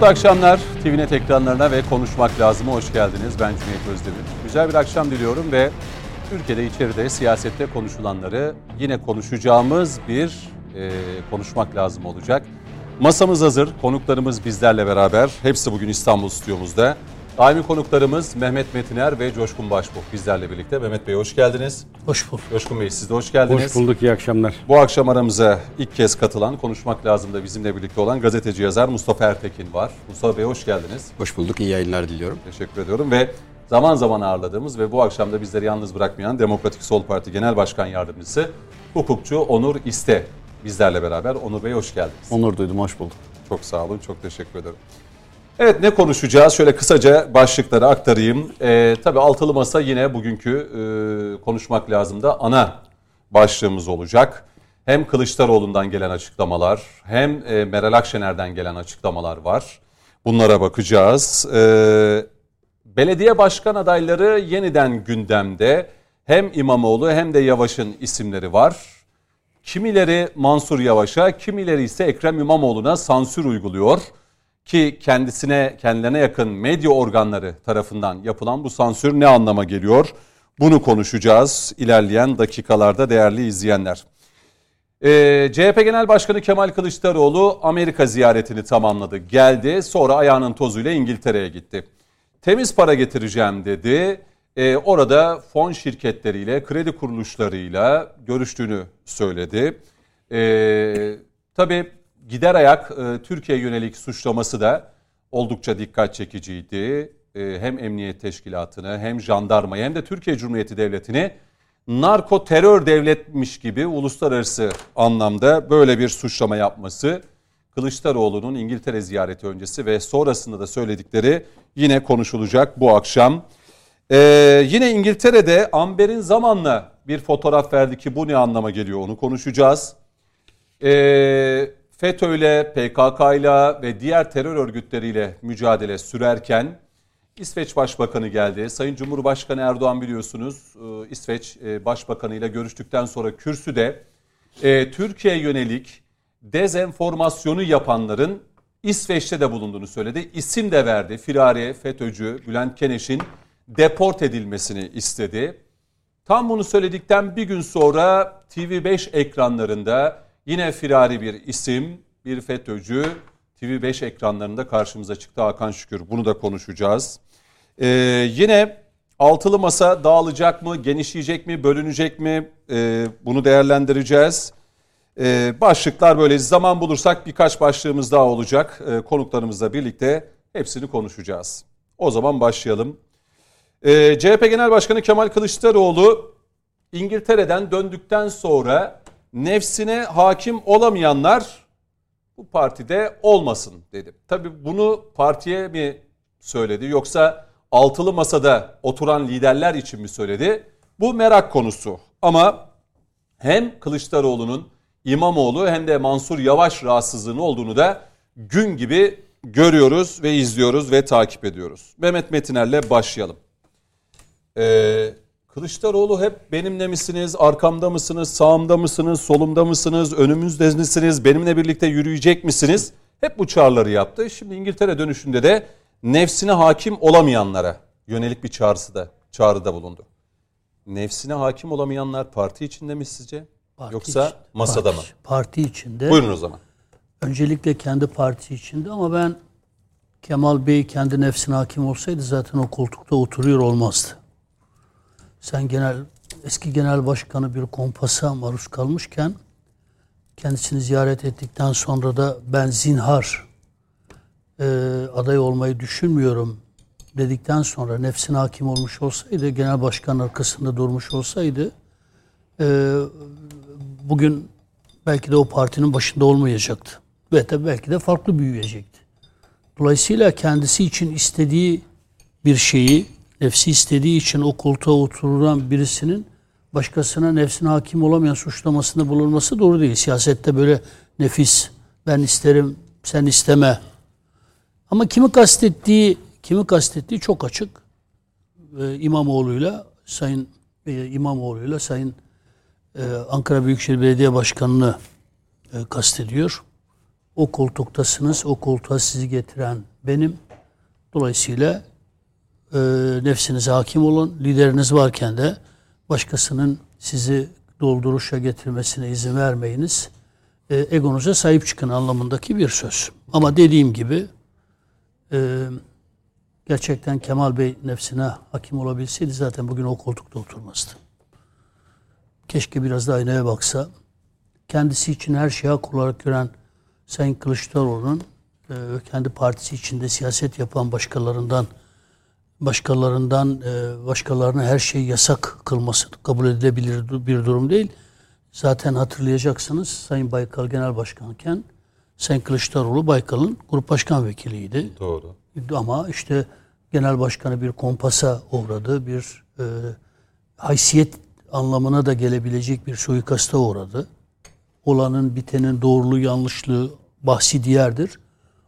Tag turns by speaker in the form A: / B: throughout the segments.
A: Mutlu akşamlar. TVNet ekranlarına ve Konuşmak Lazım'a hoş geldiniz. Ben Cüneyt Özdemir. Güzel bir akşam diliyorum ve ülkede içeride siyasette konuşulanları yine konuşacağımız bir e, konuşmak lazım olacak. Masamız hazır, konuklarımız bizlerle beraber. Hepsi bugün İstanbul stüdyomuzda. Daimi konuklarımız Mehmet Metiner ve Coşkun Başbuğ bizlerle birlikte. Mehmet Bey hoş geldiniz.
B: Hoş bulduk.
A: Coşkun Bey siz de hoş geldiniz.
C: Hoş bulduk, iyi akşamlar.
A: Bu akşam aramıza ilk kez katılan, konuşmak lazım da bizimle birlikte olan gazeteci yazar Mustafa Ertekin var. Mustafa Bey hoş geldiniz.
D: Hoş bulduk, iyi yayınlar diliyorum.
A: Teşekkür ediyorum ve zaman zaman ağırladığımız ve bu akşam da bizleri yalnız bırakmayan Demokratik Sol Parti Genel Başkan Yardımcısı hukukçu Onur İste bizlerle beraber. Onur Bey hoş geldiniz.
D: Onur duydum, hoş bulduk.
A: Çok sağ olun, çok teşekkür ederim. Evet ne konuşacağız? Şöyle kısaca başlıkları aktarayım. Ee, tabii altılı masa yine bugünkü e, konuşmak lazım da ana başlığımız olacak. Hem Kılıçdaroğlu'ndan gelen açıklamalar hem e, Meral Akşener'den gelen açıklamalar var. Bunlara bakacağız. Ee, belediye başkan adayları yeniden gündemde. Hem İmamoğlu hem de Yavaş'ın isimleri var. Kimileri Mansur Yavaş'a, kimileri ise Ekrem İmamoğlu'na sansür uyguluyor ki kendisine kendilerine yakın medya organları tarafından yapılan bu sansür ne anlama geliyor? Bunu konuşacağız ilerleyen dakikalarda değerli izleyenler. Ee, CHP Genel Başkanı Kemal Kılıçdaroğlu Amerika ziyaretini tamamladı. Geldi sonra ayağının tozuyla İngiltere'ye gitti. Temiz para getireceğim dedi. Ee, orada fon şirketleriyle, kredi kuruluşlarıyla görüştüğünü söyledi. Ee, tabii gider ayak e, Türkiye yönelik suçlaması da oldukça dikkat çekiciydi. E, hem emniyet teşkilatını hem jandarmayı hem de Türkiye Cumhuriyeti Devleti'ni narko terör devletmiş gibi uluslararası anlamda böyle bir suçlama yapması Kılıçdaroğlu'nun İngiltere ziyareti öncesi ve sonrasında da söyledikleri yine konuşulacak bu akşam. Ee, yine İngiltere'de Amber'in zamanla bir fotoğraf verdi ki bu ne anlama geliyor onu konuşacağız. Ee, FETÖ ile, PKK ile ve diğer terör örgütleriyle mücadele sürerken İsveç Başbakanı geldi. Sayın Cumhurbaşkanı Erdoğan biliyorsunuz e, İsveç e, Başbakanı ile görüştükten sonra kürsüde e, Türkiye yönelik dezenformasyonu yapanların İsveç'te de bulunduğunu söyledi. İsim de verdi. Firari, FETÖ'cü Bülent Keneş'in deport edilmesini istedi. Tam bunu söyledikten bir gün sonra TV5 ekranlarında Yine firari bir isim, bir FETÖ'cü TV5 ekranlarında karşımıza çıktı Hakan Şükür. Bunu da konuşacağız. Ee, yine altılı masa dağılacak mı, genişleyecek mi, bölünecek mi? Ee, bunu değerlendireceğiz. Ee, başlıklar böyle zaman bulursak birkaç başlığımız daha olacak. Ee, konuklarımızla birlikte hepsini konuşacağız. O zaman başlayalım. Ee, CHP Genel Başkanı Kemal Kılıçdaroğlu İngiltere'den döndükten sonra nefsine hakim olamayanlar bu partide olmasın dedi. Tabii bunu partiye mi söyledi yoksa altılı masada oturan liderler için mi söyledi? Bu merak konusu. Ama hem Kılıçdaroğlu'nun İmamoğlu hem de Mansur Yavaş rahatsızlığının olduğunu da gün gibi görüyoruz ve izliyoruz ve takip ediyoruz. Mehmet Metiner'le başlayalım. Ee, Kılıçdaroğlu hep benimle misiniz, arkamda mısınız, sağımda mısınız, solumda mısınız, önümüzde misiniz, benimle birlikte yürüyecek misiniz? Hep bu çağrıları yaptı. Şimdi İngiltere dönüşünde de nefsine hakim olamayanlara yönelik bir çağrısı da, çağrıda bulundu. Nefsine hakim olamayanlar parti içinde mi sizce? Parti Yoksa için, masada
B: parti,
A: mı?
B: Parti içinde.
A: Buyurun o zaman.
B: Öncelikle kendi parti içinde ama ben Kemal Bey kendi nefsine hakim olsaydı zaten o koltukta oturuyor olmazdı sen genel eski genel başkanı bir kompasa maruz kalmışken kendisini ziyaret ettikten sonra da ben zinhar e, aday olmayı düşünmüyorum dedikten sonra nefsine hakim olmuş olsaydı, genel başkan arkasında durmuş olsaydı e, bugün belki de o partinin başında olmayacaktı. Ve de belki de farklı büyüyecekti. Dolayısıyla kendisi için istediği bir şeyi nefsi istediği için o koltuğa oturulan birisinin başkasına nefsine hakim olamayan suçlamasında bulunması doğru değil. Siyasette böyle nefis, ben isterim, sen isteme. Ama kimi kastettiği, kimi kastettiği çok açık. Ee, İmamoğlu'yla, Sayın e, İmamoğlu'yla Sayın e, Ankara Büyükşehir Belediye Başkanı'nı e, kastediyor. O koltuktasınız, o koltuğa sizi getiren benim. Dolayısıyla e, nefsinize hakim olun. Lideriniz varken de başkasının sizi dolduruşa getirmesine izin vermeyiniz. E, egonuza sahip çıkın anlamındaki bir söz. Ama dediğim gibi e, gerçekten Kemal Bey nefsine hakim olabilseydi zaten bugün o koltukta oturmazdı. Keşke biraz da aynaya baksa. Kendisi için her şeyi hak olarak gören Sayın Kılıçdaroğlu'nun e, kendi partisi içinde siyaset yapan başkalarından başkalarından e, başkalarına her şeyi yasak kılması kabul edilebilir bir durum değil. Zaten hatırlayacaksınız Sayın Baykal Genel Başkanken Sayın Kılıçdaroğlu Baykal'ın grup başkan vekiliydi.
A: Doğru.
B: Ama işte genel başkanı bir kompasa uğradı. Bir e, haysiyet anlamına da gelebilecek bir suikasta uğradı. Olanın bitenin doğruluğu yanlışlığı bahsi diğerdir.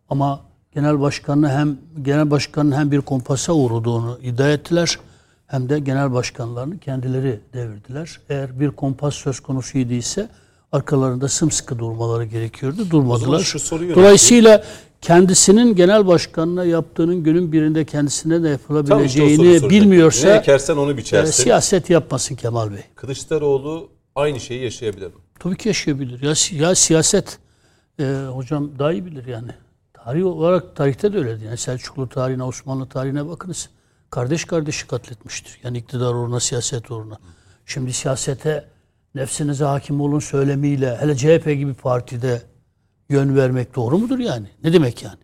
B: Ama genel başkanı hem genel başkanın hem bir kompasa uğradığını iddia ettiler hem de genel başkanlarını kendileri devirdiler. Eğer bir kompas söz konusu idiyse arkalarında sımsıkı durmaları gerekiyordu. Durmadılar. Dolayısıyla kendisinin genel başkanına yaptığının günün birinde kendisine de
A: işte
B: yapılabileceğini
A: soracaktım.
B: bilmiyorsa
A: Ne ekersen onu
B: e,
A: biçersin.
B: siyaset yapmasın Kemal Bey.
A: Kılıçdaroğlu aynı şeyi yaşayabilir mi?
B: Tabii ki yaşayabilir. Ya, ya siyaset e, hocam daha iyi bilir yani. Tarih olarak tarihte de öyledir. Yani Selçuklu tarihine, Osmanlı tarihine bakınız. Kardeş kardeşi katletmiştir. Yani iktidar uğruna, siyaset uğruna. Şimdi siyasete nefsinize hakim olun söylemiyle hele CHP gibi partide yön vermek doğru mudur yani? Ne demek yani?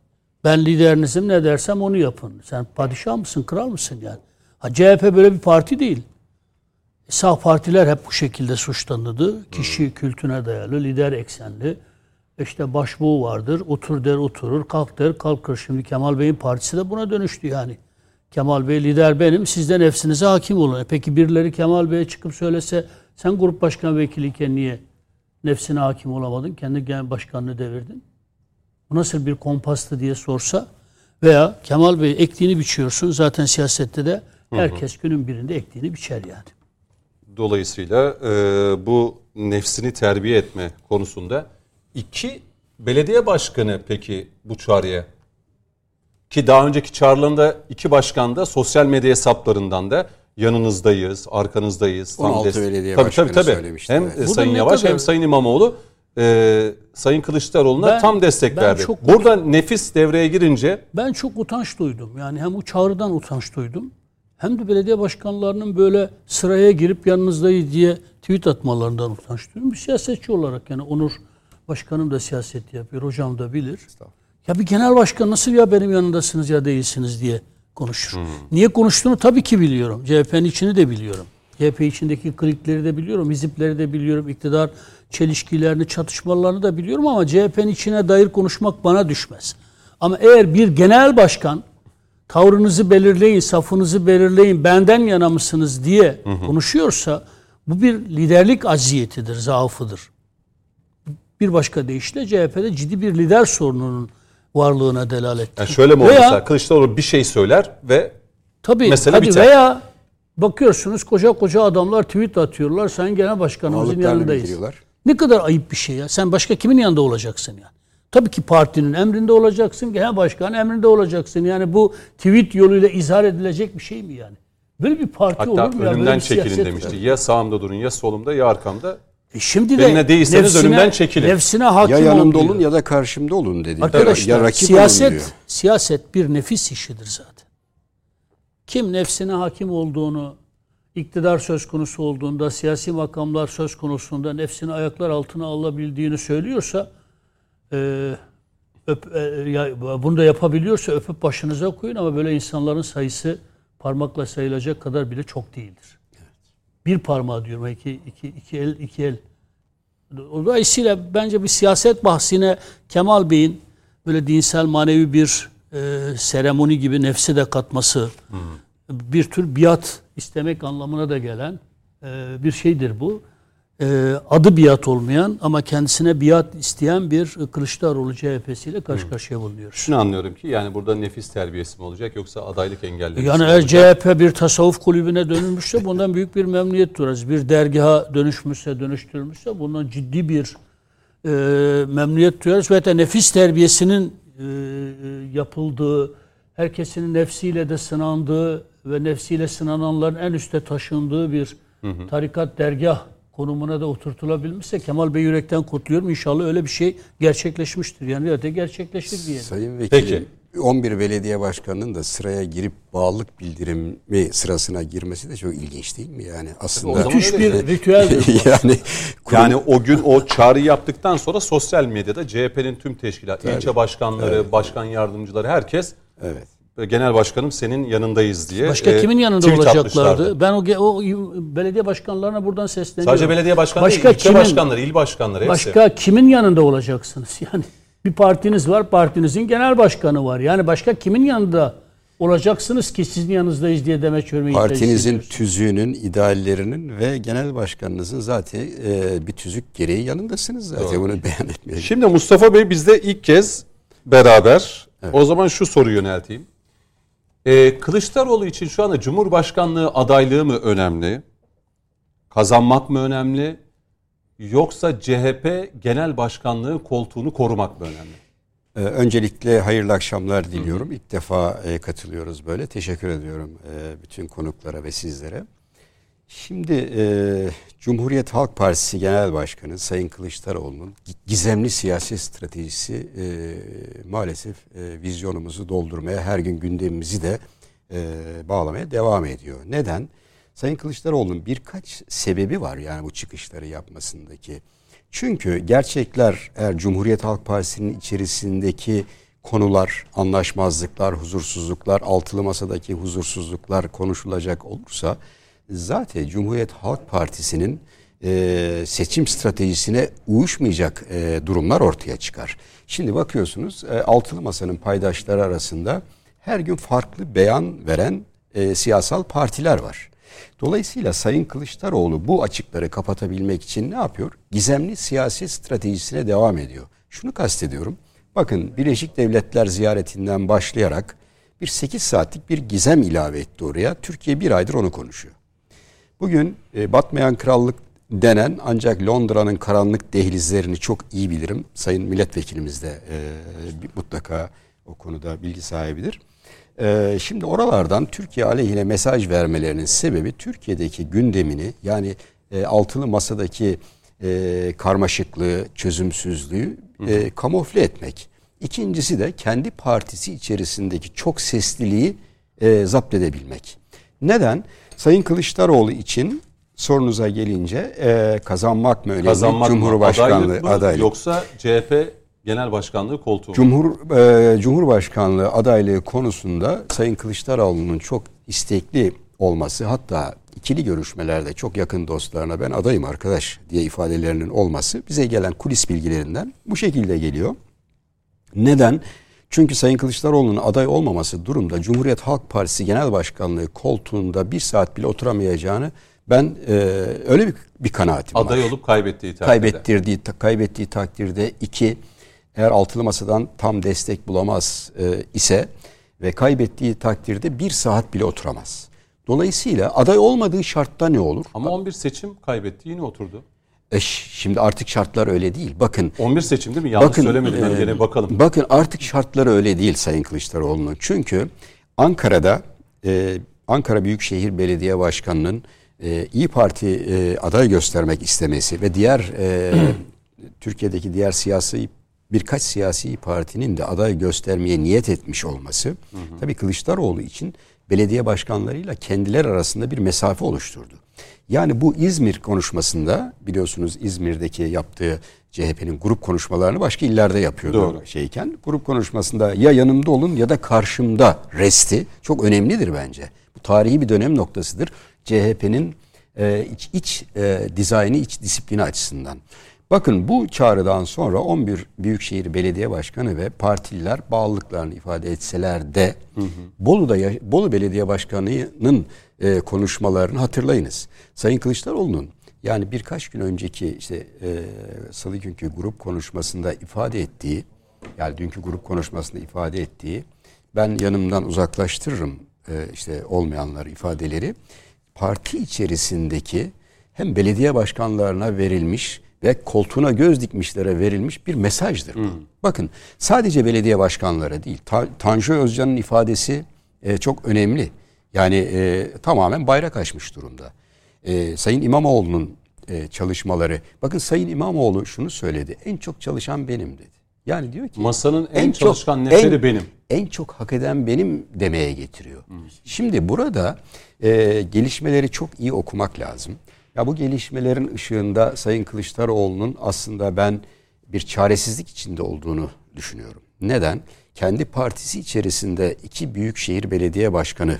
B: Ben liderinizim ne dersem onu yapın. Sen padişah mısın, kral mısın yani? Ha, CHP böyle bir parti değil. Sağ partiler hep bu şekilde suçlanırdı. Kişi kültüne dayalı, lider eksenli. İşte başbuğ vardır. Otur der oturur, kalk der kalkır. Şimdi Kemal Bey'in partisi de buna dönüştü yani. Kemal Bey lider benim, siz de nefsinize hakim olun. E peki birileri Kemal Bey'e çıkıp söylese sen grup başkan vekiliyken niye nefsine hakim olamadın? Kendi genel başkanlığı devirdin. Bu nasıl bir kompastı diye sorsa veya Kemal Bey ektiğini biçiyorsun. Zaten siyasette de herkes günün birinde ektiğini biçer yani.
A: Dolayısıyla e, bu nefsini terbiye etme konusunda iki belediye başkanı peki bu çağrıya ki daha önceki çağrılarında iki başkan da sosyal medya hesaplarından da yanınızdayız, arkanızdayız. tam
D: 16
A: des-
D: belediye
A: tabii,
D: başkanı
A: tabii, tabii.
D: söylemişti,
A: Hem
D: evet.
A: Sayın Yavaş
B: kadar-
A: hem Sayın İmamoğlu e, Sayın Kılıçdaroğlu'na
B: Ben-
A: tam destek
B: ben
A: verdi.
B: çok-
A: Burada nefis devreye girince
B: Ben çok utanç duydum. Yani hem bu çağrıdan utanç duydum. Hem de belediye başkanlarının böyle sıraya girip yanınızdayız diye tweet atmalarından utanç duydum. Bir siyasetçi olarak yani Onur Başkanım da siyaset yapıyor. Hocam da bilir. Ya bir genel başkan nasıl ya benim yanındasınız ya değilsiniz diye konuşur. Niye konuştuğunu tabii ki biliyorum. CHP'nin içini de biliyorum. CHP içindeki klikleri de biliyorum. Hizipleri de biliyorum. iktidar çelişkilerini, çatışmalarını da biliyorum ama CHP'nin içine dair konuşmak bana düşmez. Ama eğer bir genel başkan tavrınızı belirleyin, safınızı belirleyin, benden yana mısınız diye konuşuyorsa bu bir liderlik aziyetidir, zaafıdır. Bir başka deyişle CHP'de ciddi bir lider sorununun varlığına delalet.
A: yani şöyle mi olur
B: Veya-
A: mesela Kılıçdaroğlu bir şey söyler ve
B: Tabii.
A: Mesele
B: hadi
A: biter.
B: veya bakıyorsunuz koca koca adamlar tweet atıyorlar. Sayın Genel Başkanımızın yanındayız. Ne kadar ayıp bir şey ya. Sen başka kimin yanında olacaksın yani? Tabii ki partinin emrinde olacaksın. Genel başkanın emrinde olacaksın. Yani bu tweet yoluyla izhar edilecek bir şey mi yani? Böyle bir parti olur
A: hatta
B: mu ya? Böyle
A: önümden
B: bir
A: çekilin demişti. Ya sağımda durun ya solumda ya arkamda.
B: E şimdi de
A: Benimle değilseniz önümden çekilin.
B: Nefsine hakim
D: Ya yanımda
B: diyor.
D: olun ya da karşımda olun dedi.
B: Arkadaşlar
D: ya rakip olun
B: siyaset
D: diyor.
B: siyaset bir nefis işidir zaten. Kim nefsine hakim olduğunu, iktidar söz konusu olduğunda, siyasi makamlar söz konusunda nefsini ayaklar altına alabildiğini söylüyorsa, e, öp, e, ya, bunu da yapabiliyorsa öpüp başınıza koyun ama böyle insanların sayısı parmakla sayılacak kadar bile çok değildir. Bir parmağı diyorum, iki, iki, iki el, iki el Dolayısıyla bence bir siyaset bahsine Kemal Bey'in böyle dinsel manevi bir e, seremoni gibi nefsi de katması bir tür biat istemek anlamına da gelen e, bir şeydir bu. E, adı biat olmayan ama kendisine biat isteyen bir Kılıçdaroğlu CHP'siyle karşı karşıya bulunuyoruz.
A: Şunu anlıyorum ki yani burada nefis terbiyesi mi olacak yoksa adaylık engellemesi
B: Yani eğer? CHP bir tasavvuf kulübüne dönülmüşse bundan büyük bir memnuniyet duyarız. Bir dergaha dönüşmüşse, dönüştürülmüşse bundan ciddi bir e, memnuniyet duyarız. Ve hatta nefis terbiyesinin e, yapıldığı, herkesin nefsiyle de sınandığı ve nefsiyle sınananların en üste taşındığı bir tarikat dergah konumuna da oturtulabilmişse Kemal Bey yürekten kutluyorum. İnşallah öyle bir şey gerçekleşmiştir. Yani ya da gerçekleşir diye.
D: Sayın Vekilim, 11 belediye başkanının da sıraya girip bağlılık bildirimi sırasına girmesi de çok ilginç değil mi? Yani aslında
B: Müthiş bir ritüeldir. bu.
D: yani kurum-
A: Yani o gün o çağrı yaptıktan sonra sosyal medyada CHP'nin tüm teşkilat, ilçe başkanları, başkan yardımcıları herkes
D: evet.
A: Genel başkanım senin yanındayız diye
B: Başka
A: e,
B: kimin yanında
A: tweet
B: olacaklardı?
A: atmışlardı.
B: Ben o, o belediye başkanlarına buradan sesleniyorum.
A: Sadece belediye başkanı
B: Başka
A: değil, ilçe
B: kimin-
A: başkanları, il başkanları hepsi.
B: Başka kimin yanında olacaksınız? Yani bir partiniz var, partinizin genel başkanı var. Yani başka kimin yanında olacaksınız ki sizin yanınızdayız diye demek görmeyi
D: Partinizin tüzüğünün, ideallerinin ve genel başkanınızın zaten e, bir tüzük gereği yanındasınız zaten. Bunu beyan etmeye
A: Şimdi Mustafa Bey bizde ilk kez beraber. O zaman şu soruyu yönelteyim. Ee, Kılıçdaroğlu için şu anda Cumhurbaşkanlığı adaylığı mı önemli? Kazanmak mı önemli? Yoksa CHP genel başkanlığı koltuğunu korumak mı önemli?
D: Ee, Öncelikle hayırlı akşamlar diliyorum. İlk defa e, katılıyoruz böyle. Teşekkür ediyorum e, bütün konuklara ve sizlere. Şimdi e, Cumhuriyet Halk Partisi Genel Başkanı Sayın Kılıçdaroğlu'nun gi- gizemli siyasi stratejisi e, maalesef e, vizyonumuzu doldurmaya, her gün gündemimizi de e, bağlamaya devam ediyor. Neden? Sayın Kılıçdaroğlu'nun birkaç sebebi var yani bu çıkışları yapmasındaki. Çünkü gerçekler eğer Cumhuriyet Halk Partisi'nin içerisindeki konular, anlaşmazlıklar, huzursuzluklar, altılı masadaki huzursuzluklar konuşulacak olursa zaten Cumhuriyet Halk Partisi'nin e, seçim stratejisine uyuşmayacak e, durumlar ortaya çıkar. Şimdi bakıyorsunuz e, altılı masanın paydaşları arasında her gün farklı beyan veren e, siyasal partiler var. Dolayısıyla Sayın Kılıçdaroğlu bu açıkları kapatabilmek için ne yapıyor? Gizemli siyasi stratejisine devam ediyor. Şunu kastediyorum. Bakın Birleşik Devletler ziyaretinden başlayarak bir 8 saatlik bir gizem ilave etti oraya. Türkiye bir aydır onu konuşuyor. Bugün e, batmayan krallık denen ancak Londra'nın karanlık dehlizlerini çok iyi bilirim. Sayın milletvekilimiz de e, mutlaka o konuda bilgi sahibidir. E, şimdi oralardan Türkiye aleyhine mesaj vermelerinin sebebi Türkiye'deki gündemini yani e, altılı masadaki e, karmaşıklığı, çözümsüzlüğü e, kamufle etmek. İkincisi de kendi partisi içerisindeki çok sesliliği e, zapt edebilmek. Neden? Sayın Kılıçdaroğlu için sorunuza gelince e, kazanmak mı önemli?
A: Kazanmak
D: Cumhurbaşkanlığı
A: adaylık mı,
D: adaylık.
A: yoksa CHP genel başkanlığı koltuğu?
D: Cumhur e, Cumhurbaşkanlığı adaylığı konusunda Sayın Kılıçdaroğlu'nun çok istekli olması hatta ikili görüşmelerde çok yakın dostlarına ben adayım arkadaş diye ifadelerinin olması bize gelen kulis bilgilerinden bu şekilde geliyor. Neden? Çünkü Sayın Kılıçdaroğlu'nun aday olmaması durumda Cumhuriyet Halk Partisi Genel Başkanlığı koltuğunda bir saat bile oturamayacağını ben e, öyle bir, bir kanaatim var
A: Aday olup kaybettiği takdirde.
D: kaybettirdiği kaybettiği takdirde iki eğer altılı masadan tam destek bulamaz e, ise ve kaybettiği takdirde bir saat bile oturamaz. Dolayısıyla aday olmadığı şartta ne olur?
A: Ama 11 seçim kaybetti yine oturdu.
D: E, şimdi artık şartlar öyle değil. Bakın
A: 11 seçim değil mi? Yanlış
D: Bakın,
A: söylemedim ben
D: e,
A: gene bakalım.
D: Bakın artık şartları öyle değil Sayın Kılıçdaroğlu'nun. Çünkü Ankara'da e, Ankara Büyükşehir Belediye Başkanı'nın e, İyi Parti e, aday göstermek istemesi ve diğer e, Türkiye'deki diğer siyasi birkaç siyasi partinin de aday göstermeye niyet etmiş olması tabii Kılıçdaroğlu için belediye başkanlarıyla kendiler arasında bir mesafe oluşturdu. Yani bu İzmir konuşmasında biliyorsunuz İzmir'deki yaptığı CHP'nin grup konuşmalarını başka illerde yapıyordu
A: Doğru.
D: şeyken. Grup konuşmasında ya yanımda olun ya da karşımda resti çok önemlidir bence. Bu tarihi bir dönem noktasıdır. CHP'nin e, iç, iç e, dizaynı, iç disiplini açısından. Bakın bu çağrıdan sonra 11 Büyükşehir Belediye Başkanı ve partililer bağlılıklarını ifade etseler de Bolu'da ya- Bolu Belediye Başkanı'nın e, konuşmalarını hatırlayınız. Sayın Kılıçdaroğlu'nun yani birkaç gün önceki işte e, salı günkü grup konuşmasında ifade ettiği yani dünkü grup konuşmasında ifade ettiği ben yanımdan uzaklaştırırım e, işte olmayanları ifadeleri parti içerisindeki hem belediye başkanlarına verilmiş ve koltuğuna göz dikmişlere verilmiş bir mesajdır bu. Bakın sadece belediye başkanları değil. Ta- Tanju Özcan'ın ifadesi e, çok önemli. Yani e, tamamen bayrak açmış durumda. E, Sayın İmamoğlu'nun e, çalışmaları. Bakın Sayın İmamoğlu şunu söyledi. En çok çalışan benim dedi. Yani diyor ki
A: Masanın en çalışkan neferi
D: en-
A: benim.
D: En çok hak eden benim demeye getiriyor. Şimdi burada e, gelişmeleri çok iyi okumak lazım. Ya bu gelişmelerin ışığında Sayın Kılıçdaroğlu'nun aslında ben bir çaresizlik içinde olduğunu düşünüyorum. Neden? Kendi partisi içerisinde iki büyükşehir belediye başkanı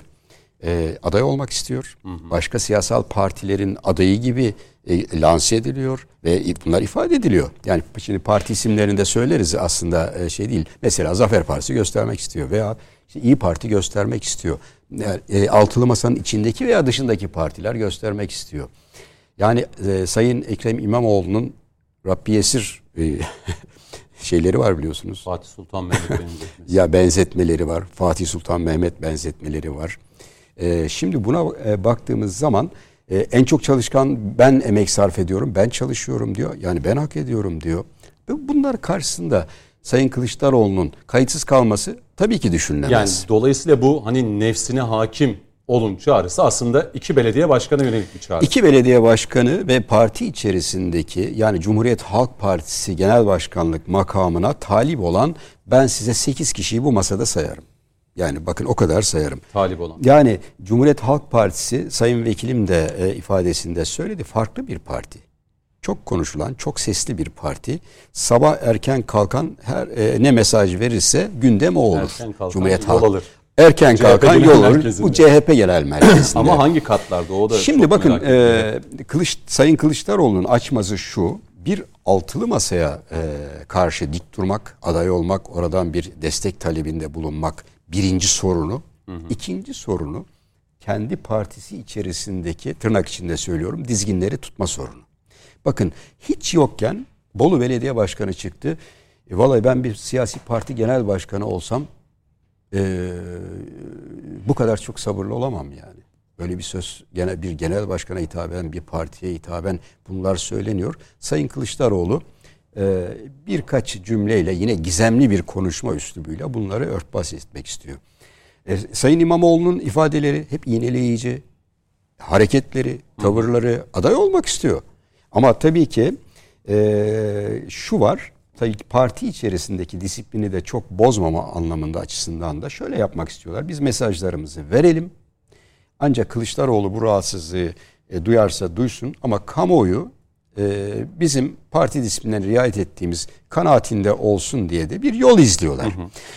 D: e, aday olmak istiyor. Başka siyasal partilerin adayı gibi e, lanse ediliyor ve bunlar ifade ediliyor. Yani şimdi parti isimlerinde söyleriz aslında e, şey değil. Mesela Zafer Partisi göstermek istiyor veya işte İyi Parti göstermek istiyor. Yani, e, altılı masanın içindeki veya dışındaki partiler göstermek istiyor. Yani e, Sayın Ekrem İmamoğlu'nun Rabbi Yesir e, şeyleri var biliyorsunuz.
A: Fatih Sultan Mehmet benzetmesi.
D: Ya benzetmeleri var. Fatih Sultan Mehmet benzetmeleri var. Ee, şimdi buna e, baktığımız zaman e, en çok çalışkan ben emek sarf ediyorum, ben çalışıyorum diyor. Yani ben hak ediyorum diyor. Ve bunlar karşısında Sayın Kılıçdaroğlu'nun kayıtsız kalması tabii ki
A: Yani
D: düşünülemez.
A: dolayısıyla bu hani nefsine hakim olun çağrısı aslında iki belediye başkanı yönelik bir çağrı.
D: İki belediye başkanı ve parti içerisindeki yani Cumhuriyet Halk Partisi Genel Başkanlık makamına talip olan ben size 8 kişiyi bu masada sayarım. Yani bakın o kadar sayarım.
A: Talip olan.
D: Yani Cumhuriyet Halk Partisi Sayın Vekilim de e, ifadesinde söyledi farklı bir parti. Çok konuşulan, çok sesli bir parti. Sabah erken kalkan her e, ne mesaj verirse gündem o olur.
A: Erken kalkan
D: Cumhuriyet
A: yol
D: Halk.
A: alır.
D: Erken
A: CHP
D: kalkan yol alır. Bu CHP Genel Merkezi'nde.
A: Ama hangi katlarda o da
D: Şimdi bakın e, Kılıç, Sayın Kılıçdaroğlu'nun açması şu. Bir altılı masaya e, karşı dik durmak, aday olmak, oradan bir destek talebinde bulunmak birinci sorunu. İkinci sorunu kendi partisi içerisindeki tırnak içinde söylüyorum dizginleri tutma sorunu. Bakın hiç yokken Bolu Belediye Başkanı çıktı. E, vallahi ben bir siyasi parti genel başkanı olsam e, bu kadar çok sabırlı olamam yani. Böyle bir söz genel bir genel başkana hitaben bir partiye hitaben bunlar söyleniyor. Sayın Kılıçdaroğlu birkaç cümleyle yine gizemli bir konuşma üslubuyla bunları örtbas etmek istiyor. E, Sayın İmamoğlu'nun ifadeleri hep iğneleyici, hareketleri, tavırları aday olmak istiyor. Ama tabii ki e, şu var, tabii ki parti içerisindeki disiplini de çok bozmama anlamında açısından da şöyle yapmak istiyorlar. Biz mesajlarımızı verelim. Ancak Kılıçdaroğlu bu rahatsızlığı e, duyarsa duysun ama kamuoyu bizim parti disiplinine riayet ettiğimiz kanaatinde olsun diye de bir yol izliyorlar.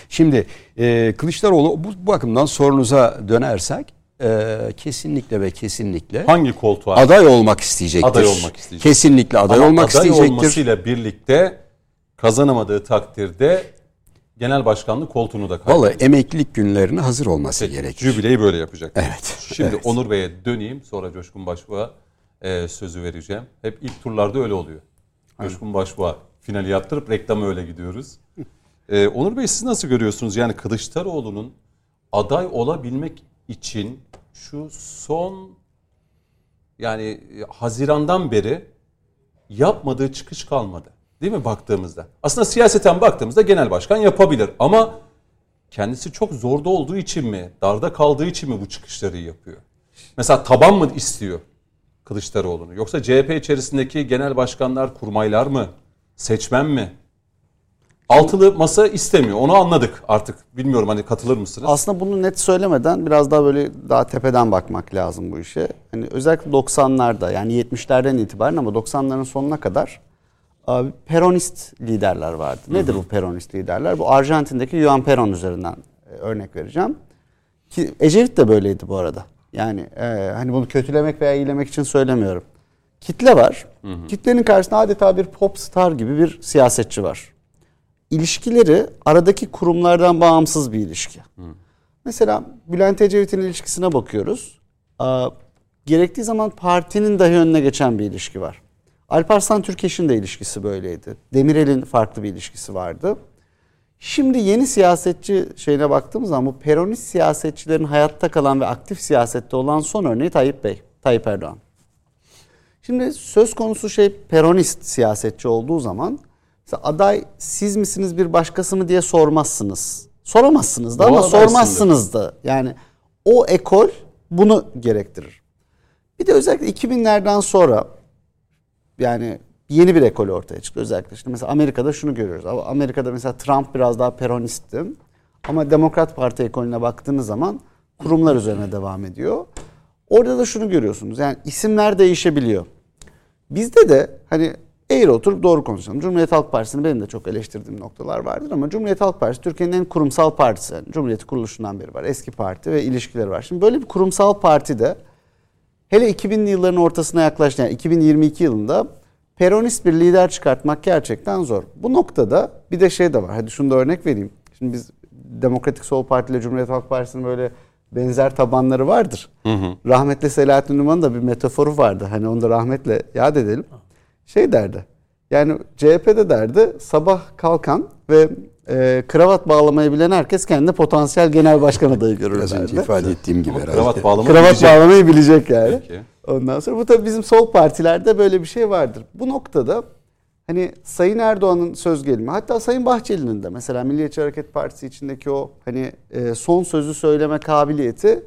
D: Şimdi e, Kılıçdaroğlu bu, bakımdan sorunuza dönersek e, kesinlikle ve kesinlikle
A: Hangi koltuğa?
D: aday olmak isteyecektir.
A: Aday olmak isteyecek.
D: Kesinlikle aday
A: Ama
D: olmak
A: aday
D: isteyecektir.
A: olmasıyla birlikte kazanamadığı takdirde genel başkanlık koltuğunu da kaybeder.
D: Vallahi emeklilik günlerine hazır olması gerekir.
A: Jübileyi böyle yapacak.
D: Evet,
A: Şimdi
D: evet.
A: Onur Bey'e döneyim sonra Coşkun Başbuğ'a e, sözü vereceğim. Hep ilk turlarda öyle oluyor. Coşkun Başbuğ'a finali yaptırıp reklama öyle gidiyoruz. E, Onur Bey siz nasıl görüyorsunuz? Yani Kılıçdaroğlu'nun aday olabilmek için şu son yani e, Haziran'dan beri yapmadığı çıkış kalmadı. Değil mi baktığımızda? Aslında siyaseten baktığımızda genel başkan yapabilir ama kendisi çok zorda olduğu için mi, darda kaldığı için mi bu çıkışları yapıyor? Mesela taban mı istiyor Kılıçdaroğlu'nu? Yoksa CHP içerisindeki genel başkanlar, kurmaylar mı? Seçmen mi? Altılı masa istemiyor. Onu anladık artık. Bilmiyorum hani katılır mısınız?
C: Aslında bunu net söylemeden biraz daha böyle daha tepeden bakmak lazım bu işe. Hani özellikle 90'larda yani 70'lerden itibaren ama 90'ların sonuna kadar abi, peronist liderler vardı. Nedir bu peronist liderler? Bu Arjantin'deki Juan Perón üzerinden e, örnek vereceğim. Ki Ecevit de böyleydi bu arada. Yani e, hani bunu kötülemek veya iyilemek için söylemiyorum. Kitle var. Kitlenin karşısında adeta bir pop star gibi bir siyasetçi var ilişkileri aradaki kurumlardan bağımsız bir ilişki. Mesela Bülent Ecevit'in ilişkisine bakıyoruz. Aa, gerektiği zaman partinin dahi önüne geçen bir ilişki var. Alparslan Türkeş'in de ilişkisi böyleydi. Demirel'in farklı bir ilişkisi vardı. Şimdi yeni siyasetçi şeyine baktığımız zaman bu peronist siyasetçilerin hayatta kalan ve aktif siyasette olan son örneği Tayyip Bey, Tayyip Erdoğan. Şimdi söz konusu şey peronist siyasetçi olduğu zaman aday siz misiniz bir başkası mı diye sormazsınız. Soramazsınız da ama sormazsınız da. Yani o ekol bunu gerektirir. Bir de özellikle 2000'lerden sonra yani yeni bir ekol ortaya çıktı özellikle. Şimdi mesela Amerika'da şunu görüyoruz. Amerika'da mesela Trump biraz daha peronistti. Ama Demokrat Parti ekolüne baktığınız zaman kurumlar üzerine devam ediyor. Orada da şunu görüyorsunuz. Yani isimler değişebiliyor. Bizde de hani eğri oturup doğru konuşalım. Cumhuriyet Halk Partisi'ni benim de çok eleştirdiğim noktalar vardır ama Cumhuriyet Halk Partisi Türkiye'nin en kurumsal partisi. Yani Cumhuriyeti kuruluşundan beri var. Eski parti ve ilişkileri var. Şimdi böyle bir kurumsal partide hele 2000'li yılların ortasına yaklaştı. Yani 2022 yılında peronist bir lider çıkartmak gerçekten zor. Bu noktada bir de şey de var. Hadi şunu da örnek vereyim. Şimdi biz Demokratik Sol Parti ile Cumhuriyet Halk Partisi'nin böyle benzer tabanları vardır. Rahmetli Selahattin Numan'ın da bir metaforu vardı. Hani onu da rahmetle yad edelim. Şey derdi. Yani CHP'de derdi sabah kalkan ve e, kravat bağlamayı bilen herkes kendine potansiyel genel başkan adayı görür
D: Biraz önce ifade ettiğim gibi herhalde.
A: Kravat bağlamak
C: Kravat
A: bilecek.
C: bağlamayı bilecek yani.
A: Peki.
C: Ondan sonra bu tabii bizim sol partilerde böyle bir şey vardır. Bu noktada hani Sayın Erdoğan'ın söz gelimi hatta Sayın Bahçeli'nin de mesela Milliyetçi Hareket Partisi içindeki o hani e, son sözü söyleme kabiliyeti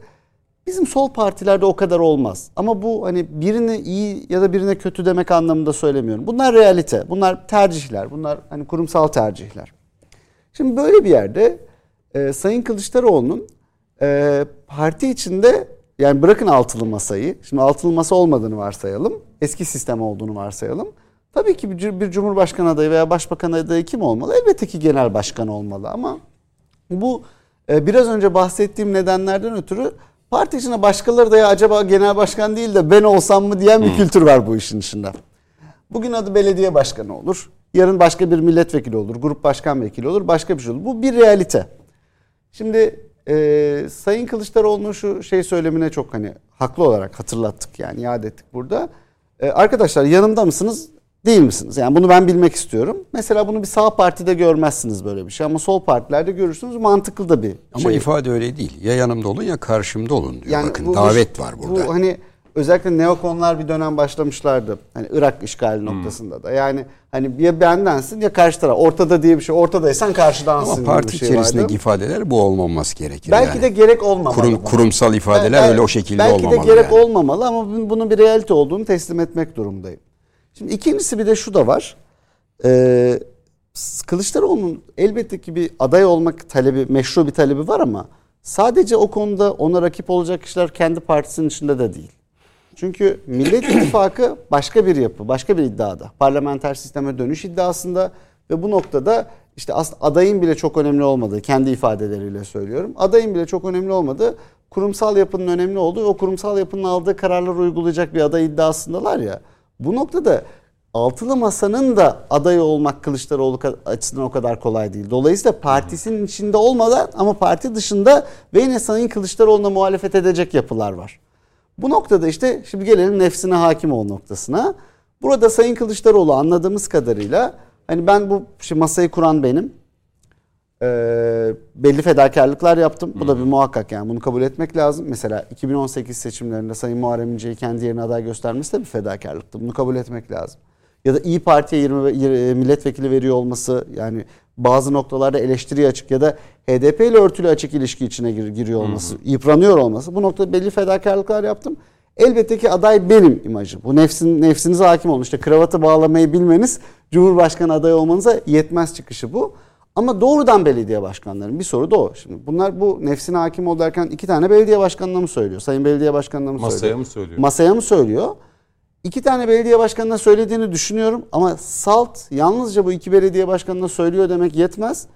C: bizim sol partilerde o kadar olmaz. Ama bu hani birine iyi ya da birine kötü demek anlamında söylemiyorum. Bunlar realite. Bunlar tercihler. Bunlar hani kurumsal tercihler. Şimdi böyle bir yerde e, Sayın Kılıçdaroğlu'nun e, parti içinde yani bırakın altılı masayı. Şimdi altılı masa olmadığını varsayalım. Eski sistem olduğunu varsayalım. Tabii ki bir, cumhurbaşkanı adayı veya başbakan adayı kim olmalı? Elbette ki genel başkan olmalı ama bu e, biraz önce bahsettiğim nedenlerden ötürü parti içinde başkaları da ya acaba genel başkan değil de ben olsam mı diyen bir kültür var bu işin içinde. Bugün adı belediye başkanı olur. Yarın başka bir milletvekili olur. Grup başkan vekili olur. Başka bir şey olur. Bu bir realite. Şimdi e, Sayın Kılıçdaroğlu'nun şu şey söylemine çok hani haklı olarak hatırlattık yani yad ettik burada. E, arkadaşlar yanımda mısınız değil misiniz? Yani bunu ben bilmek istiyorum. Mesela bunu bir sağ partide görmezsiniz böyle bir şey ama sol partilerde görürsünüz mantıklı da bir
D: Ama
C: şey.
D: ifade öyle değil. Ya yanımda olun ya karşımda olun diyor. Bakın
C: bu- bu-
D: davet var burada.
C: Bu hani özellikle neokonlar bir dönem başlamışlardı. Hani Irak işgali
D: Hmm.
C: noktasında da. Yani hani ya bendensin ya karşı taraf. Ortada diye bir şey. Ortadaysan karşıdansın
D: Ama parti
C: şey
D: içerisindeki
C: vardı.
D: ifadeler bu olmaması gerekir.
C: Belki
D: yani.
C: de gerek olmamalı.
D: Kurum- kurumsal ifadeler
C: Ben-
D: öyle o şekilde
C: belki
D: olmamalı.
C: de gerek
D: yani.
C: olmamalı ama bunun- bir realite olduğunu teslim etmek durumundayım. Şimdi ikincisi bir de şu da var. Ee, Kılıçdaroğlu'nun elbette ki bir aday olmak talebi, meşru bir talebi var ama sadece o konuda ona rakip olacak kişiler kendi partisinin içinde de değil. Çünkü Millet İttifakı başka bir yapı, başka bir iddiada. Parlamenter sisteme dönüş iddiasında ve bu noktada işte adayın bile çok önemli olmadığı, kendi ifadeleriyle söylüyorum. Adayın bile çok önemli olmadığı, kurumsal yapının önemli olduğu ve o kurumsal yapının aldığı kararları uygulayacak bir aday iddiasındalar ya. Bu noktada altılı masanın da adayı olmak Kılıçdaroğlu açısından o kadar kolay değil. Dolayısıyla partisinin içinde olmadan ama parti dışında ve yine Sayın Kılıçdaroğlu'na muhalefet edecek yapılar var. Bu noktada işte şimdi gelelim nefsine hakim ol noktasına. Burada Sayın Kılıçdaroğlu anladığımız kadarıyla hani ben bu şimdi masayı kuran benim. Ee, belli fedakarlıklar yaptım. Bu da bir muhakkak yani bunu kabul etmek lazım. Mesela 2018 seçimlerinde Sayın Muharrem İnce'yi kendi yerine aday göstermesi de bir fedakarlıktı. Bunu kabul etmek lazım. Ya da İyi Parti'ye 20 ve- yir- milletvekili veriyor olması yani bazı noktalarda eleştiriye açık ya da HDP ile örtülü açık ilişki içine gir- giriyor olması, yıpranıyor olması. Bu noktada belli fedakarlıklar yaptım. Elbette ki aday benim imajı. Bu nefsin nefsinize hakim olun. İşte kravatı bağlamayı bilmeniz Cumhurbaşkanı adayı olmanıza yetmez çıkışı bu. Ama doğrudan belediye başkanlarının bir soru da o. Şimdi bunlar bu nefsine hakim ol derken iki tane belediye başkanına mı söylüyor? Sayın belediye başkanına mı
A: Masaya
C: söylüyor?
A: mı söylüyor?
C: Masaya mı söylüyor? İki tane belediye başkanına söylediğini düşünüyorum ama salt yalnızca bu iki belediye başkanına söylüyor demek yetmez.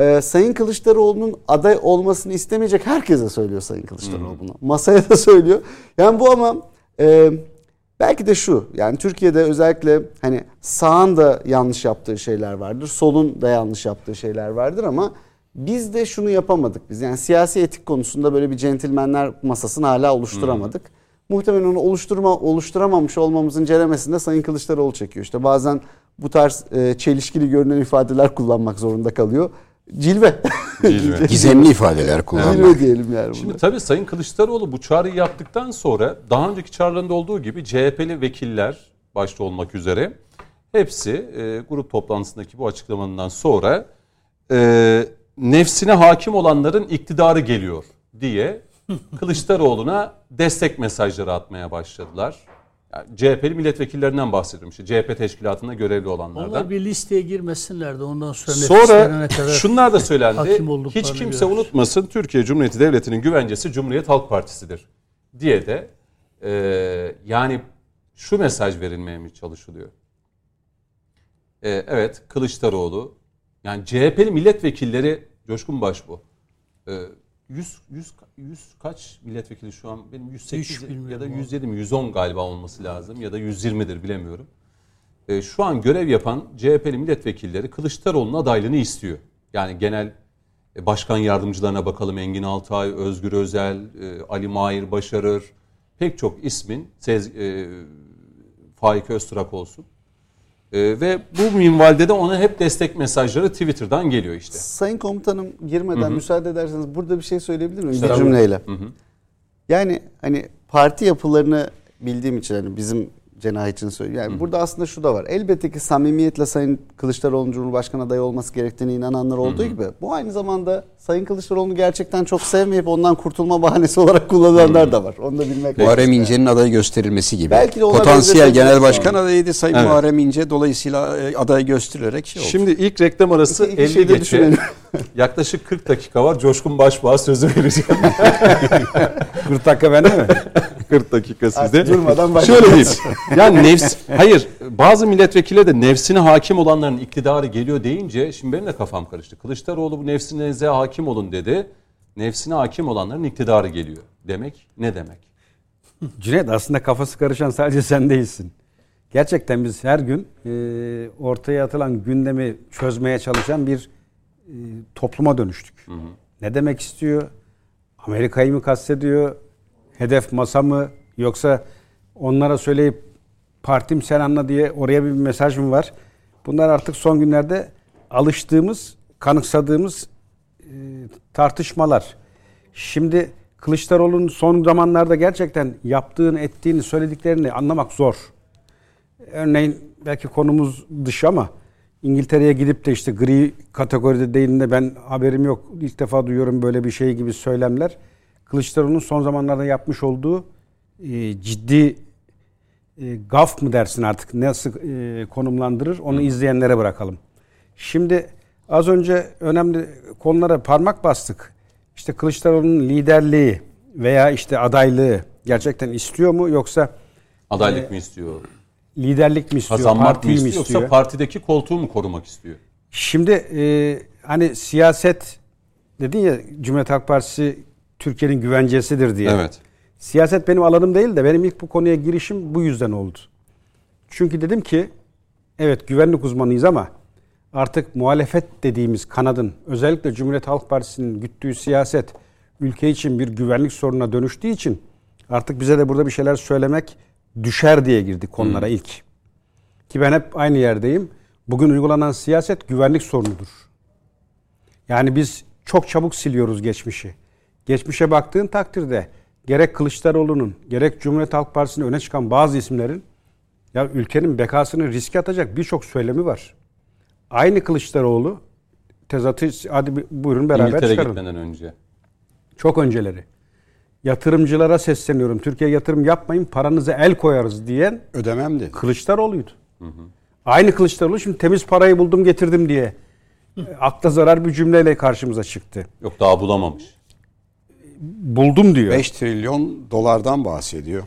C: Ee, Sayın Kılıçdaroğlu'nun aday olmasını istemeyecek herkese söylüyor Sayın Kılıçdaroğlu bunu. Masaya da söylüyor. Yani bu ama e, belki de şu yani Türkiye'de özellikle hani sağın da yanlış yaptığı şeyler vardır. Solun da yanlış yaptığı şeyler vardır ama biz de şunu yapamadık biz. Yani siyasi etik konusunda böyle bir centilmenler masasını hala oluşturamadık. Muhtemelen onu oluşturma oluşturamamış olmamızın ceremesinde Sayın Kılıçdaroğlu çekiyor. İşte bazen bu tarz e, çelişkili görünen ifadeler kullanmak zorunda kalıyor. Cilve.
A: Cilve.
D: Gizemli ifadeler kullanmak.
C: Cilve diyelim yani
A: Şimdi tabii Sayın Kılıçdaroğlu bu çağrıyı yaptıktan sonra daha önceki çağrılarında olduğu gibi CHP'li vekiller başta olmak üzere hepsi e, grup toplantısındaki bu açıklamanından sonra e, nefsine hakim olanların iktidarı geliyor diye Kılıçdaroğlu'na destek mesajları atmaya başladılar. Yani CHP'li milletvekillerinden bahsediyorum işte CHP teşkilatında görevli olanlardan.
B: Onlar bir listeye girmesinler de ondan sonra,
A: Sonra
B: kadar
A: şunlar da söylendi. Hiç kimse
B: görürüz.
A: unutmasın Türkiye Cumhuriyeti Devleti'nin güvencesi Cumhuriyet Halk Partisi'dir diye de e, yani şu mesaj verilmeye mi çalışılıyor? E, evet Kılıçdaroğlu yani CHP'li milletvekilleri Coşkun Baş bu. E, 100, 100, 100 kaç milletvekili şu an? Benim 108
B: Hiç
A: ya da
B: abi.
A: 107 mi 110 galiba olması lazım ya da 120'dir bilemiyorum. E, şu an görev yapan CHP'li milletvekilleri Kılıçdaroğlu'nun adaylığını istiyor. Yani genel e, başkan yardımcılarına bakalım Engin Altay, Özgür Özel, e, Ali Mahir Başarır pek çok ismin Sez, e, Faik Öztürk olsun. E, ve bu minvalde de ona hep destek mesajları Twitter'dan geliyor işte.
C: Sayın komutanım girmeden müsaade ederseniz burada bir şey söyleyebilir miyim? Bir cümleyle. Yani hani parti yapılarını bildiğim için hani bizim cenah için söylüyorum. Yani burada aslında şu da var. Elbette ki samimiyetle Sayın Kılıçdaroğlu'nun Cumhurbaşkanı adayı olması gerektiğine inananlar olduğu gibi bu aynı zamanda Sayın Kılıçdaroğlu'nu gerçekten çok sevmeyip ondan kurtulma bahanesi olarak kullananlar da var. Onu da bilmek lazım.
D: Muharrem İnce'nin adayı gösterilmesi gibi.
C: Belki de
D: Potansiyel genel başkan adayıydı Sayın
A: Evet.
D: Muharrem İnce. Dolayısıyla e, aday gösterilerek şey oldu.
A: Şimdi ilk reklam arası
C: İki- iki
A: 50
C: şey de
A: geçe
C: düşünelim.
A: yaklaşık 40 dakika var. Coşkun Başbuğ'a sözü vereceğim.
D: 40 dakika bende mi?
A: 40 dakika sizde.
C: Artık durmadan
A: Şöyle
C: başlayalım.
A: diyeyim. Yani nefs, hayır bazı milletvekili de nefsine hakim olanların iktidarı geliyor deyince şimdi benim de kafam karıştı. Kılıçdaroğlu bu nefsinize hakim olun dedi. Nefsine hakim olanların iktidarı geliyor. Demek ne demek?
E: Cüneyt aslında kafası karışan sadece sen değilsin. Gerçekten biz her gün e, ortaya atılan gündemi çözmeye çalışan bir e, topluma dönüştük. Ne demek istiyor? Amerika'yı mı kastediyor? Hedef masa mı? Yoksa onlara söyleyip partim sen anla diye oraya bir mesaj mı var? Bunlar artık son günlerde alıştığımız, kanıksadığımız e, tartışmalar. Şimdi Kılıçdaroğlu'nun son zamanlarda gerçekten yaptığını, ettiğini, söylediklerini anlamak zor. Örneğin belki konumuz dışı ama İngiltere'ye gidip de işte gri kategoride değilinde ben haberim yok. İlk defa duyuyorum böyle bir şey gibi söylemler. Kılıçdaroğlu'nun son zamanlarda yapmış olduğu e, ciddi e, gaf mı dersin artık nasıl e, konumlandırır onu izleyenlere bırakalım. Şimdi az önce önemli konulara parmak bastık. İşte Kılıçdaroğlu'nun liderliği veya işte adaylığı gerçekten istiyor mu yoksa
A: Adaylık mı istiyor?
E: liderlik mi istiyor,
A: Kazanmak mı
E: partiyi mi
A: istiyor,
E: istiyor?
A: yoksa partideki koltuğu mu korumak istiyor?
E: Şimdi e, hani siyaset dedin ya Cumhuriyet Halk Partisi Türkiye'nin güvencesidir diye.
A: Evet.
E: Siyaset benim alanım değil de benim ilk bu konuya girişim bu yüzden oldu. Çünkü dedim ki evet güvenlik uzmanıyız ama artık muhalefet dediğimiz kanadın özellikle Cumhuriyet Halk Partisi'nin güttüğü siyaset ülke için bir güvenlik sorununa dönüştüğü için artık bize de burada bir şeyler söylemek düşer diye girdik konulara ilk. Ki ben hep aynı yerdeyim. Bugün uygulanan siyaset güvenlik sorunudur. Yani biz çok çabuk siliyoruz geçmişi. Geçmişe baktığın takdirde gerek Kılıçdaroğlu'nun gerek Cumhuriyet Halk Partisi'nin öne çıkan bazı isimlerin ya ülkenin bekasını riske atacak birçok söylemi var. Aynı Kılıçdaroğlu tezatı hadi buyurun beraber
A: İngiltere
E: çıkarın.
A: gitmeden önce.
E: Çok önceleri. Yatırımcılara sesleniyorum. Türkiye yatırım yapmayın paranıza el koyarız diyen
D: Ödemem dedi.
E: Kılıçdaroğlu'ydu. Aynı Kılıçdaroğlu şimdi temiz parayı buldum getirdim diye e, akla zarar bir cümleyle karşımıza çıktı.
A: Yok daha bulamamış.
E: Buldum diyor.
D: 5 trilyon dolardan bahsediyor.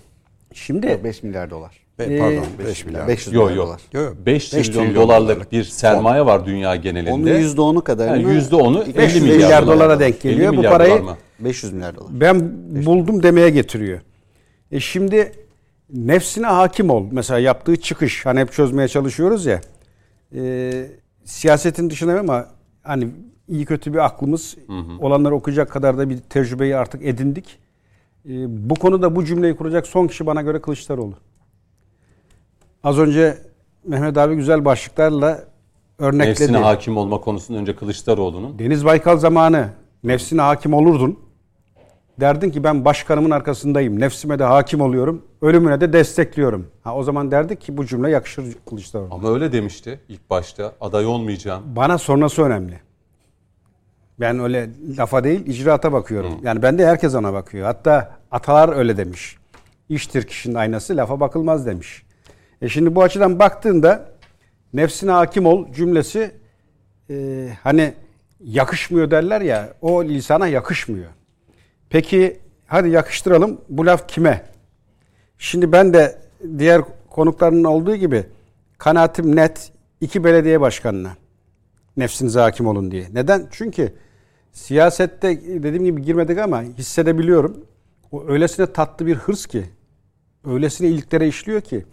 E: Şimdi
C: 5 milyar dolar.
D: Be-
E: Ee,
D: pardon 5 milyar.
C: 500
A: Yok
C: milyar
A: yok.
C: dolar.
D: Yok,
A: 5
D: beş
A: trilyon,
D: trilyon
A: dolarlık
D: dolarlık
A: bir sermaye var dünya genelinde.
C: Onun %10'u kadarını
A: Yani %10'u 50
E: 500
A: milyar,
E: milyar
A: dolar.
E: dolara denk
A: 50
E: geliyor. Bu
A: milyar
E: parayı-
A: dolar mı?
C: 500 milyar dolar.
E: ben buldum demeye getiriyor. E şimdi nefsine hakim ol. Mesela yaptığı çıkış hani hep çözmeye çalışıyoruz ya. E, siyasetin dışında ama hani iyi kötü bir aklımız olanları okuyacak kadar da bir tecrübeyi artık edindik. E, bu konuda bu cümleyi kuracak son kişi bana göre Kılıçdaroğlu. Az önce Mehmet abi güzel başlıklarla örnekledi.
A: Nefsine hakim olma konusunda önce Kılıçdaroğlu'nun.
E: Deniz Baykal zamanı nefsine hakim olurdun. Derdin ki ben başkanımın arkasındayım. Nefsime de hakim oluyorum. Ölümüne de destekliyorum. Ha, o zaman derdik ki bu cümle yakışır Kılıçdaroğlu.
A: Ama öyle demişti ilk başta. Aday olmayacağım.
E: Bana sonrası önemli. Ben öyle lafa değil icraata bakıyorum. Yani ben de herkes ona bakıyor. Hatta atalar öyle demiş. İştir kişinin aynası lafa bakılmaz demiş. E şimdi bu açıdan baktığında nefsine hakim ol cümlesi e, hani yakışmıyor derler ya o lisana yakışmıyor. Peki hadi yakıştıralım bu laf kime? Şimdi ben de diğer konuklarının olduğu gibi kanaatim net iki belediye başkanına nefsinize hakim olun diye. Neden? Çünkü siyasette dediğim gibi girmedik ama hissedebiliyorum. O öylesine tatlı bir hırs ki, öylesine iliklere işliyor ki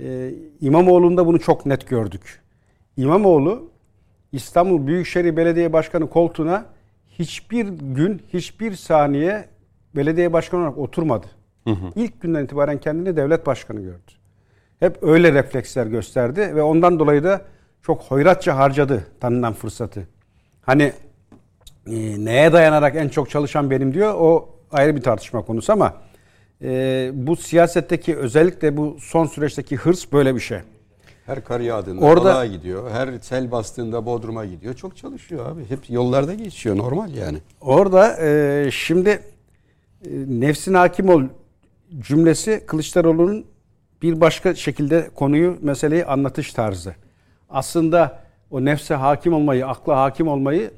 E: e, İmamoğlu'nda bunu çok net gördük. İmamoğlu İstanbul Büyükşehir Belediye Başkanı koltuğuna hiçbir gün, hiçbir saniye belediye başkanı olarak oturmadı. İlk günden itibaren kendini devlet başkanı gördü. Hep öyle refleksler gösterdi ve ondan dolayı da çok hoyratça harcadı tanınan fırsatı. Hani e, neye dayanarak en çok çalışan benim diyor o ayrı bir tartışma konusu ama e, bu siyasetteki özellikle bu son süreçteki hırs böyle bir şey.
D: Her kar yağdığında
E: Orada-
D: Orada, gidiyor. Her sel bastığında Bodrum'a gidiyor. Çok çalışıyor abi. Hep yollarda geçiyor. Normal yani.
E: Orada e, şimdi e, nefsine hakim ol cümlesi Kılıçdaroğlu'nun bir başka şekilde konuyu, meseleyi anlatış tarzı. Aslında o nefse hakim olmayı, akla hakim olmayı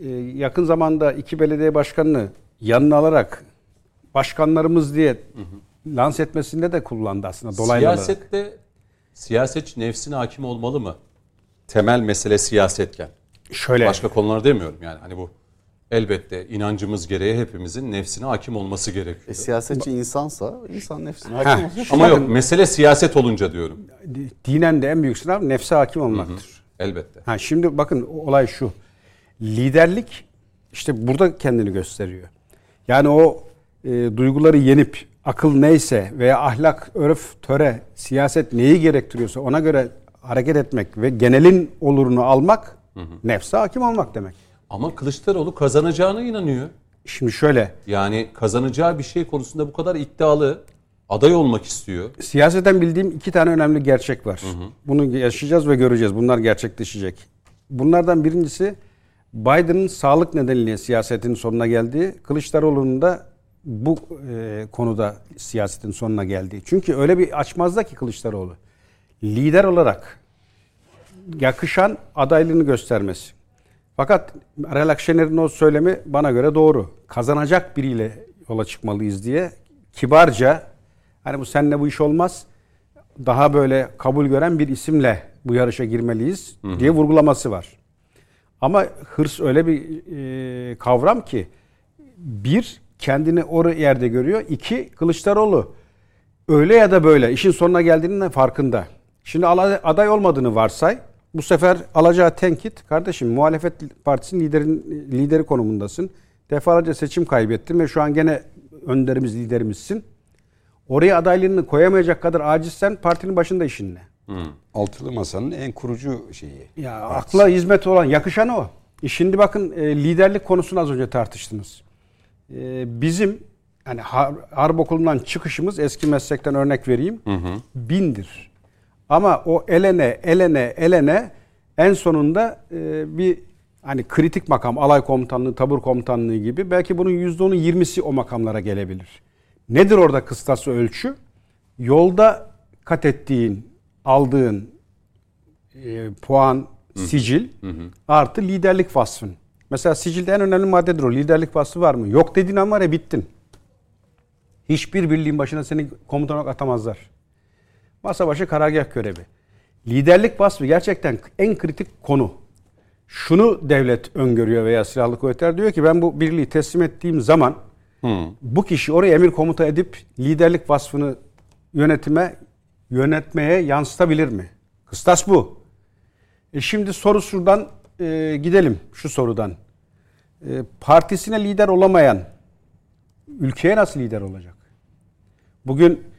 E: e, yakın zamanda iki belediye başkanını yanına alarak başkanlarımız diye lanse etmesinde de kullandı aslında dolaylı olarak.
A: Siyasette siyasetçi nefsine hakim olmalı mı? Temel mesele siyasetken.
E: Şöyle
A: Başka konular demiyorum yani. Hani bu elbette inancımız gereği hepimizin nefsine hakim olması gerekiyor.
C: E, siyasetçi insansa insan nefsine
E: Heh.
C: hakim olacak.
A: Ama yok mesele siyaset olunca diyorum.
E: dinen de en büyük sınav nefse hakim olmaktır.
A: Elbette.
E: Ha şimdi bakın olay şu. Liderlik işte burada kendini gösteriyor. Yani o e, duyguları yenip akıl neyse veya ahlak, örf, töre, siyaset neyi gerektiriyorsa ona göre hareket etmek ve genelin olurunu almak nefse hakim olmak demek.
A: Ama Kılıçdaroğlu kazanacağına inanıyor.
E: Şimdi şöyle
A: Yani kazanacağı bir şey konusunda bu kadar iddialı. Aday olmak istiyor.
E: Siyaseten bildiğim iki tane önemli gerçek var. Bunu yaşayacağız ve göreceğiz. Bunlar gerçekleşecek. Bunlardan birincisi Biden'ın sağlık nedeniyle siyasetin sonuna geldiği, Kılıçdaroğlu'nun da bu e, konuda siyasetin sonuna geldiği. Çünkü öyle bir açmazda ki Kılıçdaroğlu. Lider olarak yakışan adaylığını göstermesi. Fakat Meral Akşener'in o söylemi bana göre doğru. Kazanacak biriyle yola çıkmalıyız diye kibarca hani bu seninle bu iş olmaz daha böyle kabul gören bir isimle bu yarışa girmeliyiz diye vurgulaması var. Ama hırs öyle bir e, kavram ki bir kendini o yerde görüyor. iki Kılıçdaroğlu öyle ya da böyle işin sonuna geldiğinin farkında. Şimdi aday olmadığını varsay. Bu sefer alacağı tenkit kardeşim muhalefet partisinin liderin lideri konumundasın. Defalarca seçim kaybettin ve şu an gene önderimiz liderimizsin. Oraya adaylığını koyamayacak kadar acizsen partinin başında işin ne?
D: Altılı Masa'nın en kurucu şeyi.
E: Ya akla hizmet olan yakışan o. E şimdi bakın e, liderlik konusunu az önce tartıştınız. E, bizim hani har, harp okulundan çıkışımız eski meslekten örnek vereyim. Bindir. Ama o elene elene elene en sonunda e, bir hani kritik makam alay komutanlığı, tabur komutanlığı gibi belki bunun %10'u 20'si o makamlara gelebilir. Nedir orada kıstası ölçü? Yolda kat ettiğin, aldığın e, puan, sicil artı liderlik vasfın. Mesela sicilde en önemli maddedir o. Liderlik vasfı var mı? Yok dediğin an var ya bittin. Hiçbir birliğin başına seni komutan olarak atamazlar. Masa başı karargah görevi. Liderlik vasfı gerçekten en kritik konu. Şunu devlet öngörüyor veya silahlı kuvvetler diyor ki ben bu birliği teslim ettiğim zaman bu kişi oraya emir komuta edip liderlik vasfını yönetime yönetmeye yansıtabilir mi? Kıstas bu. E şimdi soru şuradan e, gidelim şu sorudan. E, partisine lider olamayan ülkeye nasıl lider olacak? Bugün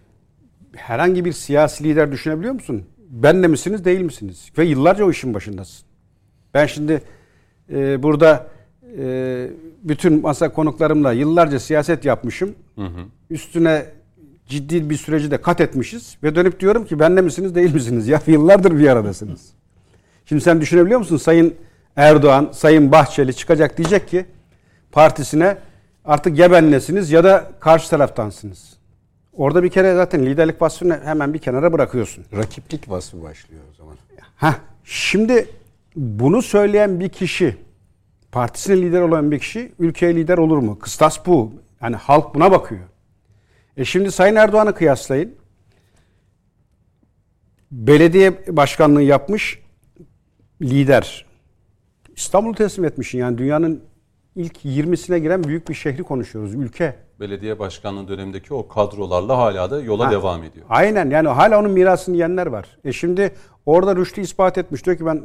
E: herhangi bir siyasi lider düşünebiliyor musun? benle misiniz değil misiniz? Ve yıllarca o işin başındasın. Ben şimdi e, burada e, bütün masa konuklarımla yıllarca siyaset yapmışım. Üstüne ciddi bir süreci de kat etmişiz. Ve dönüp diyorum ki benle misiniz değil misiniz? Ya yıllardır bir aradasınız. Şimdi sen düşünebiliyor musun? Sayın Erdoğan, Sayın Bahçeli çıkacak diyecek ki partisine artık ya benlesiniz ya da karşı taraftansınız. Orada bir kere zaten liderlik vasfını hemen bir kenara bırakıyorsun.
D: Rakiplik vasfı başlıyor o zaman.
E: Ha, şimdi bunu söyleyen bir kişi, partisine lider olan bir kişi ülkeye lider olur mu? Kıstas bu. Yani halk buna bakıyor. E şimdi Sayın Erdoğan'ı kıyaslayın. Belediye başkanlığı yapmış lider. İstanbul'u teslim etmişsin yani dünyanın ilk 20'sine giren büyük bir şehri konuşuyoruz. Ülke.
A: Belediye başkanlığı dönemindeki o kadrolarla hala da yola
E: Ha,
A: devam ediyor.
E: Aynen yani hala onun mirasını yiyenler var. E şimdi orada Rüştü ispat etmiş. Diyor ki ben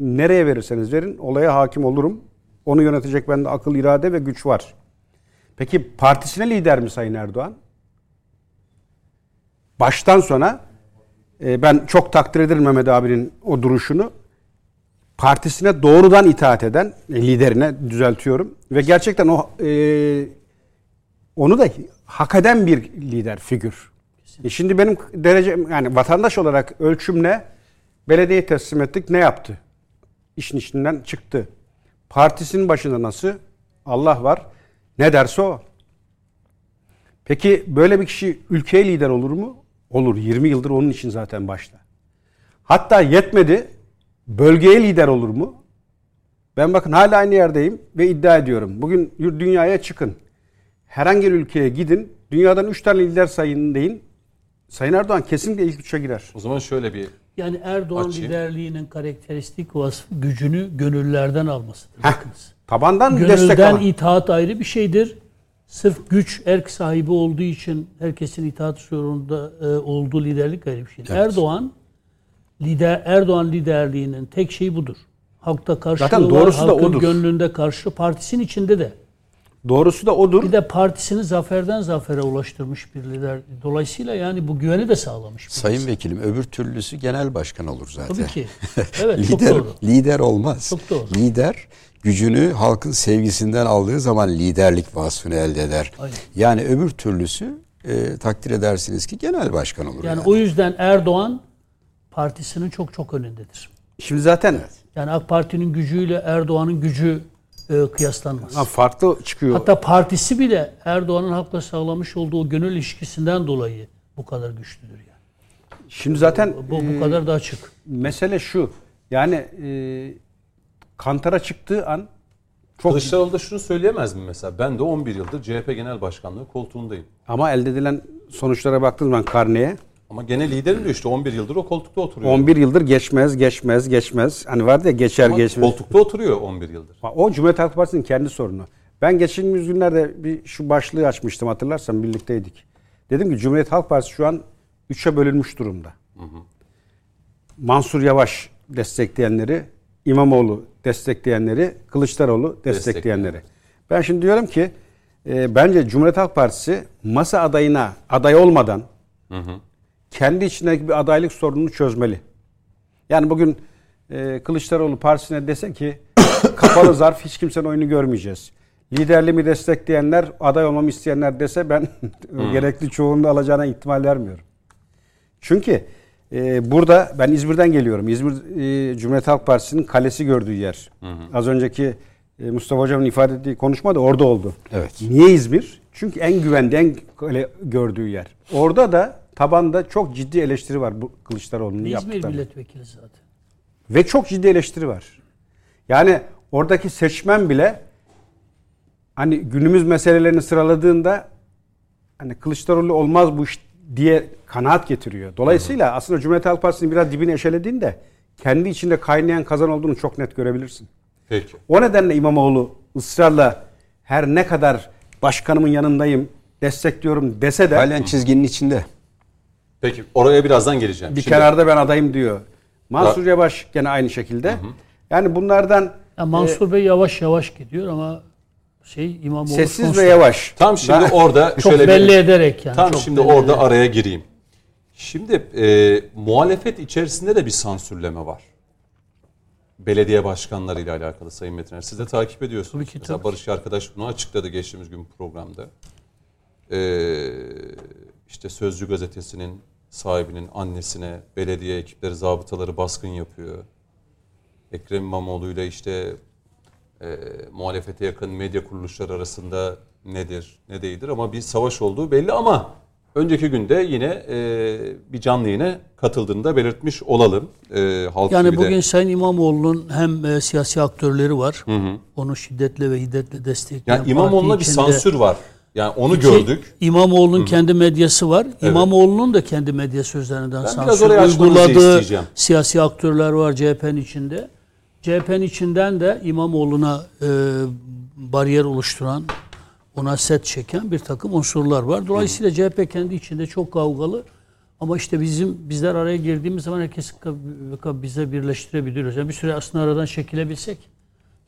E: nereye verirseniz verin olaya hakim olurum. Onu yönetecek bende akıl, irade ve güç var. Peki partisine lider mi Sayın Erdoğan? Baştan sona e, ben çok takdir ederim Mehmet abinin o duruşunu. Partisine doğrudan itaat eden e, liderine düzeltiyorum ve gerçekten o e, onu da hak eden bir lider figür. E şimdi benim derecem yani vatandaş olarak ölçüm ne? Belediye teslim ettik ne yaptı? İşin içinden çıktı. Partisinin başında nasıl? Allah var. Ne derse o. Peki böyle bir kişi ülkeye lider olur mu? Olur. 20 yıldır onun için zaten başta. Hatta yetmedi. Bölgeye lider olur mu? Ben bakın hala aynı yerdeyim ve iddia ediyorum. Bugün dünyaya çıkın. Herhangi bir ülkeye gidin. Dünyadan 3 tane lider sayın deyin. Sayın Erdoğan kesinlikle ilk üçe girer.
A: O zaman şöyle bir
B: Yani Erdoğan
A: Açayım.
B: liderliğinin karakteristik vasfı gücünü gönüllerden almasıdır.
E: Heh,
B: Bakınız.
E: tabandan destek
B: Gönülden
E: alan.
B: itaat ayrı bir şeydir. Sırf güç erk sahibi olduğu için herkesin itaat zorunda e, olduğu liderlik ayrı bir şeydir. Erdoğan lider Erdoğan liderliğinin tek şeyi budur. Halkta karşılığı
E: Zaten
B: var,
E: doğrusu da
B: halkın
E: odur.
B: gönlünde karşılığı, partisinin içinde de.
E: Doğrusu da odur.
B: Bir de partisini zaferden zafere ulaştırmış bir lider. Dolayısıyla yani bu güveni de sağlamış. bir
D: Sayın
B: insan.
D: vekilim öbür türlüsü genel başkan olur zaten.
B: Tabii ki. Evet çok
D: lider,
B: doğru.
D: lider olmaz.
B: Çok doğru.
D: Lider gücünü halkın sevgisinden aldığı zaman liderlik vasfını elde eder.
B: Aynen.
D: Yani öbür türlüsü e, takdir edersiniz ki genel başkan olur.
B: Yani
D: yani.
B: o yüzden Erdoğan partisinin çok çok önündedir.
E: Şimdi zaten
B: Yani AK Parti'nin gücüyle Erdoğan'ın gücü e, kıyaslanmaz.
E: ha, farklı çıkıyor.
B: Hatta partisi bile Erdoğan'ın halkla sağlamış olduğu gönül ilişkisinden dolayı bu kadar güçlüdür yani.
E: Şimdi zaten
B: Bu bu kadar da açık.
E: mesele şu. Yani e, kantara çıktığı an çok
A: Kılıçdaroğlu da şunu söyleyemez mi mesela? Ben de 11 yıldır CHP Genel Başkanlığı koltuğundayım.
E: ama elde edilen sonuçlara baktığım zaman karneye
A: Ama gene liderim diyor işte 11 yıldır o koltukta oturuyor.
E: 11 yıldır geçmez, geçmez, geçmez. Hani vardı ya geçer,
A: Ama
E: geçmez.
A: koltukta oturuyor 11 yıldır.
E: O Cumhuriyet Halk Partisi'nin kendi sorunu. Ben geçtiğimiz günlerde bir şu başlığı açmıştım hatırlarsan birlikteydik. Dedim ki Cumhuriyet Halk Partisi şu an üçe bölünmüş durumda. Mansur Yavaş destekleyenleri, İmamoğlu destekleyenleri, Kılıçdaroğlu destekleyenleri. Ben şimdi diyorum ki e, bence Cumhuriyet Halk Partisi masa adayına aday olmadan kendi içindeki bir adaylık sorununu çözmeli. Yani bugün e, Kılıçdaroğlu partisine dese ki kapalı zarf hiç kimsenin oyunu görmeyeceğiz. Liderliğimi destekleyenler, aday olmamı isteyenler dese ben gerekli çoğunluğu alacağına ihtimal vermiyorum. Çünkü e, burada ben İzmir'den geliyorum. İzmir e, Cumhuriyet Halk Partisi'nin kalesi gördüğü yer. Az önceki e, Mustafa Hocam'ın ifade ettiği konuşma da orada oldu.
D: Evet.
E: Niye İzmir? Çünkü en güvende, en kale gördüğü yer. Orada da tabanda çok ciddi eleştiri var bu Kılıçdaroğlu'nun
B: İzmir
E: yaptıklarına.
B: milletvekili zaten.
E: Ve çok ciddi eleştiri var. Yani oradaki seçmen bile hani günümüz meselelerini sıraladığında hani Kılıçdaroğlu olmaz bu iş diye kanaat getiriyor. Dolayısıyla aslında Cumhuriyet Halk Partisi'nin biraz dibini eşelediğinde kendi içinde kaynayan kazan olduğunu çok net görebilirsin.
A: Peki.
E: O nedenle İmamoğlu ısrarla her ne kadar başkanımın yanındayım, destekliyorum dese de
D: Halen çizginin içinde.
A: Peki oraya birazdan geleceğim.
E: bir
A: Şimdi
E: kenarda ben adayım diyor. Mansur Yavaş gene aynı şekilde. Yani bunlardan
B: Ya Mansur Bey yavaş yavaş gidiyor ama şey İmamoğlu
E: sessiz ve yavaş.
A: tam şimdi
E: Ben-
A: orada
B: çok
A: şöyle
B: belli
A: bir,
B: ederek yani.
A: tam şimdi orada
B: ederek.
A: araya gireyim. Şimdi e, muhalefet içerisinde de bir sansürleme var. Belediye başkanlarıyla alakalı Sayın Metiner. Siz de takip ediyorsunuz.
B: Tabii ki,
A: Mesela
B: tabii.
A: Barış arkadaş bunu açıkladı geçtiğimiz gün programda. Ee, işte Sözcü gazetesinin sahibinin annesine belediye ekipleri, zabıtaları baskın yapıyor. Ekrem İmamoğlu ile işte e, muhalefete yakın medya kuruluşları arasında nedir, ne değildir ama bir savaş olduğu belli ama önceki günde yine e, bir canlı yayına katıldığını da belirtmiş olalım. E, Halk
B: Yani bugün Sayın İmamoğlu'nun hem e, siyasi aktörleri var. Onu şiddetle ve hiddetle destekleyen
A: yani İmamoğlu'na bir sansür var. Yani onu
B: İki,
A: gördük.
B: İmamoğlu'nun kendi medyası var. İmamoğlu'nun da kendi medyası üzerinden
A: biraz
B: sansür uyguladığı siyasi aktörler var CHP'nin içinde. CHP'nin içinden de İmamoğlu'na e, bariyer oluşturan, ona set çeken bir takım unsurlar var. Dolayısıyla CHP kendi içinde çok kavgalı. Ama işte bizim bizler araya girdiğimiz zaman herkes bize birleştirebiliyoruz. Yani bir süre aslında aradan çekilebilsek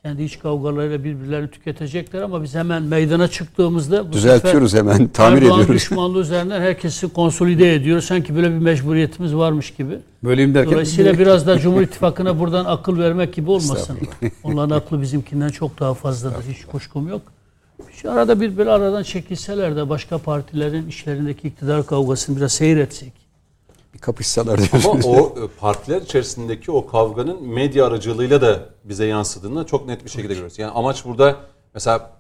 B: kendi iç kavgalarıyla birbirlerini tüketecekler ama biz hemen meydana çıktığımızda bu
D: Düzeltiyoruz
B: sefer
D: hemen, tamir
B: Erdoğan
D: ediyoruz.
B: düşmanlığı üzerinden herkesi konsolide ediyor. Sanki böyle bir mecburiyetimiz varmış gibi.
E: Böleyim derken
B: Dolayısıyla biraz da Cumhur İttifakı'na buradan akıl vermek gibi olmasın. Onların aklı bizimkinden çok daha fazladır. Hiç kuşkum yok. Şu arada bir böyle aradan çekilseler de başka partilerin işlerindeki iktidar kavgasını biraz seyretsek.
D: Kapışsalar
A: Ama
D: diyorsunuz.
A: o e, partiler içerisindeki o kavganın medya aracılığıyla da bize yansıdığını çok net bir şekilde görüyoruz. Yani amaç burada mesela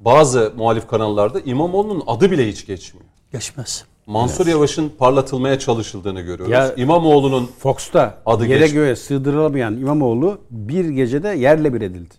A: bazı muhalif kanallarda İmamoğlu'nun adı bile hiç geçmiyor.
B: Geçmez.
A: Mansur Yavaş'ın parlatılmaya çalışıldığını görüyoruz.
E: Ya-
A: İmamoğlu'nun
E: Fox'ta
A: Adı
E: yere
A: geç-
E: göğe sığdırılamayan İmamoğlu bir gecede yerle bir edildi.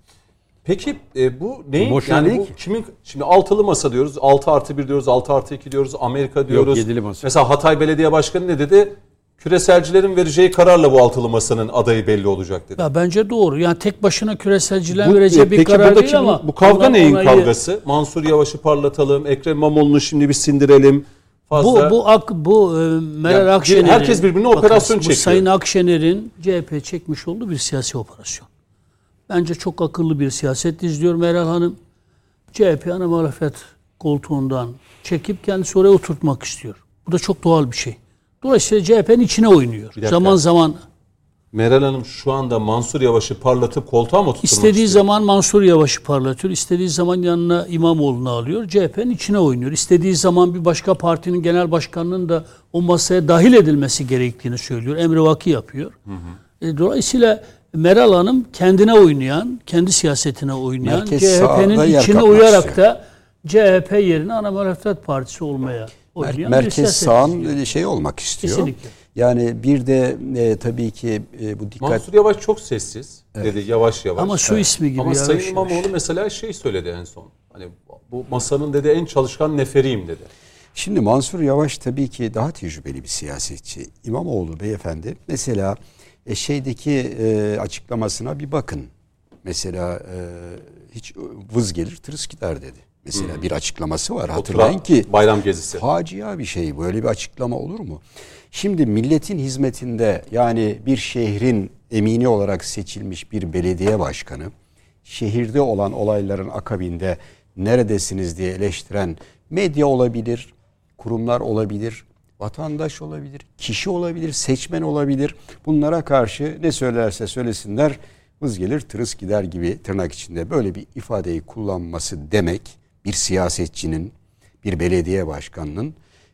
A: Peki e, bu neyin
E: Boşuna
A: yani
E: değil
A: bu
E: ki.
A: kimin şimdi altılı masa diyoruz 6 artı 1 diyoruz 6 artı 2 diyoruz Amerika diyoruz.
E: yedili masa.
A: Mesela Hatay Belediye Başkanı ne dedi? Küreselcilerin vereceği kararla bu altılı masanın adayı belli olacak dedi.
B: Ya bence doğru. Yani tek başına küreselciler
A: Bu-
B: vereceği bir
A: peki
B: karar
A: buradaki
B: değil ama
A: bu, bu kavga
B: ondan
A: neyin
B: onayı-
A: kavgası? Mansur Yavaş'ı parlatalım, Ekrem İmamoğlu'nu şimdi bir sindirelim. Fazla
B: Bu bu ak bu e, Meral
A: Yani
B: Akşener'in
A: herkes birbirine operasyon
B: bu
A: çekiyor.
B: Sayın Akşener'in CHP çekmiş olduğu bir siyasi operasyon. Bence çok akıllı bir siyaset izliyor Meral Hanım. CHP ana muhalefet koltuğundan çekip kendisi oraya oturtmak istiyor. Bu da çok doğal bir şey. Dolayısıyla CHP'nin içine oynuyor. Zaman zaman
A: Meral Hanım şu anda Mansur Yavaş'ı parlatıp koltuğa mı tutturmak
B: istediği
A: istiyor?
B: zaman Mansur Yavaş'ı parlatıyor. istediği zaman yanına İmamoğlu'nu alıyor. CHP'nin içine oynuyor. İstediği zaman bir başka partinin genel başkanının da o masaya dahil edilmesi gerektiğini söylüyor. Emrivaki yapıyor. E, dolayısıyla Meral Hanım kendine oynayan, kendi siyasetine oynayan, CHP'nin içine uyarak
D: istiyor.
B: da CHP yerine ana muhalefet partisi olmaya oynayan bir
D: Merkez sağın
B: izliyor.
D: şey olmak istiyor.
B: Kesinlikle.
D: Yani bir de e, tabii ki e, bu dikkat
A: Mansur Yavaş çok sessiz dedi yavaş yavaş.
B: Ama su ismi gibi
A: Ama
B: yavaş
A: Sayın
B: yavaş.
A: İmamoğlu mesela şey söyledi en son. Hani bu masanın dedi en çalışkan neferiyim dedi.
D: Şimdi Mansur Yavaş tabii ki daha tecrübeli bir siyasetçi. İmamoğlu beyefendi mesela e, şeydeki e, açıklamasına bir bakın. Mesela e, hiç vız gelir tırıs gider dedi. Mesela bir açıklaması var. Hatırlayın ki
A: bayram gezisi.
D: facia bir şey. Böyle bir açıklama olur mu? Şimdi milletin hizmetinde yani bir şehrin emini olarak seçilmiş bir belediye başkanı şehirde olan olayların akabinde neredesiniz diye eleştiren medya olabilir, kurumlar olabilir, vatandaş olabilir, kişi olabilir, seçmen olabilir. Bunlara karşı ne söylerse söylesinler vız gelir tırıs gider gibi tırnak içinde böyle bir ifadeyi kullanması demek bir siyasetçinin, bir belediye başkanının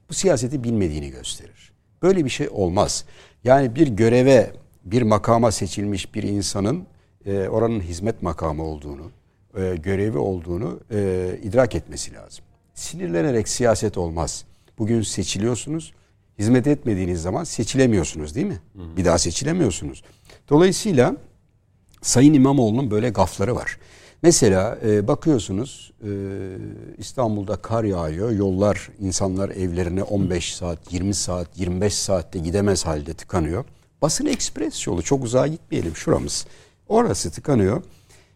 D: bu siyaseti bilmediğini gösterir. Böyle bir şey olmaz. Yani bir göreve, bir makama seçilmiş bir insanın e, oranın hizmet makamı olduğunu, e, görevi olduğunu e, idrak etmesi lazım. Sinirlenerek siyaset olmaz. Bugün seçiliyorsunuz, hizmet etmediğiniz zaman seçilemiyorsunuz değil mi? Bir daha seçilemiyorsunuz. Dolayısıyla Sayın İmamoğlu'nun böyle gafları var. Mesela e, bakıyorsunuz e, İstanbul'da kar yağıyor. Yollar insanlar evlerine 15 saat, 20 saat, 25 saatte gidemez halde tıkanıyor. Basın ekspres yolu çok uzağa gitmeyelim şuramız. Orası tıkanıyor.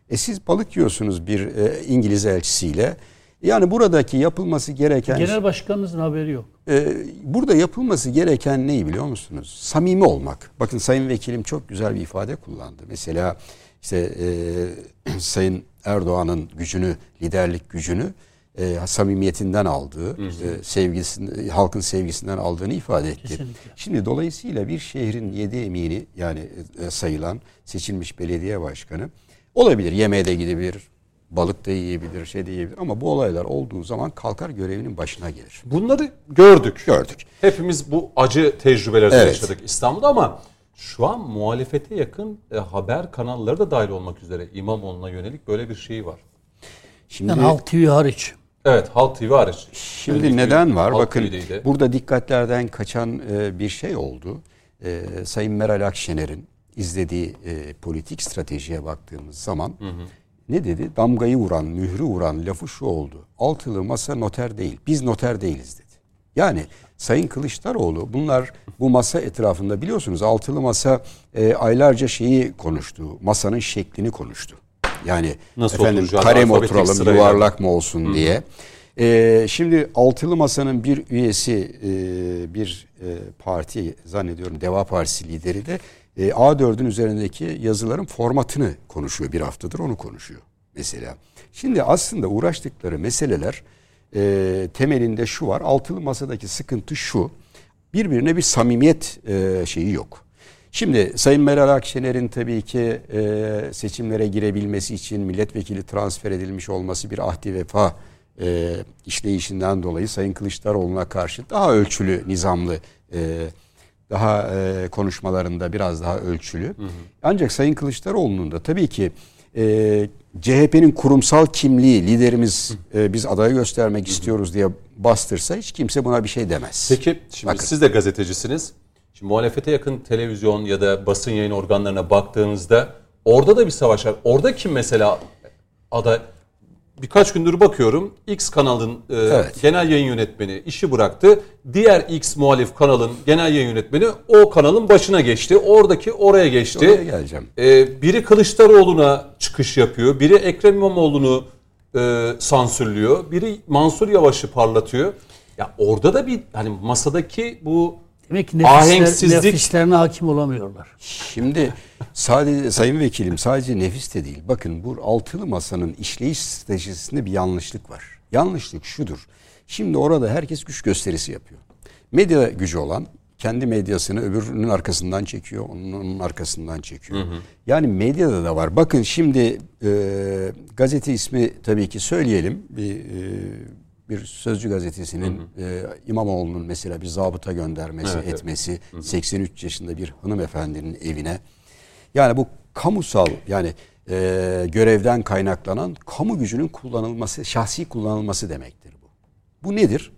D: E siz balık yiyorsunuz bir e, İngiliz elçisiyle. Yani buradaki yapılması gereken
B: Genel başkanınızın haberi yok.
D: ee, burada yapılması gereken neyi biliyor musunuz? Samimi olmak. Bakın Sayın Vekilim çok güzel bir ifade kullandı. Mesela işte e, Sayın Erdoğan'ın gücünü, liderlik gücünü e, samimiyetinden aldığı, işte sevgisini, halkın sevgisinden aldığını ifade etti.
B: Kesinlikle.
D: Şimdi dolayısıyla bir şehrin yedi emini yani e, sayılan seçilmiş belediye başkanı olabilir. Yemeğe de gidebilir, balık da yiyebilir, şey de yiyebilir ama bu olaylar olduğu zaman kalkar görevinin başına gelir.
A: Bunları gördük.
D: Gördük.
A: Hepimiz bu acı tecrübeleri
D: Evet.
A: yaşadık İstanbul'da ama şu an muhalefete yakın e, haber kanalları da dahil olmak üzere İmamoğlu'na yönelik böyle bir şey var.
D: Şimdi
B: Yani Halk TV hariç.
A: Evet Halk TV hariç.
D: Şimdi
A: Önceki
D: neden var?
A: Halk
D: Bakın
A: TV'deydi.
D: burada dikkatlerden kaçan e, bir şey oldu. E, Sayın Meral Akşener'in izlediği e, politik stratejiye baktığımız zaman ne dedi? Damgayı vuran, mührü vuran lafı şu oldu. Altılı masa noter değil. Biz noter değiliz dedi. Yani Sayın Kılıçdaroğlu bunlar bu masa etrafında biliyorsunuz altılı masa e, aylarca şeyi konuştu. Masanın şeklini konuştu. Yani
A: Nasıl
D: efendim kare mi oturalım,
A: sırayla.
D: yuvarlak mı olsun diye. Ee, şimdi altılı masanın bir üyesi e, bir e, parti zannediyorum Deva Partisi lideri de e, A4'ün üzerindeki yazıların formatını konuşuyor bir haftadır onu konuşuyor mesela. Şimdi aslında uğraştıkları meseleler e, temelinde şu var altılı masadaki sıkıntı şu birbirine bir samimiyet e, şeyi yok. Şimdi Sayın Meral Akşener'in tabii ki e, seçimlere girebilmesi için milletvekili transfer edilmiş olması bir ahdi vefa e, işleyişinden dolayı Sayın Kılıçdaroğlu'na karşı daha ölçülü, nizamlı, e, daha e, konuşmalarında biraz daha ölçülü. Ancak Sayın Kılıçdaroğlu'nun da tabii ki e, CHP'nin kurumsal kimliği, liderimiz e, biz adayı göstermek istiyoruz diye bastırsa hiç kimse buna bir şey demez.
A: Peki şimdi
D: Bakın.
A: siz de gazetecisiniz. Şimdi muhalefete yakın televizyon ya da basın yayın organlarına baktığınızda orada da bir savaş var. Orada kim mesela aday birkaç gündür bakıyorum X kanalın e,
D: Evet.
A: genel yayın yönetmeni işi bıraktı. Diğer X muhalif kanalın genel yayın yönetmeni o kanalın başına geçti. Oradaki oraya geçti.
D: Oraya geleceğim.
A: E, biri Kılıçdaroğlu'na çıkış yapıyor. Biri Ekrem İmamoğlu'nu e, sansürlüyor. Biri Mansur Yavaş'ı parlatıyor. Ya orada da bir hani masadaki bu
B: Demek ki nefisler,
A: Ahenksizlik-
B: nefislerine hakim olamıyorlar.
D: Şimdi sadece sayın vekilim sadece nefis de değil. Bakın bu altılı masanın işleyiş stratejisinde bir yanlışlık var. Yanlışlık şudur. Şimdi orada herkes güç gösterisi yapıyor. Medya gücü olan kendi medyasını öbürünün arkasından çekiyor, onun, arkasından çekiyor. Yani medyada da var. Bakın şimdi e, gazete ismi tabii ki söyleyelim. Bir, e, bir Sözcü gazetesinin e, İmamoğlu'nun mesela bir zabıta göndermesi,
A: Evet, evet.
D: etmesi, 83 yaşında bir hanımefendinin evine. Yani bu kamusal yani e, görevden kaynaklanan kamu gücünün kullanılması, şahsi kullanılması demektir bu. Bu nedir?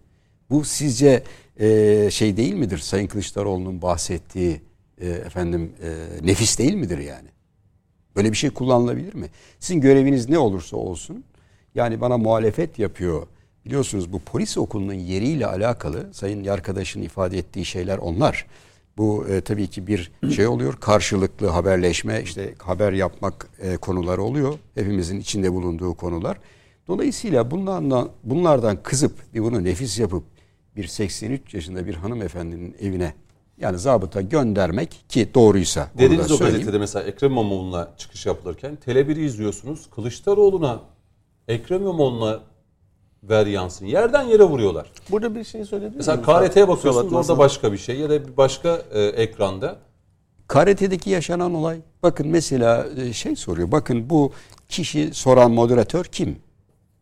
D: Bu sizce e, şey değil midir? Sayın Kılıçdaroğlu'nun bahsettiği e, efendim e, nefis değil midir yani? Böyle bir şey kullanılabilir mi? Sizin göreviniz ne olursa olsun yani bana muhalefet yapıyor. Biliyorsunuz bu polis okulunun yeriyle alakalı sayın arkadaşın ifade ettiği şeyler onlar. Bu e, tabii ki bir şey oluyor. Karşılıklı haberleşme, işte haber yapmak e, konuları oluyor. Hepimizin içinde bulunduğu konular. Dolayısıyla bunlardan bunlardan kızıp bir bunu nefis yapıp bir 83 yaşında bir hanımefendinin evine yani zabıta göndermek ki doğruysa
A: dediğiniz o gazetede mesela Ekrem İmamoğlu'na çıkış yapılırken Tele1'i izliyorsunuz. Kılıçdaroğlu'na Ekrem İmamoğlu'na ver yansın. Yerden yere vuruyorlar.
F: Burada bir şey söyleyebilir
A: Mesela? KRT'ye bakıyorsunuz orada başka bir şey ya da bir başka e, ekranda.
D: KRT'deki yaşanan olay. Bakın mesela e, şey soruyor. Bakın bu kişi soran moderatör kim?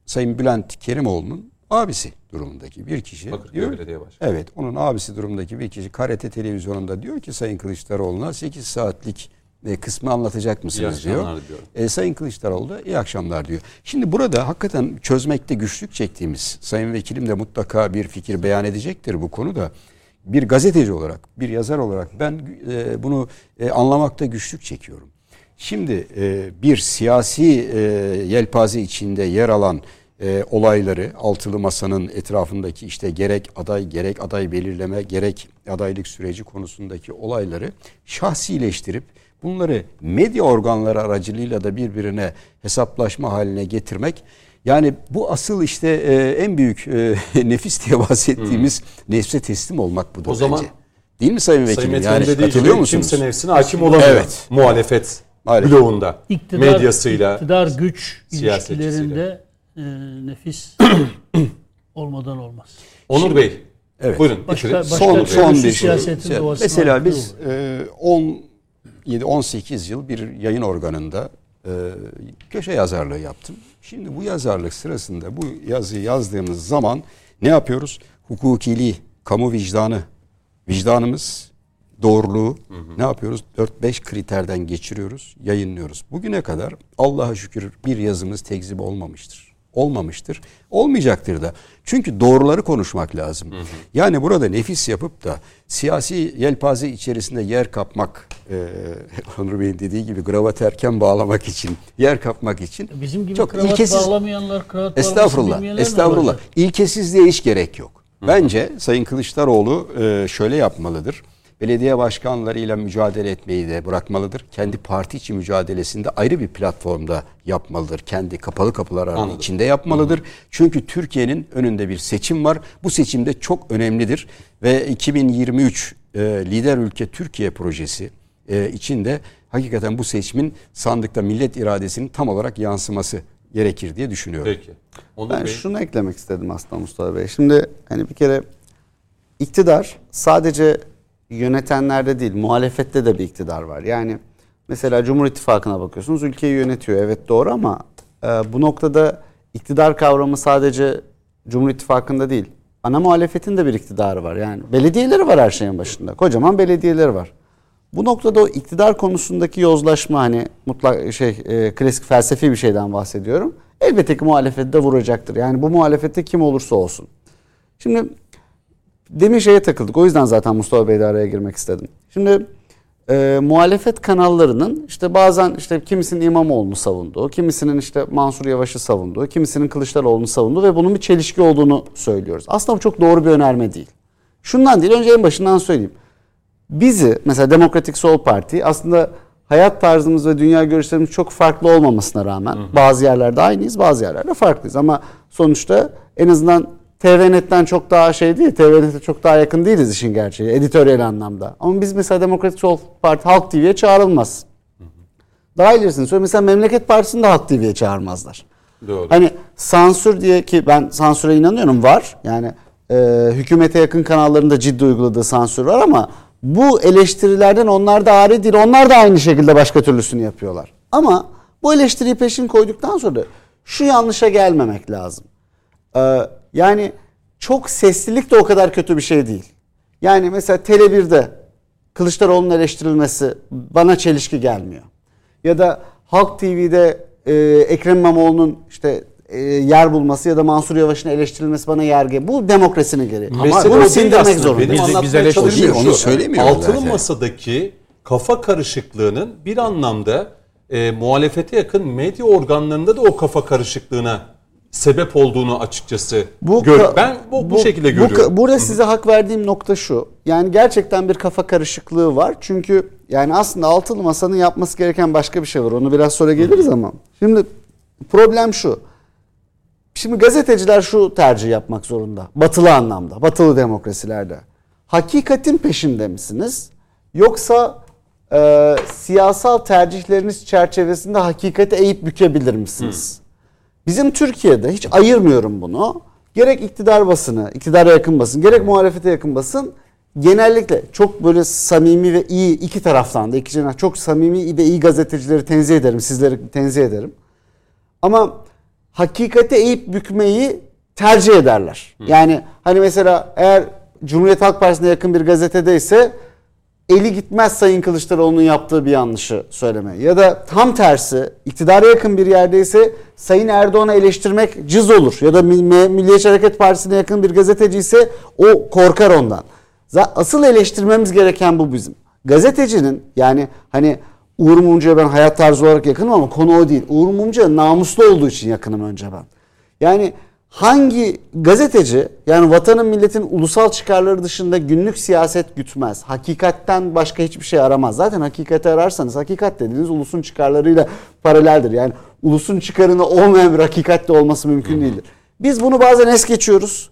D: Sayın Bülent Kerimoğlu'nun abisi durumundaki bir kişi.
A: Bakırköy
D: diyor,
A: Belediye Başkanı.
D: Evet onun abisi durumundaki bir kişi KRT televizyonunda diyor ki Sayın Kılıçdaroğlu'na 8 saatlik e, kısmı anlatacak mısınız diyor.
A: diyorum.
D: E, Sayın Kılıçdaroğlu da iyi akşamlar diyor. Şimdi burada hakikaten çözmekte güçlük çektiğimiz Sayın Vekilim de mutlaka bir fikir beyan edecektir bu konuda. Bir gazeteci olarak, bir yazar olarak ben e, bunu e, anlamakta güçlük çekiyorum. Şimdi e, bir siyasi e, yelpaze içinde yer alan e, olayları altılı masanın etrafındaki işte gerek aday gerek aday belirleme gerek adaylık süreci konusundaki olayları şahsileştirip Bunları medya organları aracılığıyla da birbirine hesaplaşma haline getirmek yani bu asıl işte e, en büyük e, nefis diye bahsettiğimiz hmm. nefse teslim olmak budur
A: o zaman,
D: bence. Değil mi Sayın Vekilim?
A: Sayın
D: yani
A: dediği
D: katılıyor musunuz?
A: Kimse nefsine hakim olamıyor.
D: Evet.
A: Muhalefet
D: Maalesef.
A: bloğunda,
B: iktidar,
A: medyasıyla,
B: iktidar güç ilişkilerinde e, nefis olmadan olmaz.
A: Onur Şimdi, Bey,
D: evet.
A: buyurun.
B: Başka, başka
D: son, son bir şey. Mesela biz 10 7-18 yıl bir yayın organında e, köşe yazarlığı yaptım. Şimdi bu yazarlık sırasında bu yazıyı yazdığımız zaman ne yapıyoruz? Hukukiliği, kamu vicdanı, vicdanımız, doğruluğu hı hı. ne yapıyoruz? 4-5 kriterden geçiriyoruz, yayınlıyoruz. Bugüne kadar Allah'a şükür bir yazımız tekzip olmamıştır. Olmamıştır. Olmayacaktır da. Çünkü doğruları konuşmak lazım. Yani burada nefis yapıp da siyasi yelpaze içerisinde yer kapmak, e, Onur Bey'in dediği gibi kravat erken bağlamak için, yer kapmak için
B: Bizim gibi
D: çok
B: kravat
D: ilkesiz.
B: bağlamayanlar, kravat
D: Estağfurullah. Estağfurullah. İlkesizliğe hiç gerek yok. Bence Sayın Kılıçdaroğlu e, şöyle yapmalıdır. Belediye başkanlarıyla mücadele etmeyi de bırakmalıdır. Kendi parti içi mücadelesinde ayrı bir platformda yapmalıdır. Kendi kapalı kapılar
A: Anladım.
D: içinde yapmalıdır. Çünkü Türkiye'nin önünde bir seçim var. Bu seçimde çok önemlidir ve 2023 e, lider ülke Türkiye projesi e, içinde hakikaten bu seçimin sandıkta millet iradesinin tam olarak yansıması gerekir diye düşünüyorum.
A: Peki. Onur
C: Ben
A: Bey.
C: şunu eklemek istedim aslında Mustafa Bey. Şimdi hani bir kere iktidar sadece yönetenlerde değil muhalefette de bir iktidar var. Yani mesela Cumhur İttifakı'na bakıyorsunuz ülkeyi yönetiyor evet doğru ama e, bu noktada iktidar kavramı sadece Cumhur İttifakı'nda değil. Ana muhalefetin de bir iktidarı var. Yani belediyeleri var her şeyin başında. Kocaman belediyeleri var. Bu noktada o iktidar konusundaki yozlaşma hani mutlak şey e, klasik felsefi bir şeyden bahsediyorum. Elbette ki muhalefette vuracaktır. Yani bu muhalefette kim olursa olsun. Şimdi demin şeye takıldık. O yüzden zaten Mustafa Bey'le araya girmek istedim. Şimdi e, muhalefet kanallarının işte bazen işte kimisinin İmamoğlu'nu savunduğu, kimisinin işte Mansur Yavaş'ı savunduğu, kimisinin Kılıçdaroğlu'nu savunduğu ve bunun bir çelişki olduğunu söylüyoruz. Aslında bu çok doğru bir önerme değil. Şundan değil, önce en başından söyleyeyim. Bizi mesela Demokratik Sol Parti aslında hayat tarzımız ve dünya görüşlerimiz çok farklı olmamasına rağmen bazı yerlerde aynıyız, bazı yerlerde farklıyız ama sonuçta en azından TVNet'ten çok daha şey değil, TVNet'e çok daha yakın değiliz işin gerçeği editoryal anlamda. Ama biz mesela Demokratik Sol Parti Halk TV'ye çağrılmaz. Daha ilerisini söyleyeyim. Mesela Memleket Partisi'ni de Halk TV'ye çağırmazlar.
A: Doğru.
C: Hani sansür diye ki ben sansüre inanıyorum var. Yani e, hükümete yakın kanallarında ciddi uyguladığı sansür var ama bu eleştirilerden onlar da ari değil. Onlar da aynı şekilde başka türlüsünü yapıyorlar. Ama bu eleştiriyi peşin koyduktan sonra şu yanlışa gelmemek lazım. Ee, yani çok seslilik de o kadar kötü bir şey değil. Yani mesela Tele1'de Kılıçdaroğlu'nun eleştirilmesi bana çelişki gelmiyor. Ya da Halk TV'de e, Ekrem İmamoğlu'nun işte e, yer bulması ya da Mansur Yavaş'ın eleştirilmesi bana yer geliyor. Bu demokrasinin gereği. Ama bunu sindirmek zorunda.
A: Benim
E: Biz- biz eleştiri-
A: çalıştığım
D: Onu
A: şu,
D: söylemiyoruz
A: Altılı
D: zaten.
A: masadaki kafa karışıklığının bir anlamda e, muhalefete yakın medya organlarında da o kafa karışıklığına sebep olduğunu açıkçası gör-
C: ka-
A: ben bu, bu, şekilde
C: ka-
A: görüyorum.
C: burada size hak verdiğim nokta şu. Yani gerçekten bir kafa karışıklığı var. Çünkü yani aslında altılı masanın yapması gereken başka bir şey var. Onu biraz sonra geliriz ama. Şimdi problem şu. Şimdi gazeteciler şu tercih yapmak zorunda. Batılı anlamda, batılı demokrasilerde. Hakikatin peşinde misiniz? Yoksa e, siyasal tercihleriniz çerçevesinde hakikati eğip bükebilir misiniz? Bizim Türkiye'de hiç ayırmıyorum bunu. Gerek iktidar basını, iktidara yakın basın, gerek muhalefete yakın basın genellikle çok böyle samimi ve iyi iki taraftan da iki cenah çok samimi ve iyi gazetecileri tenzih ederim, sizleri tenzih ederim. Ama hakikate eğip bükmeyi tercih ederler. Yani hani mesela eğer Cumhuriyet Halk Partisi'ne yakın bir gazetedeyse eli gitmez Sayın Kılıçdaroğlu'nun yaptığı bir yanlışı söyleme. Ya da tam tersi iktidara yakın bir yerdeyse Sayın Erdoğan'ı eleştirmek cız olur. Ya da Mill- Milliyetçi Hareket Partisi'ne yakın bir gazeteci ise o korkar ondan. Asıl eleştirmemiz gereken bu bizim. Gazetecinin yani hani Uğur Mumcu'ya ben hayat tarzı olarak yakınım ama konu o değil. Uğur Mumcu'ya namuslu olduğu için yakınım önce ben. Yani hangi gazeteci yani vatanın milletin ulusal çıkarları dışında günlük siyaset gütmez. Hakikatten başka hiçbir şey aramaz. Zaten hakikati ararsanız hakikat dediğiniz ulusun çıkarlarıyla paraleldir. Yani ulusun çıkarına olmayan bir hakikat de olması mümkün değildir. Biz bunu bazen es geçiyoruz.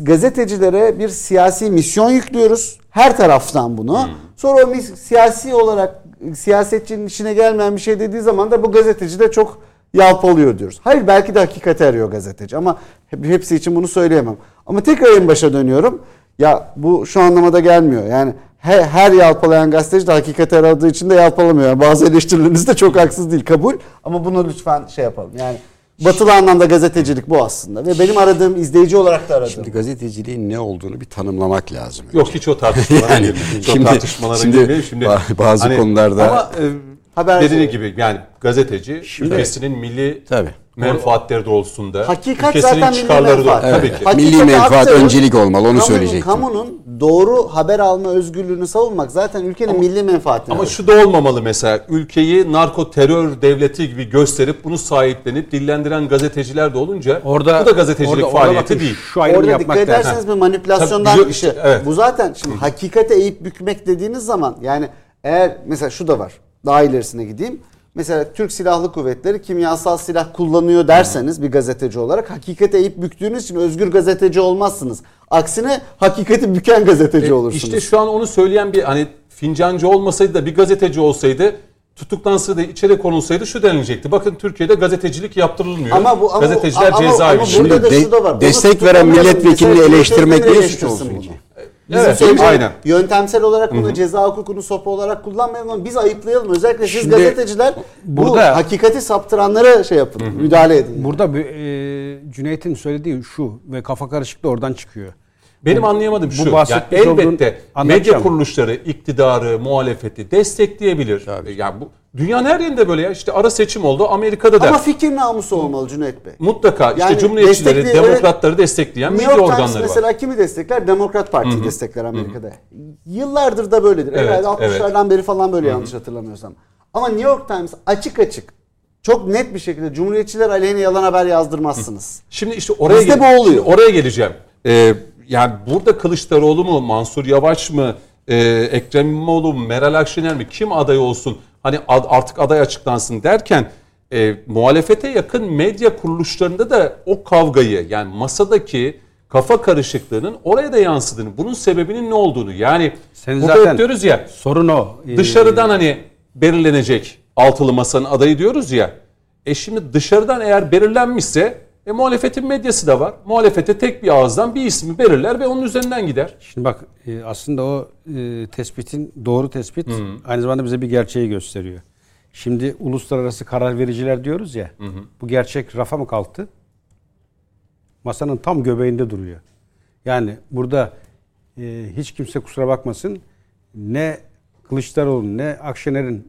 C: Gazetecilere bir siyasi misyon yüklüyoruz. Her taraftan bunu. Sonra o siyasi olarak siyasetçinin işine gelmeyen bir şey dediği zaman da bu gazeteci de çok yalpalıyor diyoruz. Hayır belki de hakikati arıyor gazeteci ama hep- hepsi için bunu söyleyemem. Ama tekrar en başa dönüyorum. Ya bu şu anlamada gelmiyor. Yani her, her yalpalayan gazeteci de hakikati aradığı için de yalpalamıyor. Yani bazı eleştirileriniz de çok haksız değil kabul. Ama bunu lütfen şey yapalım. Yani batılı anlamda gazetecilik bu aslında. Ve benim aradığım izleyici olarak da aradığım.
D: Şimdi gazeteciliğin ne olduğunu bir tanımlamak lazım.
A: Yok hiç o tartışmalara
D: Yani
A: girmeyin. Hiç o
D: şimdi-
A: tartışmalara
D: şimdi.
A: Şimdi
D: ba- bazı konularda-
A: ama e,
C: Haber-
A: dediği gibi yani gazeteci ülkesinin milli
D: Tabii.
A: menfaatleri doğrultusunda
C: Hakikat
A: ülkesinin
C: zaten milli
A: çıkarları
C: menfaat.
A: da
D: Evet,
A: tabii ki.
D: Milli menfaat öncelik olmalı, onu
C: Kamunun-
D: söyleyecektim.
C: Kamunun doğru haber alma özgürlüğünü savunmak zaten ülkenin milli menfaatine.
A: Ama şu da olmamalı mesela ülkeyi narko terör devleti gibi gösterip bunu sahiplenip dillendiren gazeteciler de olunca
E: Orada
A: bu da gazetecilik
E: orada- orada
A: faaliyeti
E: bakın
A: değil.
E: Şu ayrımı
C: Orada
E: yapmak
C: dikkat
E: lazım.
C: ederseniz bir manipülasyondan
A: Tabii,
C: şey.
A: evet.
C: Bu zaten şimdi hakikate eğip bükmek dediğiniz zaman yani eğer mesela şu da var. Daha ilerisine gideyim. Mesela Türk Silahlı Kuvvetleri kimyasal silah kullanıyor derseniz bir gazeteci olarak hakikate eğip büktüğünüz için özgür gazeteci olmazsınız. Aksine hakikati büken gazeteci
A: E,
C: olursunuz.
A: İşte şu an onu söyleyen bir hani fincancı olmasaydı da bir gazeteci olsaydı tutuklansaydı içeri konulsaydı şu denilecekti. Bakın Türkiye'de gazetecilik yaptırılmıyor.
C: Ama bu- ama-
A: Gazeteciler
C: ama-
A: cezaevi.
C: ama
A: Şimdi-
C: burada da
D: de-
C: şu da var. Bunu
D: destek veren milletvekilini eleştirmek niye suç olsun
C: Bizim
A: Evet,
C: söyleyeceğim
A: aynen.
C: yöntemsel olarak bunu ceza hukukunu sopa olarak kullanmayalım ama biz ayıplayalım. Özellikle siz
E: Şimdi
C: gazeteciler bu
E: burada-
C: hakikati saptıranlara şey yapın, müdahale edin.
E: Burada e, Cüneyt'in söylediği şu ve kafa karışıklığı oradan çıkıyor.
A: Benim anlayamadığım
E: bu
A: şu. Yani
E: bahsetmiş olduğun-
A: elbette medya kuruluşları iktidarı, muhalefeti destekleyebilir.
D: Tabii.
A: Yani bu dünyanın her yerinde böyle ya. İşte ara seçim oldu Amerika'da da.
C: Ama fikir namusu olmalı Cüneyt Bey.
A: Mutlaka işte
C: Yani
A: cumhuriyetçileri,
C: destekli-
A: demokratları destekleyen
C: New
A: medya
C: York Times
A: organları var.
C: mesela kimi destekler? Demokrat Parti'yi destekler Amerika'da. Yıllardır da böyledir.
A: Evet,
C: Herhalde 60'lardan beri falan böyle yanlış hatırlamıyorsam. Ama New York Times açık açık çok net bir şekilde Cumhuriyetçiler aleyhine yalan haber yazdırmazsınız.
A: Şimdi işte oraya
C: Bizde
A: gel-
C: bu oluyor.
A: Şimdi oraya geleceğim. Ee, yani burada Kılıçdaroğlu mu, Mansur Yavaş mı, e, Ekrem İmamoğlu mu, Meral Akşener mi kim aday olsun? Hani ad- artık aday açıklansın derken e, muhalefete yakın medya kuruluşlarında da o kavgayı yani masadaki kafa karışıklığının oraya da yansıdığını, bunun sebebinin ne olduğunu yani
E: Sen
A: burada
E: zaten
A: diyoruz ya
E: sorun o. Ee,
A: dışarıdan hani belirlenecek altılı masanın adayı diyoruz ya. E şimdi dışarıdan eğer belirlenmişse e, muhalefetin medyası da var. Muhalefete tek bir ağızdan bir ismi belirler ve onun üzerinden gider.
E: Şimdi bak e, aslında o e, tespitin doğru tespit aynı zamanda bize bir gerçeği gösteriyor. Şimdi uluslararası karar vericiler diyoruz ya. Bu gerçek rafa mı kalktı? Masanın tam göbeğinde duruyor. Yani burada e, hiç kimse kusura bakmasın ne Kılıçdaroğlu ne Akşener'in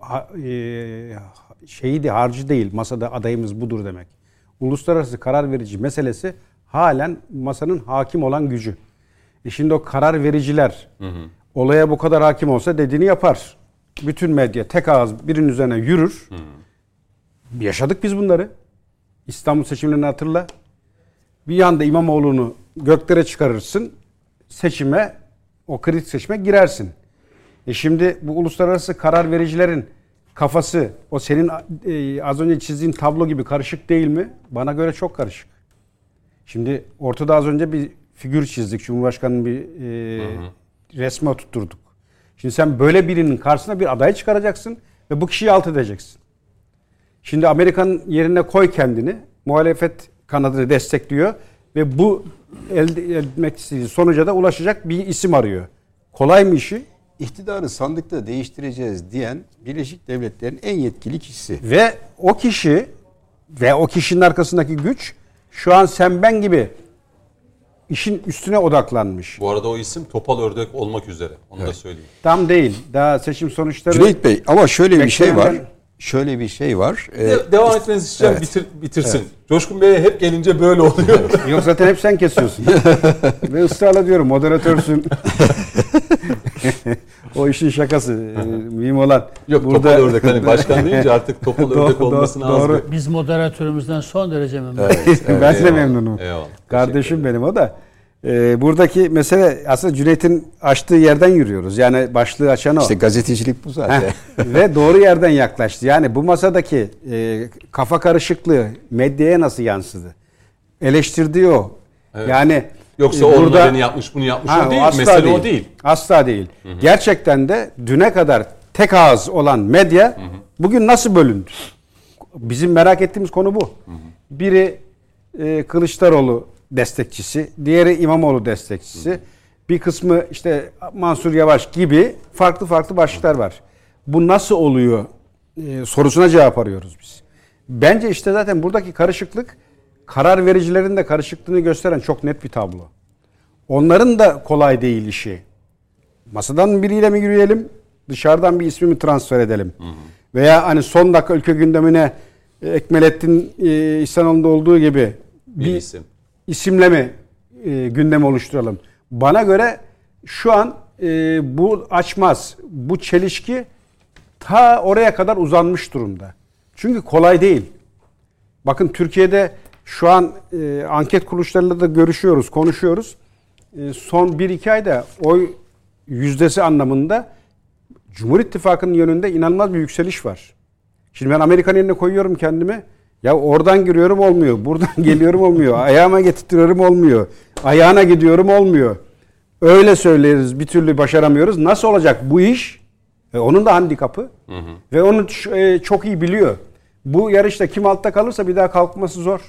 E: ha- e, şeyi de harcı değil masada adayımız budur demek. Uluslararası karar verici meselesi halen masanın hakim olan gücü. E şimdi o karar vericiler olaya bu kadar hakim olsa dediğini yapar. Bütün medya tek ağız birinin üzerine yürür. Yaşadık biz bunları. İstanbul seçimlerini hatırla. Bir yanda İmamoğlu'nu göklere çıkarırsın. Seçime, o kritik seçime girersin. E şimdi bu uluslararası karar vericilerin kafası o senin e, az önce çizdiğin tablo gibi karışık değil mi? Bana göre çok karışık. Şimdi ortada az önce bir figür çizdik. Cumhurbaşkanı'nın bir e, resme tutturduk. Şimdi sen böyle birinin karşısına bir aday çıkaracaksın ve bu kişiyi alt edeceksin. Şimdi Amerika'nın yerine koy kendini. Muhalefet kanadını destekliyor ve bu elde etmek istediği sonuca da ulaşacak bir isim arıyor. Kolay mı işi?
D: İktidarı sandıkta değiştireceğiz diyen Birleşik Devletler'in en yetkili kişisi.
E: Ve o kişi ve o kişinin arkasındaki güç şu an sen ben gibi işin üstüne odaklanmış.
A: Bu arada o isim topal ördek olmak üzere. Onu da söyleyeyim.
E: Tam değil. Daha seçim sonuçları
D: Cüneyt Bey ama şöyle bir şey var. Şöyle bir şey var. Ee,
A: De- devam etmenizi isteyeceğim
D: evet.
A: bitir, bitirsin. Coşkun Bey'e hep gelince böyle oluyor.
E: Yok zaten hep sen kesiyorsun. Ve ısrarla diyorum moderatörsün. o işin şakası. Ee, Mühim olan.
A: Yok topal ördek. Hani başkan deyince artık topal
E: Doğru,
A: ördek olmasına
E: doğru.
A: az bir-
B: Biz moderatörümüzden son derece memnunuz.
E: ben de memnunum.
A: eyvallah.
E: Kardeşim benim o da. Ee, buradaki mesele aslında Cüneyt'in açtığı yerden yürüyoruz. Yani başlığı açan o.
D: işte gazetecilik bu zaten.
E: Ve doğru yerden yaklaştı. Yani bu masadaki e, kafa karışıklığı medyaya nasıl yansıdı? Eleştirdiği o. Yani
A: Yoksa
E: e,
A: burada... beni yapmış bunu yapmış
E: Ha,
A: o değil.
E: asla
A: Mesele o değil.
E: Asla değil. Gerçekten de düne kadar tek ağız olan medya bugün nasıl bölündü? Bizim merak ettiğimiz konu bu. Biri e, Kılıçdaroğlu destekçisi, diğeri İmamoğlu destekçisi. Bir kısmı işte Mansur Yavaş gibi farklı farklı başlıklar var. Bu nasıl oluyor e, sorusuna cevap arıyoruz biz. Bence işte zaten buradaki karışıklık karar vericilerin de karışıklığını gösteren çok net bir tablo. Onların da kolay değil işi. Masadan biriyle mi yürüyelim, dışarıdan bir ismi mi transfer edelim? Veya hani son dakika ülke gündemine e, Ekmelettin e, İhsanoğlu'nda olduğu gibi
A: Bir isim.
E: İsimle e, gündem oluşturalım? Bana göre şu an e, bu açmaz. Bu çelişki ta oraya kadar uzanmış durumda. Çünkü kolay değil. Bakın Türkiye'de şu an e, anket kuruluşlarıyla da görüşüyoruz, konuşuyoruz. E, son 1-2 ayda oy yüzdesi anlamında Cumhur İttifakı'nın yönünde inanılmaz bir yükseliş var. Şimdi ben Amerika'nın yerine koyuyorum kendimi. Ya oradan giriyorum olmuyor. Buradan geliyorum olmuyor. Ayağıma getirtiyorum olmuyor. Ayağına gidiyorum olmuyor. Öyle söyleriz bir türlü başaramıyoruz. Nasıl olacak bu iş? E, onun da handikapı. Ve onu e, çok iyi biliyor. Bu yarışta kim altta kalırsa bir daha kalkması zor.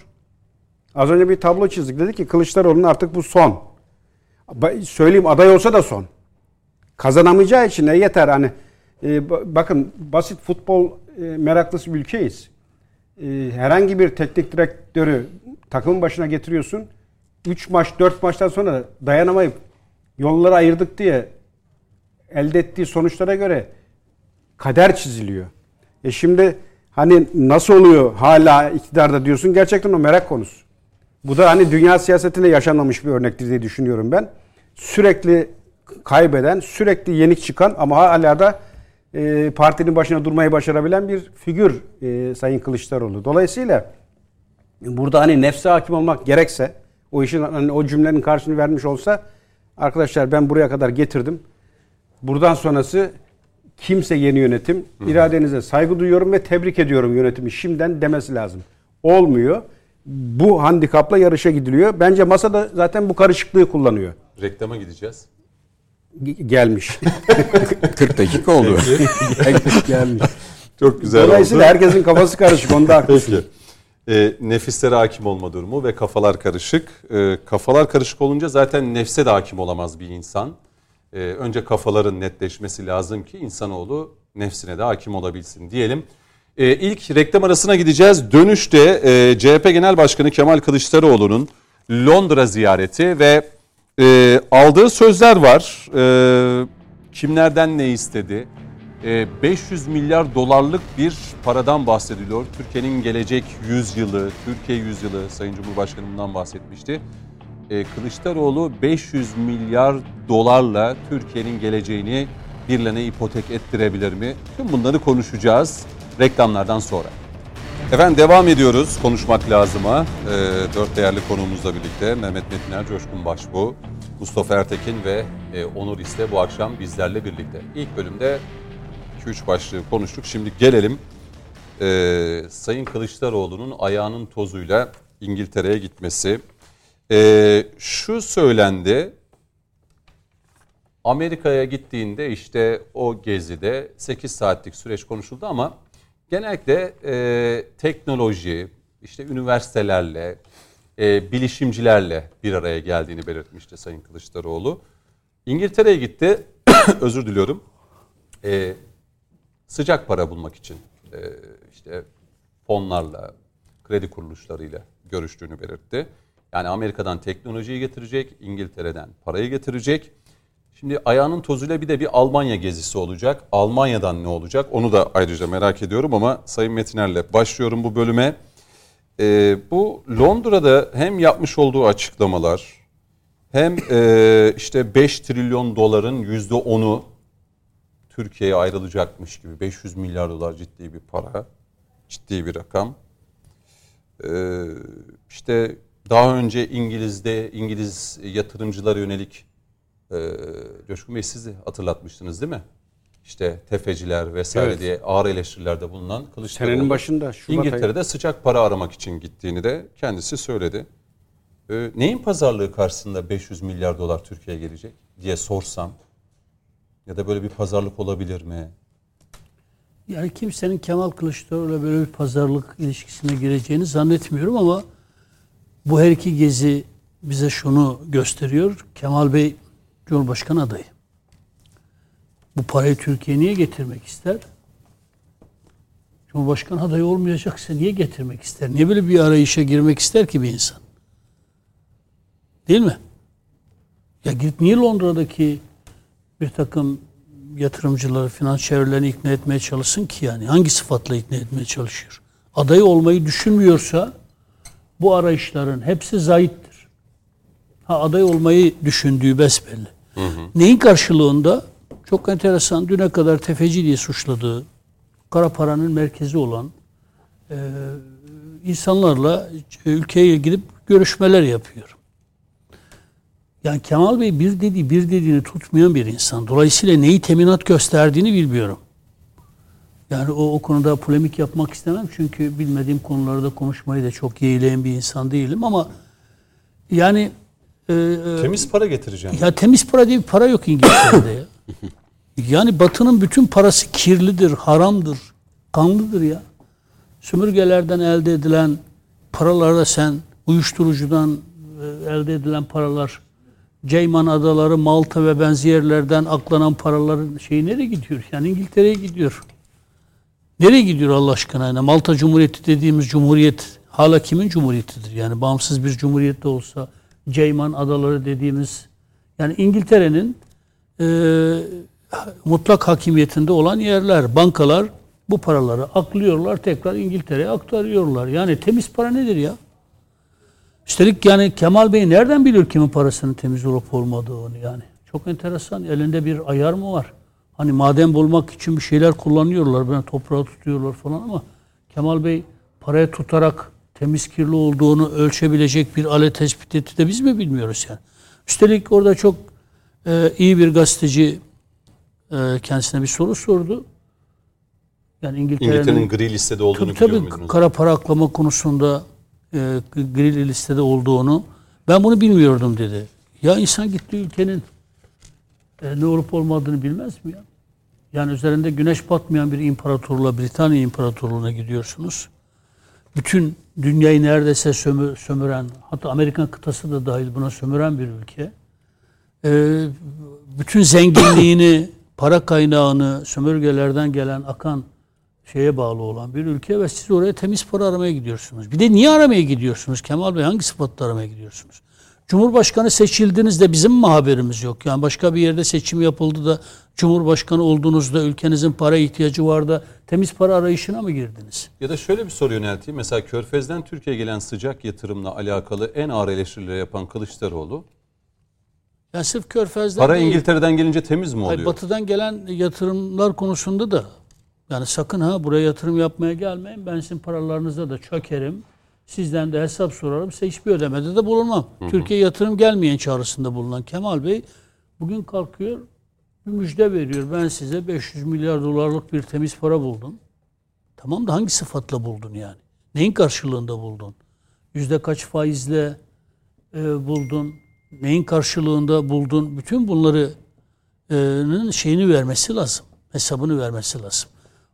E: Az önce bir tablo çizdik. Dedi ki Kılıçdaroğlu'nun artık bu son. Söyleyeyim aday olsa da son. Kazanamayacağı için ne yeter hani e, ba- bakın basit futbol e, meraklısı bir ülkeyiz. E, herhangi bir teknik direktörü takımın başına getiriyorsun. 3 maç 4 maçtan sonra dayanamayıp yolları ayırdık diye elde ettiği sonuçlara göre kader çiziliyor. E şimdi hani nasıl oluyor hala iktidarda diyorsun gerçekten o merak konusu. Bu da hani dünya siyasetinde yaşanmamış bir örnektir diye düşünüyorum ben. Sürekli kaybeden, sürekli yenik çıkan ama hala da e, partinin başına durmayı başarabilen bir figür e, Sayın Kılıçdaroğlu. Dolayısıyla burada hani nefse hakim olmak gerekse o işin hani o cümlenin karşını vermiş olsa arkadaşlar ben buraya kadar getirdim. Buradan sonrası kimse yeni yönetim. iradenize saygı duyuyorum ve tebrik ediyorum yönetimi şimdiden demesi lazım. Olmuyor. Bu handikapla yarışa gidiliyor. Bence masada zaten bu karışıklığı kullanıyor.
A: Reklama gideceğiz.
E: Gelmiş.
D: 40 dakika oldu.
E: gelmiş.
A: Çok güzel
E: Dolayısıyla
A: oldu.
E: herkesin kafası karışık. Onda haklısın.
A: Peki. E, nefislere hakim olma durumu ve kafalar karışık. E, kafalar karışık olunca zaten nefse de hakim olamaz bir insan. E, önce kafaların netleşmesi lazım ki insanoğlu nefsine de hakim olabilsin diyelim. E, ilk reklam arasına gideceğiz. Dönüşte e, CHP Genel Başkanı Kemal Kılıçdaroğlu'nun Londra ziyareti ve e, aldığı sözler var. E, kimlerden ne istedi? E, 500 milyar dolarlık bir paradan bahsediliyor. Türkiye'nin gelecek yüzyılı, Türkiye yüzyılı Sayın Cumhurbaşkanı bundan bahsetmişti. E, Kılıçdaroğlu 500 milyar dolarla Türkiye'nin geleceğini birilerine ipotek ettirebilir mi? Tüm bunları konuşacağız reklamlardan sonra. Efendim devam ediyoruz konuşmak lazıma. E, dört değerli konuğumuzla birlikte Mehmet Metiner, Coşkun Başbuğ, Mustafa Ertekin ve e, Onur İste bu akşam bizlerle birlikte. İlk bölümde 2-3 başlığı konuştuk. Şimdi gelelim e, Sayın Kılıçdaroğlu'nun ayağının tozuyla İngiltere'ye gitmesi. E, şu söylendi, Amerika'ya gittiğinde işte o gezide 8 saatlik süreç konuşuldu ama genellikle e, teknoloji, işte üniversitelerle, e, bilişimcilerle bir araya geldiğini belirtmişti Sayın Kılıçdaroğlu. İngiltere'ye gitti, özür diliyorum, e, sıcak para bulmak için e, işte fonlarla, kredi kuruluşlarıyla görüştüğünü belirtti. Yani Amerika'dan teknolojiyi getirecek, İngiltere'den parayı getirecek. Şimdi ayağının tozuyla bir de bir Almanya gezisi olacak. Almanya'dan ne olacak onu da ayrıca merak ediyorum ama Sayın Metiner'le başlıyorum bu bölüme. Ee, bu Londra'da hem yapmış olduğu açıklamalar hem e, işte 5 trilyon doların %10'u Türkiye'ye ayrılacakmış gibi 500 milyar dolar ciddi bir para, ciddi bir rakam. Ee, işte daha önce İngiliz'de İngiliz yatırımcılara yönelik e, Coşkun Bey siz de hatırlatmıştınız değil mi? İşte tefeciler vesaire
E: Evet.
A: diye ağır eleştirilerde bulunan Kılıçdaroğlu.
E: Senenin başında Şubat ayı.
A: İngiltere'de sıcak para aramak için gittiğini de kendisi söyledi. Ee, neyin pazarlığı karşısında 500 milyar dolar Türkiye'ye gelecek diye sorsam ya da böyle bir pazarlık olabilir mi?
B: Yani kimsenin Kemal Kılıçdaroğlu'yla böyle bir pazarlık ilişkisine gireceğini zannetmiyorum ama bu her iki gezi bize şunu gösteriyor. Kemal Bey Cumhurbaşkanı adayı. Bu parayı Türkiye niye getirmek ister? Cumhurbaşkanı adayı olmayacaksa niye getirmek ister? Niye böyle bir arayışa girmek ister ki bir insan? Değil mi? Ya gidip niye Londra'daki bir takım yatırımcıları, finans çevrelerini ikna etmeye çalışsın ki yani? Hangi sıfatla ikna etmeye çalışıyor? Aday olmayı düşünmüyorsa bu arayışların hepsi zayittir. Ha aday olmayı düşündüğü besbelli. Hı. Neyin karşılığında? Çok enteresan. Düne kadar tefeci diye suçladığı, kara paranın merkezi olan e, insanlarla ülkeye gidip görüşmeler yapıyor. Yani Kemal Bey bir dediği bir dediğini tutmayan bir insan. Dolayısıyla neyi teminat gösterdiğini bilmiyorum. Yani o, o konuda polemik yapmak istemem. Çünkü bilmediğim konularda konuşmayı da çok yeğleyen bir insan değilim ama yani
A: e, e temiz para getireceğim.
B: Ya temiz para diye bir para yok İngiltere'de ya. Yani Batı'nın bütün parası kirlidir, haramdır, kanlıdır ya. Sömürgelerden elde edilen paralarda sen uyuşturucudan e, elde edilen paralar Ceyman Adaları, Malta ve benzerlerden aklanan paraların şeyi nereye gidiyor? Yani İngiltere'ye gidiyor. Nereye gidiyor Allah aşkına? Yani Malta Cumhuriyeti dediğimiz cumhuriyet hala kimin cumhuriyetidir? Yani bağımsız bir cumhuriyet de olsa Ceyman Adaları dediğimiz yani İngiltere'nin e, mutlak hakimiyetinde olan yerler, bankalar bu paraları aklıyorlar tekrar İngiltere'ye aktarıyorlar. Yani temiz para nedir ya? Üstelik yani Kemal Bey nereden bilir kimin parasının temiz olup olmadığını yani. Çok enteresan. Elinde bir ayar mı var? Hani maden bulmak için bir şeyler kullanıyorlar. Ben toprağı tutuyorlar falan ama Kemal Bey parayı tutarak temiz kirli olduğunu ölçebilecek bir alet tespit etti de biz mi bilmiyoruz yani. Üstelik orada çok e, iyi bir gazeteci e, kendisine bir soru sordu.
A: Yani İngiltere'nin, İngiltere'nin gri listede olduğunu tabii,
B: biliyor muydunuz? Kara para aklama konusunda e, gri listede olduğunu ben bunu bilmiyordum dedi. Ya insan gitti ülkenin e, ne olup olmadığını bilmez mi ya? Yani üzerinde güneş batmayan bir imparatorluğa, Britanya İmparatorluğu'na gidiyorsunuz. Bütün dünyayı neredeyse sömü, sömüren, hatta Amerikan kıtası da dahil buna sömüren bir ülke. E, bütün zenginliğini, para kaynağını, sömürgelerden gelen, akan şeye bağlı olan bir ülke ve siz oraya temiz para aramaya gidiyorsunuz. Bir de niye aramaya gidiyorsunuz? Kemal Bey hangi sıfatla aramaya gidiyorsunuz? Cumhurbaşkanı seçildiğinizde bizim mi haberimiz yok? Yani başka bir yerde seçim yapıldı da Cumhurbaşkanı olduğunuzda ülkenizin para ihtiyacı vardı. Temiz para arayışına mı girdiniz?
A: Ya da şöyle bir soru yönelteyim. Mesela Körfez'den Türkiye'ye gelen sıcak yatırımla alakalı en ağır eleştirileri yapan Kılıçdaroğlu.
B: Yani sırf Körfez'den
A: Para değil, İngiltere'den gelince temiz mi oluyor? Hayır,
B: batı'dan gelen yatırımlar konusunda da yani sakın ha buraya yatırım yapmaya gelmeyin. Ben sizin paralarınıza da çökerim. Sizden de hesap sorarım. Size hiçbir ödemede de bulunmam. Hı hı. Türkiye yatırım gelmeyen çağrısında bulunan Kemal Bey bugün kalkıyor bir müjde veriyor. Ben size 500 milyar dolarlık bir temiz para buldum. Tamam da hangi sıfatla buldun yani? Neyin karşılığında buldun? Yüzde kaç faizle e, buldun? Neyin karşılığında buldun? Bütün bunları e, şeyini vermesi lazım. Hesabını vermesi lazım.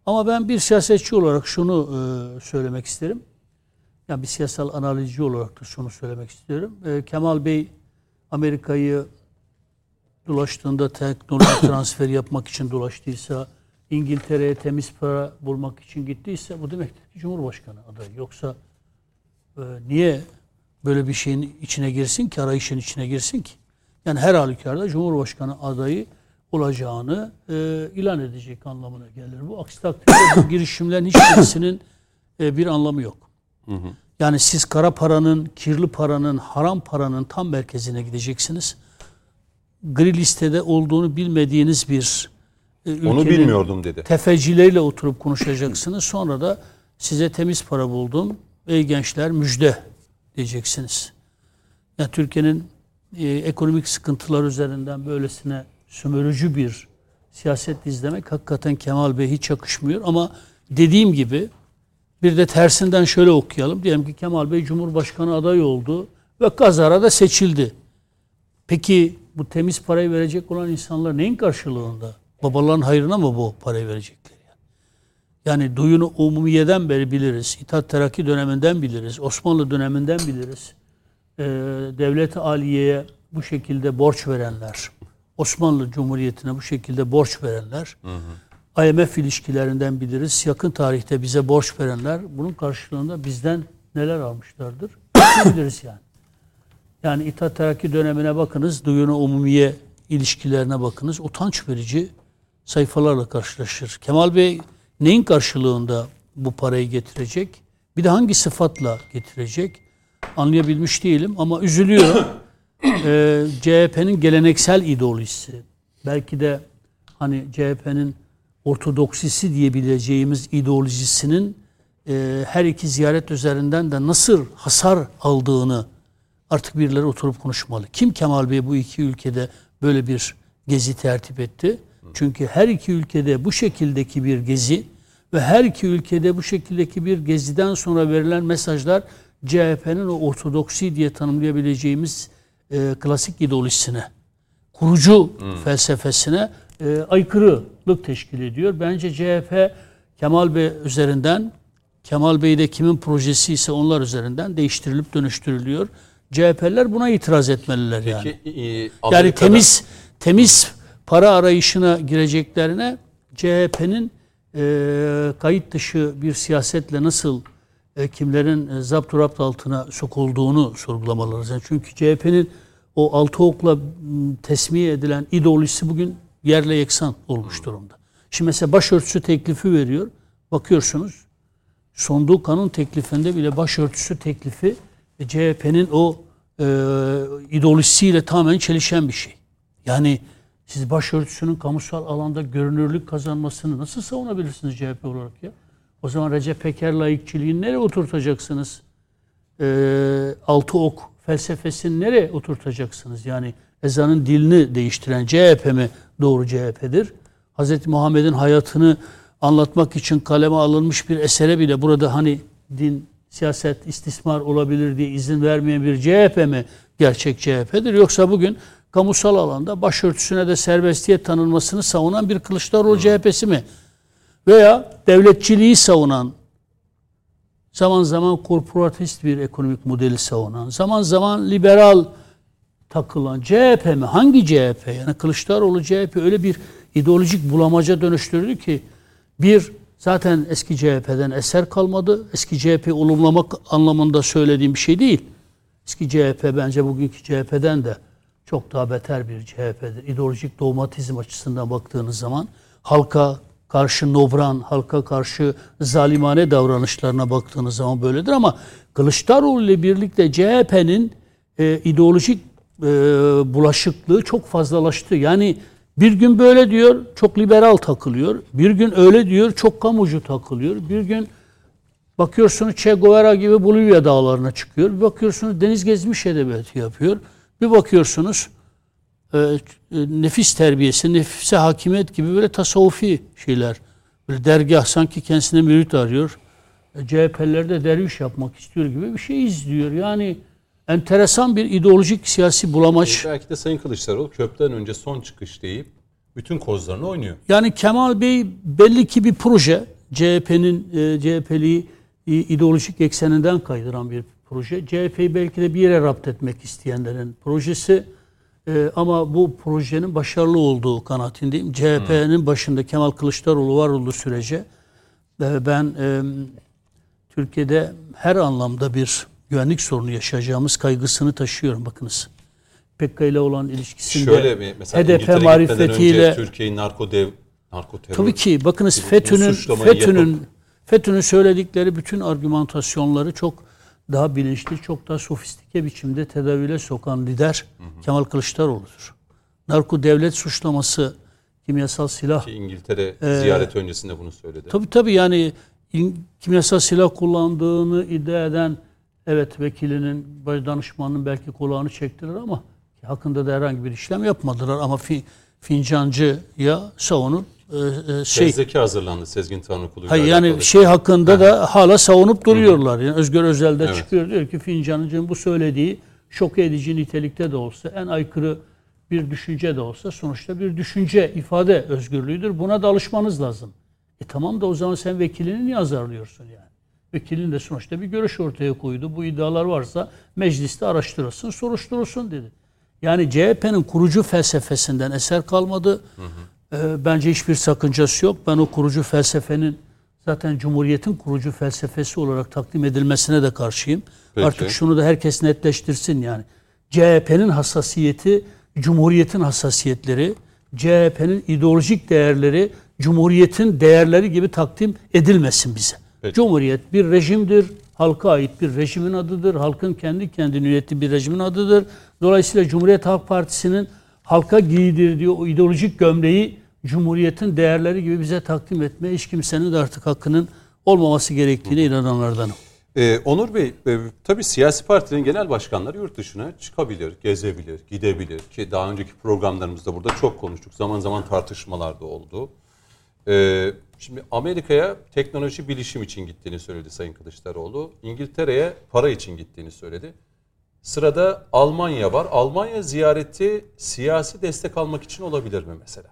B: Ama ben bir siyasetçi olarak şunu e, söylemek isterim. Yani bir siyasal analizci olarak da şunu söylemek istiyorum. E, Kemal Bey Amerika'yı dolaştığında teknoloji transferi yapmak için dolaştıysa, İngiltere'ye temiz para bulmak için gittiyse bu demektir ki Cumhurbaşkanı adayı. Yoksa e, niye böyle bir şeyin içine girsin ki, arayışın içine girsin ki? Yani her halükarda Cumhurbaşkanı adayı olacağını e, ilan edecek anlamına gelir. Bu aksi takdirde bu girişimlerin hiçbirisinin e, bir anlamı yok. Hı hı. Yani siz kara paranın, kirli paranın, haram paranın tam merkezine gideceksiniz. Gri listede olduğunu bilmediğiniz bir
A: e, Onu bilmiyordum dedi.
B: Tefecileriyle oturup konuşacaksınız. Sonra da size temiz para buldum. Ey gençler müjde diyeceksiniz. Yani Türkiye'nin e, ekonomik sıkıntılar üzerinden böylesine sömürücü bir siyaset izlemek hakikaten Kemal Bey hiç yakışmıyor. Ama dediğim gibi bir de tersinden şöyle okuyalım. Diyelim ki Kemal Bey Cumhurbaşkanı adayı oldu ve kazara da seçildi. Peki bu temiz parayı verecek olan insanlar neyin karşılığında? Babaların hayrına mı bu parayı verecekler? Yani? Duyunu umumiyeden beri biliriz. İttihat Terakki döneminden biliriz. Osmanlı döneminden biliriz. Ee, Devlet-i Aliye'ye bu şekilde borç verenler, Osmanlı Cumhuriyeti'ne bu şekilde borç verenler, IMF ilişkilerinden biliriz. Yakın tarihte bize borç verenler bunun karşılığında bizden neler almışlardır? biliriz yani. Yani İttihat Terakki dönemine bakınız, duyunu umumiye ilişkilerine bakınız. Utanç verici sayfalarla karşılaşır. Kemal Bey neyin karşılığında bu parayı getirecek? Bir de hangi sıfatla getirecek? Anlayabilmiş değilim ama üzülüyorum. ee, CHP'nin geleneksel ideolojisi, belki de hani CHP'nin ortodoksisi diyebileceğimiz ideolojisinin e, her iki ziyaret üzerinden de nasıl hasar aldığını artık birileri oturup konuşmalı. Kim Kemal Bey bu iki ülkede böyle bir gezi tertip etti? Çünkü her iki ülkede bu şekildeki bir gezi ve her iki ülkede bu şekildeki bir geziden sonra verilen mesajlar CHP'nin o ortodoksi diye tanımlayabileceğimiz e, klasik ideolojisine, kurucu felsefesine e, aykırılık teşkil ediyor. Bence CHP Kemal Bey üzerinden, Kemal Bey de kimin projesi ise onlar üzerinden değiştirilip dönüştürülüyor. CHP'ler buna itiraz etmeliler yani.
A: Peki, e,
B: Yani temiz temiz para arayışına gireceklerine CHP'nin e, kayıt dışı bir siyasetle nasıl e, kimlerin e, zapturapt altına sokulduğunu sorgulamaları. Yani çünkü CHP'nin o altı okla tesmiye edilen ideolojisi bugün yerle yeksan olmuş durumda. Şimdi mesela başörtüsü teklifi veriyor. Bakıyorsunuz sonduğu kanun teklifinde bile başörtüsü teklifi CHP'nin o e, ideolojisiyle tamamen çelişen bir şey. Yani siz başörtüsünün kamusal alanda görünürlük kazanmasını nasıl savunabilirsiniz CHP olarak ya? O zaman Recep Peker laikçiliğini nereye oturtacaksınız? E, altı ok felsefesini nereye oturtacaksınız? Yani ezanın dilini değiştiren CHP mi doğru CHP'dir? Hz. Muhammed'in hayatını anlatmak için kaleme alınmış bir esere bile burada hani din, siyaset, istismar olabilir diye izin vermeyen bir CHP mi gerçek CHP'dir? Yoksa bugün kamusal alanda başörtüsüne de serbestiyet tanınmasını savunan bir Kılıçdaroğlu CHP'si mi? Veya devletçiliği savunan, zaman zaman korporatist bir ekonomik modeli savunan, zaman zaman liberal takılan CHP mi? Hangi CHP? Yani Kılıçdaroğlu CHP öyle bir ideolojik bulamaca dönüştürdü ki bir zaten eski CHP'den eser kalmadı. Eski CHP olumlamak anlamında söylediğim bir şey değil. Eski CHP bence bugünkü CHP'den de çok daha beter bir CHP'dir. İdeolojik dogmatizm açısından baktığınız zaman halka karşı nobran, halka karşı zalimane davranışlarına baktığınız zaman böyledir ama Kılıçdaroğlu ile birlikte CHP'nin e, ideolojik e, bulaşıklığı çok fazlalaştı. Yani bir gün böyle diyor, çok liberal takılıyor. Bir gün öyle diyor, çok kamucu takılıyor. Bir gün bakıyorsunuz Che Guevara gibi Bolivya dağlarına çıkıyor. Bir bakıyorsunuz deniz gezmiş edebiyatı yapıyor. Bir bakıyorsunuz e, e, nefis terbiyesi, nefise hakimiyet gibi böyle tasavvufi şeyler. Böyle dergah sanki kendisine mürit arıyor. E, CHP'liler de derviş yapmak istiyor gibi bir şey izliyor. Yani enteresan bir ideolojik siyasi bulamaç.
A: Belki de Sayın Kılıçdaroğlu köprüden önce son çıkış deyip bütün kozlarını oynuyor.
B: Yani Kemal Bey belli ki bir proje CHP'nin e, CHP'liği ideolojik ekseninden kaydıran bir proje. CHP'yi belki de bir yere rapt etmek isteyenlerin projesi. E, ama bu projenin başarılı olduğu kanaatindeyim. CHP'nin başında Kemal Kılıçdaroğlu var olduğu sürece e, ben e, Türkiye'de her anlamda bir güvenlik sorunu yaşayacağımız kaygısını taşıyorum bakınız. PKK ile olan ilişkisinde
A: Şöyle bir mesela
B: HDP marifetiyle
A: Türkiye'yi narko dev, narko terör
B: Tabii ki bakınız FETÖ'nün FETÖ'nün FETÖ'nün söyledikleri bütün argümantasyonları çok daha bilinçli, çok daha sofistike biçimde tedavüle sokan lider Kemal Kılıçdaroğlu'dur. Narko devlet suçlaması, kimyasal silah
A: ki İngiltere ziyaret öncesinde bunu söyledi.
B: Tabii tabii yani kimyasal silah kullandığını iddia eden evet vekilinin, danışmanının belki kulağını çektiler ama hakkında da herhangi bir işlem yapmadılar ama fi, fincancıya savunup e, e, şey
A: Fezleke hazırlandı Sezgin Tanrıkulu.
B: Hayır yani
A: alakalı.
B: şey hakkında da hala savunup duruyorlar. Yani Özgür Özel de
A: Evet.
B: çıkıyor diyor ki Fincancı'nın bu söylediği şok edici nitelikte de olsa en aykırı bir düşünce de olsa sonuçta bir düşünce ifade özgürlüğüdür. Buna da alışmanız lazım. E tamam da o zaman sen vekilini niye azarlıyorsun yani? Vekilin de sonuçta bir görüş ortaya koydu. Bu iddialar varsa mecliste araştırılsın, soruşturulsun dedi. Yani CHP'nin kurucu felsefesinden eser kalmadı. Ee, bence hiçbir sakıncası yok. Ben o kurucu felsefenin zaten Cumhuriyet'in kurucu felsefesi olarak takdim edilmesine de karşıyım.
A: Peki.
B: Artık şunu da herkes netleştirsin yani. CHP'nin hassasiyeti, Cumhuriyet'in hassasiyetleri, CHP'nin ideolojik değerleri, Cumhuriyet'in değerleri gibi takdim edilmesin bize.
A: Peki.
B: Cumhuriyet bir rejimdir, halka ait bir rejimin adıdır, halkın kendi kendini yönettiği bir rejimin adıdır. Dolayısıyla Cumhuriyet Halk Partisi'nin halka giydirdiği o ideolojik gömleği Cumhuriyet'in değerleri gibi bize takdim etmeye hiç kimsenin de artık hakkının olmaması gerektiğine inananlardanım.
A: Ee, Onur Bey, e, tabii siyasi partilerin genel başkanları yurt dışına çıkabilir, gezebilir, gidebilir. Ki daha önceki programlarımızda burada çok konuştuk. Zaman zaman tartışmalar da oldu. Ee, şimdi Amerika'ya teknoloji bilişim için gittiğini söyledi Sayın Kılıçdaroğlu. İngiltere'ye para için gittiğini söyledi. Sırada Almanya var. Almanya ziyareti siyasi destek almak için olabilir mi mesela?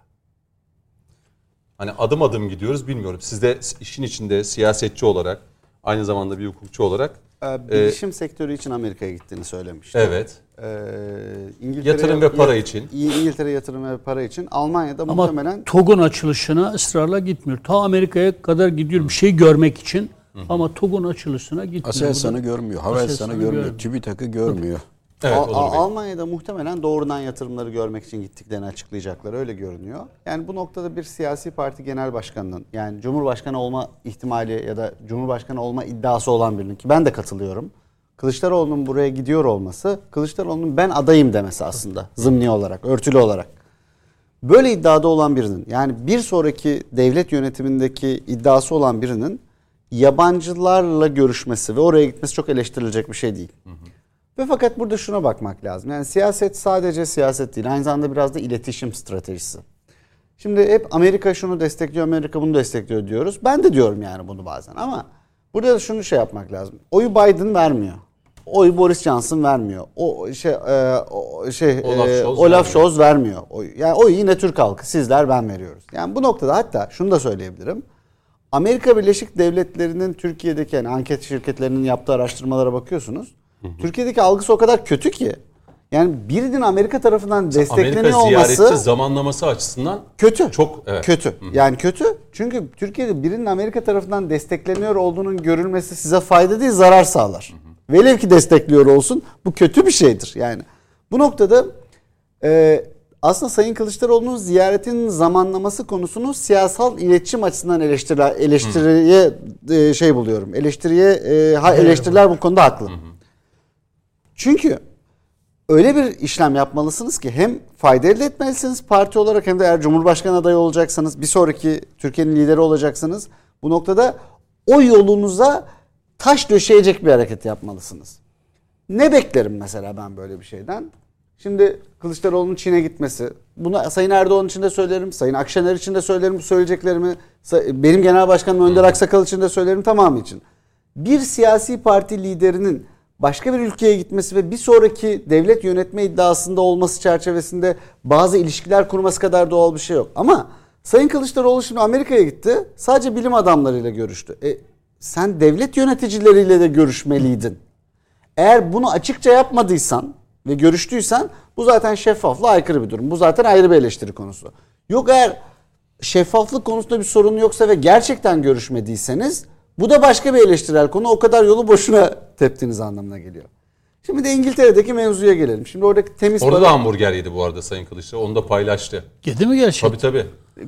A: Hani adım adım gidiyoruz bilmiyorum. Siz de işin içinde siyasetçi olarak aynı zamanda bir hukukçu olarak
C: Ee, bilişim sektörü için Amerika'ya gittiğini söylemişti.
A: evet
C: İngiltere,
A: Yatırım ve para için.
C: İngiltere yatırım ve para için. Almanya'da
B: Ama
C: muhtemelen
B: TOG'un açılışına ısrarla gitmiyor. Ta Amerika'ya kadar gidiyor bir şey görmek için ama TOG'un açılışına gitmiyor.
D: Aselsan'ı görmüyor, Havelsan'ı görmüyor,
B: görmüyor.
D: TÜBİTAK'ı görmüyor.
A: evet Bey.
C: Almanya'da muhtemelen doğrudan yatırımları görmek için gittiklerini açıklayacaklar. Öyle görünüyor. Yani bu noktada bir siyasi parti genel başkanının yani Cumhurbaşkanı olma ihtimali ya da Cumhurbaşkanı olma iddiası olan birinin ki ben de katılıyorum. Kılıçdaroğlu'nun buraya gidiyor olması Kılıçdaroğlu'nun ben adayım demesi aslında zımni olarak, örtülü olarak. Böyle iddiada olan birinin yani bir sonraki devlet yönetimindeki iddiası olan birinin yabancılarla görüşmesi ve oraya gitmesi çok eleştirilecek bir şey değil. Ve fakat burada şuna bakmak lazım. Yani siyaset sadece siyaset değil. Aynı zamanda biraz da iletişim stratejisi. Şimdi hep Amerika şunu destekliyor, Amerika bunu destekliyor diyoruz. Ben de diyorum yani bunu bazen ama burada da şunu şey yapmak lazım. Oyu Biden vermiyor. Oyu Boris Johnson vermiyor. O şey e, o şey
A: Olaf
C: e,
A: Scholz
C: Olaf
A: vermiyor.
C: Scholz vermiyor. Oyu. Yani oyu yine Türk halkı. Sizler ben veriyoruz. Yani bu noktada hatta şunu da söyleyebilirim. Amerika Birleşik Devletleri'nin Türkiye'deki yani anket şirketlerinin yaptığı araştırmalara bakıyorsunuz. Türkiye'deki algısı o kadar kötü ki. Yani birinin Amerika tarafından destekleniyor
A: Amerika
C: olması
A: zamanlaması açısından
C: kötü.
A: çok evet.
C: Kötü. Yani kötü. Çünkü Türkiye'de birinin Amerika tarafından destekleniyor olduğunun görülmesi size fayda değil zarar sağlar. Velev ki destekliyor olsun bu kötü bir şeydir. Yani bu noktada e, aslında Sayın Kılıçdaroğlu'nun ziyaretinin zamanlaması konusunu siyasal iletişim açısından eleştiriler, eleştiriye e, şey buluyorum. Eleştiriye e, ha, eleştiriler bu konuda haklı. Çünkü öyle bir işlem yapmalısınız ki hem fayda elde etmelisiniz parti olarak hem de eğer Cumhurbaşkanı adayı olacaksanız bir sonraki Türkiye'nin lideri olacaksınız. Bu noktada o yolunuza taş döşeyecek bir hareket yapmalısınız. Ne beklerim mesela ben böyle bir şeyden? Şimdi Kılıçdaroğlu'nun Çin'e gitmesi. Bunu Sayın Erdoğan için de söylerim. Sayın Akşener için de söylerim bu söyleyeceklerimi. Benim genel başkanım Önder Aksakal için de söylerim tamamı için. Bir siyasi parti liderinin başka bir ülkeye gitmesi ve bir sonraki devlet yönetme iddiasında olması çerçevesinde bazı ilişkiler kurması kadar doğal bir şey yok. Ama Sayın Kılıçdaroğlu şimdi Amerika'ya gitti. Sadece bilim adamlarıyla görüştü. E, sen devlet yöneticileriyle de görüşmeliydin. Eğer bunu açıkça yapmadıysan ve görüştüysen bu zaten şeffaflığa aykırı bir durum. Bu zaten ayrı bir eleştiri konusu. Yok eğer şeffaflık konusunda bir sorun yoksa ve gerçekten görüşmediyseniz bu da başka bir eleştirel konu. O kadar yolu boşuna teptiniz anlamına geliyor. Şimdi de İngiltere'deki mevzuya gelelim. Şimdi oradaki temiz
A: Orada
C: para-
A: da hamburger yedi bu arada Sayın Kılıçdaroğlu. Onu da paylaştı.
B: Yedi mi gerçekten?
A: Tabii tabii.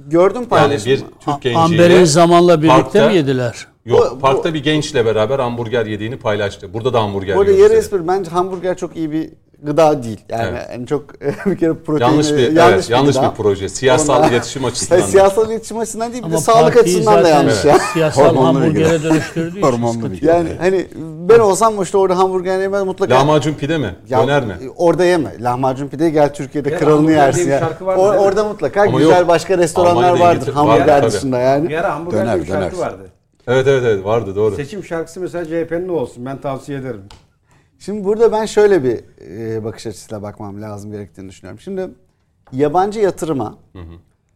C: gördüm
A: Yani
C: paylaşımı.
A: bir Türk genciyle
B: Amber'in zamanla birlikte
A: parkta-
B: mi yediler?
A: Yok
C: Bu- bu-
A: parkta bir gençle beraber hamburger yediğini paylaştı. Burada da hamburger
C: Bu
A: yiyoruz
C: yarı
A: dedi.
C: espri bence hamburger çok iyi bir gıda değil. Yani,
A: Evet.
C: yani çok bir kere proteini
A: Yanlış bir,
C: yanlış
A: evet, yanlış
C: gıda.
A: bir proje. Siyasal
C: Ondan-
A: iletişim açısından. Da.
C: siyasal iletişim açısından değil bir de
B: Ama
C: sağlık açısından da yanlış ya.
B: Siyasal hamburgere dönüştürdüğü için.
C: Yani hani ben olsam işte orada hamburger yemez mutlaka.
A: Lahmacun pide mi?
C: Ya,
A: Döner mi?
C: Orada yeme. Lahmacun pideyi gel Türkiye'de
E: Ya,
C: kralını yersin
E: bir
C: ya.
E: vardı
C: orada mutlaka
A: Ama
C: güzel
A: yok.
C: başka restoranlar
A: Almanya'da
C: vardır hamburger dışında yani.
E: Bir ara hamburger
D: Döner,
E: diye bir şarkı vardı.
A: Evet evet evet vardı doğru.
E: Seçim şarkısı mesela CHP'nin olsun. Ben tavsiye ederim.
C: Şimdi burada ben şöyle bir e, bakış açısıyla bakmam lazım gerektiğini düşünüyorum. Şimdi yabancı yatırıma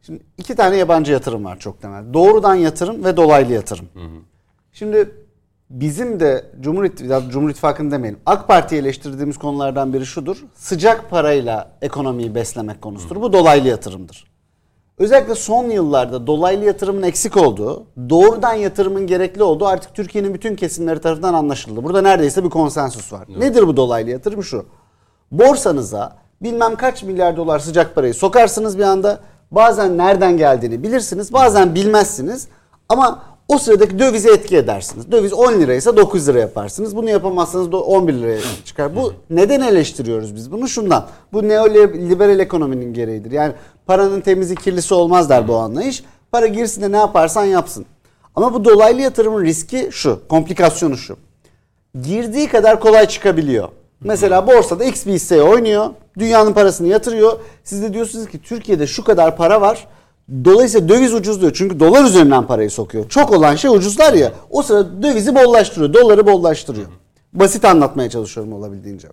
C: Şimdi iki tane yabancı yatırım var çok temel. Doğrudan yatırım ve dolaylı yatırım. Şimdi bizim de Cumhur, İttifakı, Cumhur İttifakı'nı demeyelim. AK Parti'yi eleştirdiğimiz konulardan biri şudur. Sıcak parayla ekonomiyi beslemek konusudur. Bu dolaylı yatırımdır. Özellikle son yıllarda dolaylı yatırımın eksik olduğu, doğrudan yatırımın gerekli olduğu artık Türkiye'nin bütün kesimleri tarafından anlaşıldı. Burada neredeyse bir konsensus var. Nedir bu dolaylı yatırım? Şu. Borsanıza bilmem kaç milyar dolar sıcak parayı sokarsınız bir anda. Bazen nereden geldiğini bilirsiniz, bazen bilmezsiniz. Ama o sıradaki dövize etki edersiniz. Döviz 10 liraysa 9 lira yaparsınız. Bunu yapamazsanız da 11 liraya çıkar. Bu neden eleştiriyoruz biz bunu? Şundan. Bu neoliberal ekonominin gereğidir. Yani paranın temizi kirlisi olmaz der bu anlayış. Para girsin de ne yaparsan yapsın. Ama bu dolaylı yatırımın riski şu, komplikasyonu şu. Girdiği kadar kolay çıkabiliyor. Mesela borsada X bir hisseye oynuyor. Dünyanın parasını yatırıyor. Siz de diyorsunuz ki Türkiye'de şu kadar para var. Dolayısıyla döviz ucuzluyor. Çünkü dolar üzerinden parayı sokuyor. Çok olan şey ucuzlar ya. O sırada dövizi bollaştırıyor. Doları bollaştırıyor. Basit anlatmaya çalışıyorum olabildiğince.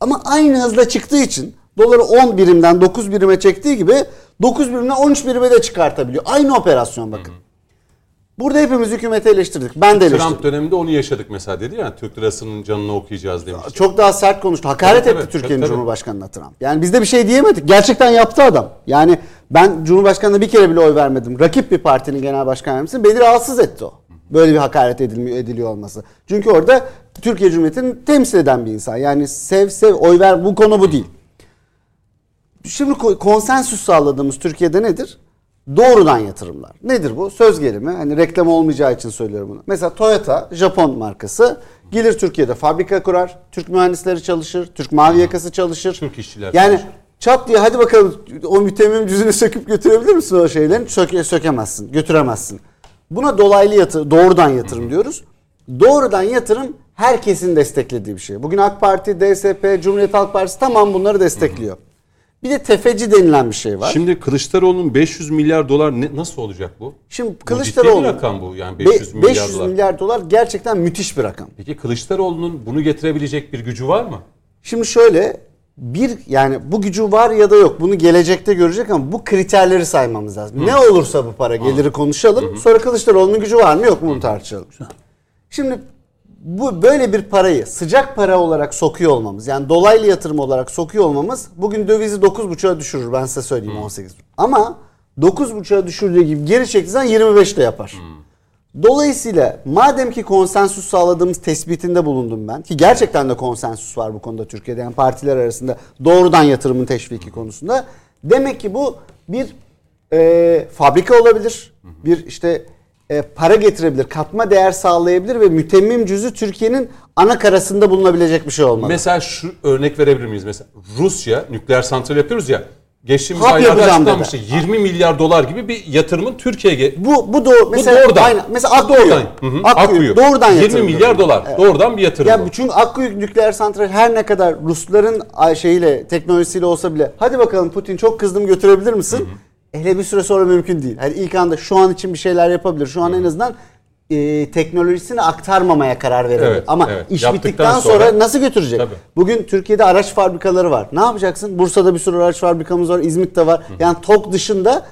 C: Ama aynı hızla çıktığı için doları 10 birimden 9 birime çektiği gibi 9 birimden 13 birime de çıkartabiliyor. Aynı operasyon bakın. Burada hepimiz hükümeti eleştirdik. Ben de eleştirdim.
A: Trump döneminde onu yaşadık mesela dedi ya Türk lirasının canını okuyacağız demişti.
C: Çok daha sert konuştu. Hakaret
A: Tabii,
C: etti Türkiye'nin. Cumhurbaşkanı'na Trump. Yani biz de bir şey diyemedik. Gerçekten yaptı adam. Yani ben Cumhurbaşkanı'na bir kere bile oy vermedim. Rakip bir partinin genel başkan yardımcısı beni rahatsız etti o. Böyle bir hakaret edilmiyor, ediliyor olması. Çünkü orada Türkiye Cumhuriyeti'ni temsil eden bir insan. Yani sev sev oy ver bu konu bu değil. Şimdi ko- konsensüs sağladığımız Türkiye'de nedir? Doğrudan yatırımlar. Nedir bu? Söz gelimi. Hani reklam olmayacağı için söylüyorum bunu. Mesela Toyota, Japon markası gelir Türkiye'de fabrika kurar. Türk mühendisleri çalışır. Türk mavi yakası çalışır.
A: Türk işçiler
C: Yani
A: çalışır.
C: çat diye hadi bakalım o mütemmim cüzünü söküp götürebilir misin o şeylerin? Söke, sökemezsin. Götüremezsin. Buna dolaylı yatırım, doğrudan yatırım diyoruz. Doğrudan yatırım herkesin desteklediği bir şey. Bugün AK Parti, DSP, Cumhuriyet Halk Partisi tamam bunları destekliyor. Bir de tefeci denilen bir şey var.
A: Şimdi Kılıçdaroğlu'nun 500 milyar dolar ne, nasıl olacak bu?
C: Şimdi
A: Bu ciddi
C: Kılıçdaroğlu
A: bir rakam bu yani
C: Be-
A: 500 milyar
C: 500
A: dolar.
C: milyar dolar gerçekten müthiş bir rakam.
A: Peki Kılıçdaroğlu'nun bunu getirebilecek bir gücü var mı?
C: Şimdi şöyle bir yani bu gücü var ya da yok bunu gelecekte görecek ama bu kriterleri saymamız lazım. Ne olursa bu para geliri konuşalım. Sonra Kılıçdaroğlu'nun gücü var mı yok mu bunu tartışalım. Şimdi bu böyle bir parayı sıcak para olarak sokuyor olmamız yani dolaylı yatırım olarak sokuyor olmamız bugün dövizi 9.5'a düşürür ben size söyleyeyim 18. Ama 9.5'a düşürdüğü gibi geri zaman 25 de yapar. Dolayısıyla madem ki konsensüs sağladığımız tespitinde bulundum ben ki gerçekten de konsensüs var bu konuda Türkiye'de yani partiler arasında doğrudan yatırımın teşviki konusunda demek ki bu bir e, fabrika olabilir bir işte e, para getirebilir katma değer sağlayabilir ve mütemmim cüzü Türkiye'nin ana karasında bulunabilecek bir şey olmalı.
A: Mesela şu örnek verebilir miyiz? Mesela Rusya nükleer santral yapıyoruz ya. Geçtiğimiz
C: Hap
A: aylarda açıklanmıştı. 20 milyar dolar gibi bir yatırımın Türkiye'ye
C: bu bu doğru mesela
A: doğrudan.
C: aynen mesela Akkuyu.
A: doğrudan. Hı hı. Akkuyu.
C: doğrudan
A: 20
C: yatırım.
A: milyar dolar.
C: Evet.
A: Doğrudan bir yatırım.
C: Ya
A: bu.
C: çünkü Akkuyu nükleer santral her ne kadar Rusların şeyiyle teknolojisiyle olsa bile hadi bakalım Putin çok kızdım götürebilir misin? Hele bir süre sonra mümkün değil. Hani ilk anda şu an için bir şeyler yapabilir. Şu an en azından e, teknolojisini aktarmamaya karar verebilir.
A: Evet,
C: Ama
A: evet.
C: iş
A: Yaptıktan
C: bittikten sonra,
A: sonra-
C: nasıl götürecek?
A: Tabii.
C: Bugün Türkiye'de araç fabrikaları var. Ne yapacaksın? Bursa'da bir sürü araç fabrikamız var. İzmit'te var. Yani TOK dışında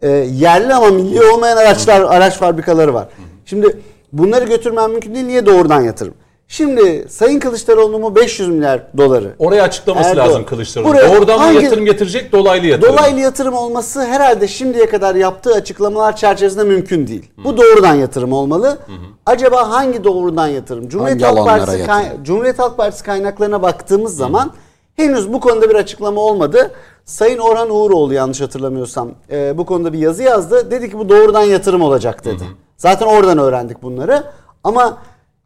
C: e, yerli ama milli olmayan araçlar araç fabrikaları var. Şimdi bunları götürmem mümkün değil. Niye doğrudan yatırım? Şimdi Sayın Kılıçdaroğlu mu 500 milyar doları?
A: Oraya açıklaması
C: Erdoğan.
A: lazım Kılıçdaroğlu.
C: Buraya
A: Doğrudan
C: hangi-
A: mı yatırım getirecek, dolaylı yatırım.
C: Dolaylı yatırım olması herhalde şimdiye kadar yaptığı açıklamalar çerçevesinde mümkün değil. Bu doğrudan yatırım olmalı. Acaba hangi doğrudan yatırım? Cumhuriyet
D: Hangi
C: Halk Partisi
D: yatırım?
C: kay- Cumhuriyet Halk Partisi kaynaklarına baktığımız zaman henüz bu konuda bir açıklama olmadı. Sayın Orhan Uğuroğlu yanlış hatırlamıyorsam e, bu konuda bir yazı yazdı. Dedi ki bu doğrudan yatırım olacak dedi. Zaten oradan öğrendik bunları. Ama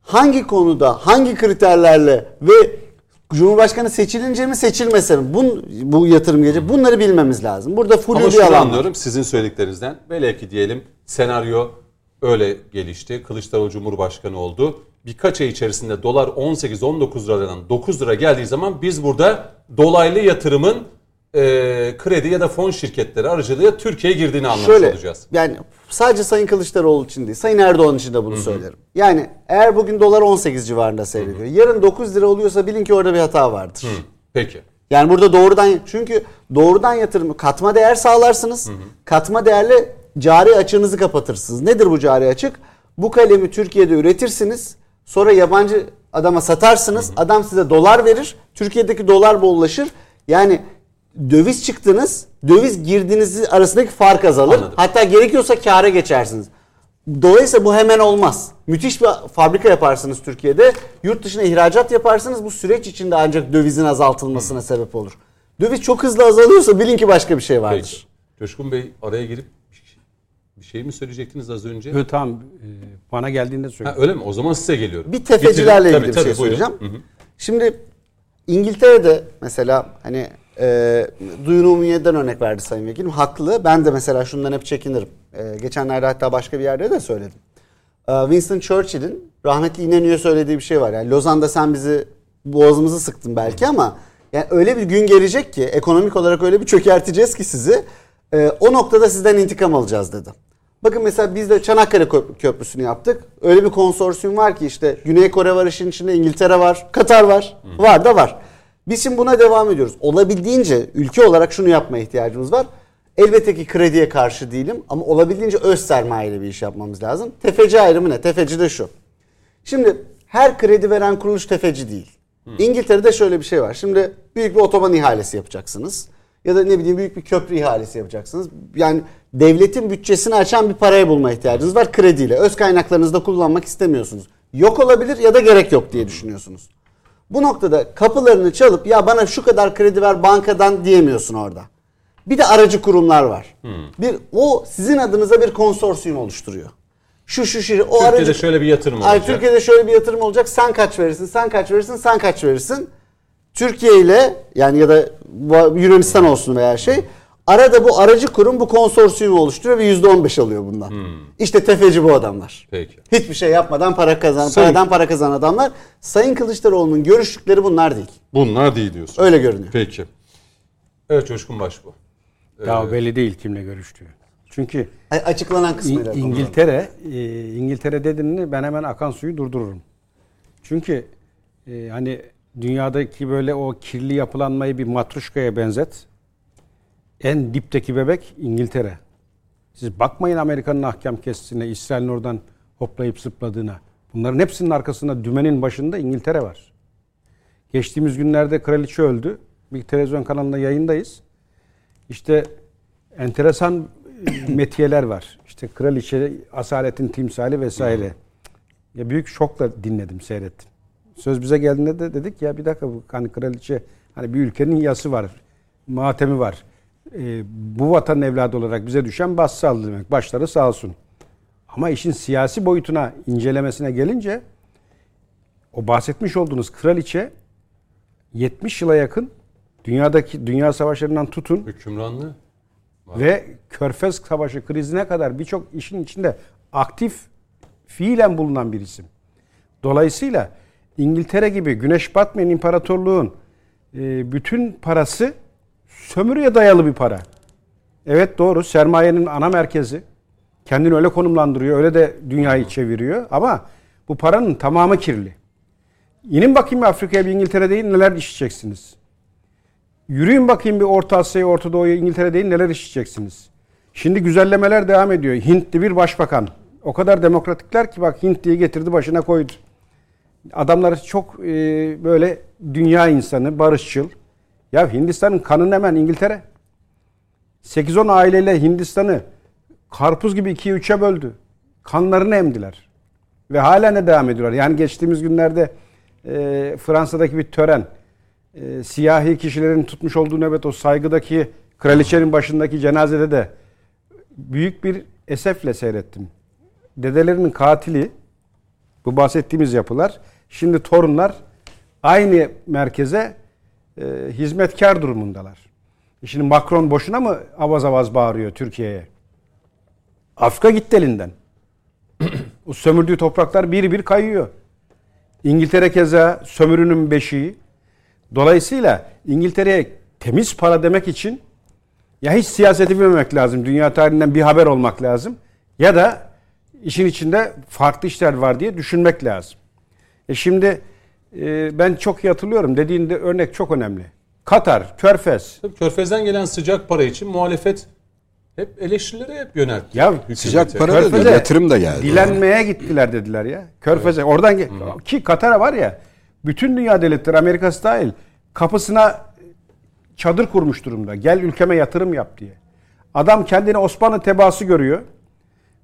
C: hangi konuda, hangi kriterlerle ve Cumhurbaşkanı seçilince mi seçilmese mi bu, bu yatırım gelecek bunları bilmemiz lazım. Burada full
A: Ama şunu anlıyorum sizin söylediklerinizden. Velev ki diyelim senaryo öyle gelişti. Kılıçdaroğlu Cumhurbaşkanı oldu. Birkaç ay içerisinde dolar 18-19 liradan 9 lira geldiği zaman biz burada dolaylı yatırımın e, kredi ya da fon şirketleri aracılığıyla Türkiye'ye girdiğini anlamış
C: Şöyle
A: olacağız.
C: yani sadece Sayın Kılıçdaroğlu için değil Sayın Erdoğan için de bunu söylerim. Yani eğer bugün dolar 18 civarında seyrediyor. Yarın 9 lira oluyorsa bilin ki orada bir hata vardır.
A: Peki.
C: Yani burada doğrudan çünkü doğrudan yatırım katma değer sağlarsınız. Katma değerle cari açığınızı kapatırsınız. Nedir bu cari açık? Bu kalemi Türkiye'de üretirsiniz. Sonra yabancı adama satarsınız. Adam size dolar verir. Türkiye'deki dolar bollaşır. Yani döviz çıktınız, döviz girdiniz arasındaki fark azalır.
A: Anladım.
C: Hatta gerekiyorsa kâra geçersiniz. Dolayısıyla bu hemen olmaz. Müthiş bir fabrika yaparsınız Türkiye'de. Yurt dışına ihracat yaparsınız. Bu süreç içinde ancak dövizin azaltılmasına sebep olur. Döviz çok hızlı azalıyorsa bilin ki başka bir şey vardır.
A: Peki. Coşkun Bey araya girip bir şey mi söyleyecektiniz az önce?
E: Evet, tamam e, bana geldiğinde söyle.
A: Ha, öyle mi? O zaman size geliyorum.
C: Bir tefecilerle
A: Getirin.
C: ilgili
A: Tabii,
C: bir şey
A: tabii, buyurun.
C: söyleyeceğim. Şimdi İngiltere'de mesela hani e, Duyun Umumiye'den örnek verdi Sayın Vekilim. Haklı. Ben de mesela şundan hep çekinirim. E, geçenlerde hatta başka bir yerde de söyledim. E, Winston Churchill'in rahmetli İnönü'ye söylediği bir şey var. Yani Lozan'da sen bizi boğazımızı sıktın belki ama yani öyle bir gün gelecek ki ekonomik olarak öyle bir çökerteceğiz ki sizi. e, o noktada sizden intikam alacağız dedi. Bakın mesela biz de Çanakkale Köp- Köprüsü'nü yaptık. Öyle bir konsorsiyum var ki işte Güney Kore var işin içinde, İngiltere var, Katar var. Var da var. Biz şimdi buna devam ediyoruz. Olabildiğince ülke olarak şunu yapmaya ihtiyacımız var. Elbette ki krediye karşı değilim ama olabildiğince öz sermayeli bir iş yapmamız lazım. Tefeci ayrımı ne? Tefeci de şu. Şimdi her kredi veren kuruluş tefeci değil. İngiltere'de şöyle bir şey var. Şimdi büyük bir otoban ihalesi yapacaksınız. Ya da ne bileyim büyük bir köprü ihalesi yapacaksınız. Yani devletin bütçesini açan bir paraya bulma ihtiyacınız var krediyle. Öz kaynaklarınızda kullanmak istemiyorsunuz. Yok olabilir ya da gerek yok diye düşünüyorsunuz. Bu noktada kapılarını çalıp ya bana şu kadar kredi ver bankadan diyemiyorsun orada. Bir de aracı kurumlar var. Bir o sizin adınıza bir konsorsiyum oluşturuyor. Şu şu şu o
A: Türkiye'de
C: aracı
A: şöyle bir yatırım
C: Ay,
A: olacak.
C: Türkiye'de şöyle bir yatırım olacak. Sen kaç verirsin? Sen kaç verirsin? Sen kaç verirsin? Türkiye ile yani ya da Yunanistan olsun veya şey arada bu aracı kurum bu konsorsiyumu oluşturuyor ve %15 alıyor bundan. İşte tefeci bu adamlar.
A: Peki.
C: Hiçbir şey yapmadan para kazan,
A: Sayın-
C: paradan para kazanan adamlar. Sayın Kılıçdaroğlu'nun görüştükleri bunlar değil.
A: Bunlar değil diyorsun.
C: Öyle görünüyor.
A: Peki. Evet Coşkun Başbuğ.
E: Ya belli değil kimle görüştüğü. Çünkü
C: Ay, Açıklanan
E: İ-
C: konuşalım.
E: İngiltere, e, İngiltere dediğinde ben hemen akan suyu durdururum. Çünkü e, hani dünyadaki böyle o kirli yapılanmayı bir matruşkaya benzet. En dipteki bebek İngiltere. Siz bakmayın Amerika'nın ahkam kesisine, İsrail'in oradan hoplayıp zıpladığına. Bunların hepsinin arkasında dümenin başında İngiltere var. Geçtiğimiz günlerde kraliçe öldü. Bir televizyon kanalında yayındayız. İşte enteresan e, metiyeler var. İşte kraliçe, asaletin timsali vesaire. Ya büyük şokla dinledim, seyrettim. Söz bize geldiğinde de dedik ya bir dakika bu hani kraliçe hani bir ülkenin yası var, matemi var. Ee, bu vatan evladı olarak bize düşen bassal demek. Başları sağ olsun. Ama işin siyasi boyutuna, incelemesine gelince o bahsetmiş olduğunuz kraliçe 70 yıla yakın dünyadaki dünya savaşlarından tutun
A: Hükümranlığı.
E: ve Körfez Savaşı krizine kadar birçok işin içinde aktif fiilen bulunan bir isim. Dolayısıyla İngiltere gibi güneş batmayan imparatorluğun e, bütün parası sömürüye dayalı bir para. Evet doğru sermayenin ana merkezi. Kendini öyle konumlandırıyor, öyle de dünyayı çeviriyor ama bu paranın tamamı kirli. İnin bakayım Afrika'ya bir İngiltere değil neler işleyeceksiniz. Yürüyün bakayım bir Orta Asya'ya, Orta Doğu'ya, İngiltere'de neler işleyeceksiniz. Şimdi güzellemeler devam ediyor. Hintli bir başbakan. O kadar demokratikler ki bak Hintli'yi getirdi başına koydu. Adamlar çok e, böyle dünya insanı, barışçıl. Ya Hindistan'ın kanını hemen İngiltere. 8-10 aileyle Hindistan'ı karpuz gibi ikiye üçe böldü. Kanlarını emdiler. Ve hala ne devam ediyorlar? Yani geçtiğimiz günlerde e, Fransa'daki bir tören, e, siyahi kişilerin tutmuş olduğu nöbet o saygıdaki kraliçenin başındaki cenazede de büyük bir esefle seyrettim. Dedelerinin katili bu bahsettiğimiz yapılar şimdi torunlar aynı merkeze e, hizmetkar durumundalar. E Şimdi Macron boşuna mı avaz avaz bağırıyor Türkiye'ye? Afrika gitti elinden. o sömürdüğü topraklar bir bir kayıyor. İngiltere keza sömürünün beşiği. Dolayısıyla İngiltere'ye temiz para demek için ya hiç siyaseti bilmemek lazım. Dünya tarihinden bir haber olmak lazım. Ya da işin içinde farklı işler var diye düşünmek lazım. E şimdi e, ben çok iyi hatırlıyorum. Dediğinde örnek çok önemli. Katar, Körfez.
A: Tabii Körfez'den gelen sıcak para için muhalefet hep eleştirileri hep yöneltti.
E: Ya
A: Hükümete.
D: Sıcak para da
E: Körfez'e
D: yatırım da geldi.
E: Dilenmeye gittiler dediler ya. Körfez'e. Oradan ge- ki Katar'a var ya bütün dünya devletleri Amerika'sı dahil kapısına çadır kurmuş durumda. Gel ülkeme yatırım yap diye. Adam kendini Osmanlı tebaası görüyor.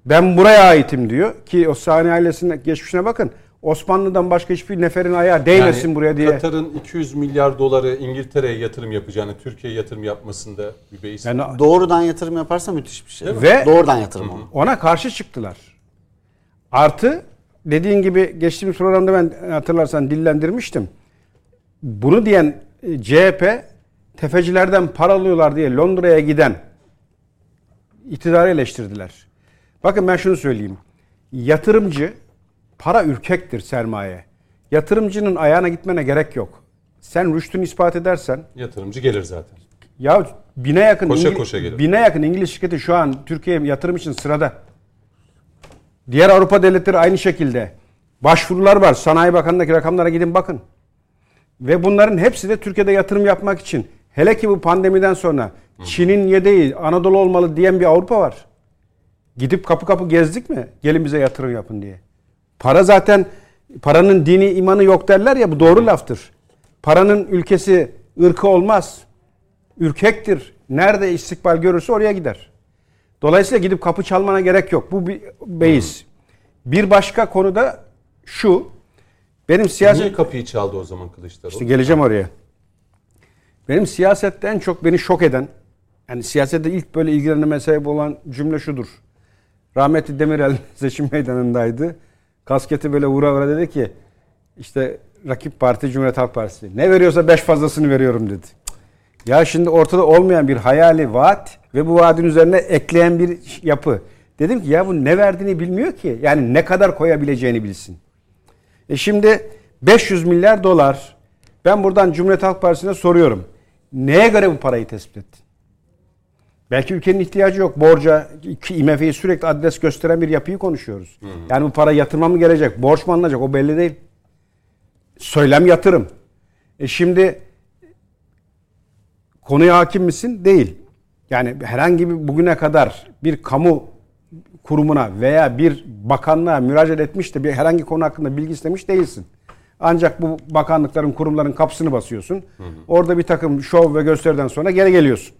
E: Ben buraya aitim diyor ki o Sani ailesinin geçmişine bakın. Osmanlı'dan başka hiçbir neferin ayağı değmesin
A: Yani
E: buraya diye.
A: Katar'ın 200 milyar doları İngiltere'ye yatırım yapacağını, Türkiye'ye yatırım yapmasında bir beis.
E: Yani
C: Doğrudan yatırım yaparsa müthiş bir şey.
E: Ve-
C: Doğrudan yatırım o.
E: Ona karşı çıktılar. Artı dediğin gibi geçtiğimiz programda ben hatırlarsan dillendirmiştim. Bunu diyen e, CHP tefecilerden para alıyorlar diye Londra'ya giden iktidarı eleştirdiler. Bakın ben şunu söyleyeyim. Yatırımcı para ürkektir sermaye. Yatırımcının ayağına gitmene gerek yok. Sen rüştünü ispat edersen
A: Yatırımcı gelir zaten.
E: ya bine yakın
A: Koşa
E: İngiliz-
A: koşa gelir.
E: bine yakın İngiliz şirketi şu an Türkiye'ye yatırım için sırada. Diğer Avrupa devletleri aynı şekilde. Başvurular var. Sanayi Bakanlığı'ndaki rakamlara gidin bakın. Ve bunların hepsi de Türkiye'de yatırım yapmak için. Hele ki bu pandemiden sonra Çin'in yedeği Anadolu olmalı diyen bir Avrupa var. Gidip kapı kapı gezdik mi? Gelin bize yatırım yapın diye. Para zaten paranın dini imanı yok derler ya bu doğru laftır. Paranın ülkesi ırkı olmaz. Ürkektir. Nerede istikbal görürse oraya gider. Dolayısıyla gidip kapı çalmana gerek yok. Bu bir beis. Bir başka konuda şu. Benim siyaset...
A: Niye kapıyı çaldı o zaman Kılıçdaroğlu?
E: İşte geleceğim oraya. Benim siyasette en çok beni şok eden, yani siyasette ilk böyle ilgilenme sebep olan cümle şudur. Rahmetli Demirel seçim meydanındaydı. Kasketi böyle vura vura dedi ki işte rakip parti Cumhuriyet Halk Partisi. Ne veriyorsa beş fazlasını veriyorum dedi. Ya şimdi ortada olmayan bir hayali vaat ve bu vaadin üzerine ekleyen bir yapı. Dedim ki ya bu ne verdiğini bilmiyor ki. Yani ne kadar koyabileceğini bilsin. E şimdi 500 milyar dolar. Ben buradan Cumhuriyet Halk Partisi'ne soruyorum. Neye göre bu parayı tespit ettin? Belki ülkenin ihtiyacı yok. Borca, IMF'yi sürekli adres gösteren bir yapıyı konuşuyoruz. Yani bu para yatırma mı gelecek, borç mu alınacak o belli değil. Söylem yatırım. E şimdi konuya hakim misin? Değil. Yani herhangi bir bugüne kadar bir kamu kurumuna veya bir bakanlığa müracaat etmiş de bir herhangi konu hakkında bilgi istemiş değilsin. Ancak bu bakanlıkların, kurumların kapısını basıyorsun. Orada bir takım şov ve gösteriden sonra geri geliyorsun.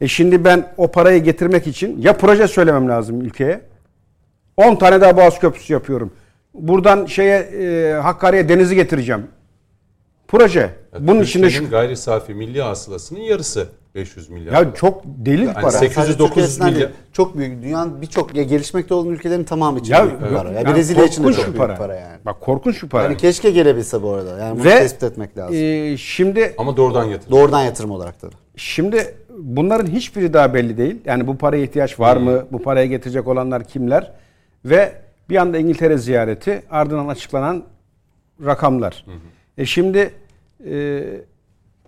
E: E şimdi ben o parayı getirmek için ya proje söylemem lazım ülkeye. 10 tane daha Boğaz Köprüsü yapıyorum. Buradan şeye e, Hakkari'ye denizi getireceğim. Proje. Bunun içinde şu
A: gayri safi milli hasılasının yarısı 500 milyar.
E: ya çok deli bir
A: Yani
E: para.
A: sekiz-
C: Sadece
A: 800-900
C: Türkiye açısından
A: milyar.
C: değil, Çok büyük. Dünyanın birçok gelişmekte olan ülkelerin tamamı için
E: Ya,
C: büyük bir para. Ya
E: yani
C: Brezilya için de
E: korkunç
C: çok
E: bir
C: büyük
E: para.
C: para. yani.
E: Bak korkunç bir para.
C: Yani keşke gelebilse bu arada. Yani bunu
E: Ve
C: tespit etmek lazım.
E: e, şimdi
A: Ama doğrudan yatırım.
C: Doğrudan yatırım olarak da.
E: Şimdi bunların hiçbiri daha belli değil. Yani bu paraya ihtiyaç var mı? Bu paraya getirecek olanlar kimler? Ve bir anda İngiltere ziyareti ardından açıklanan rakamlar. E şimdi e,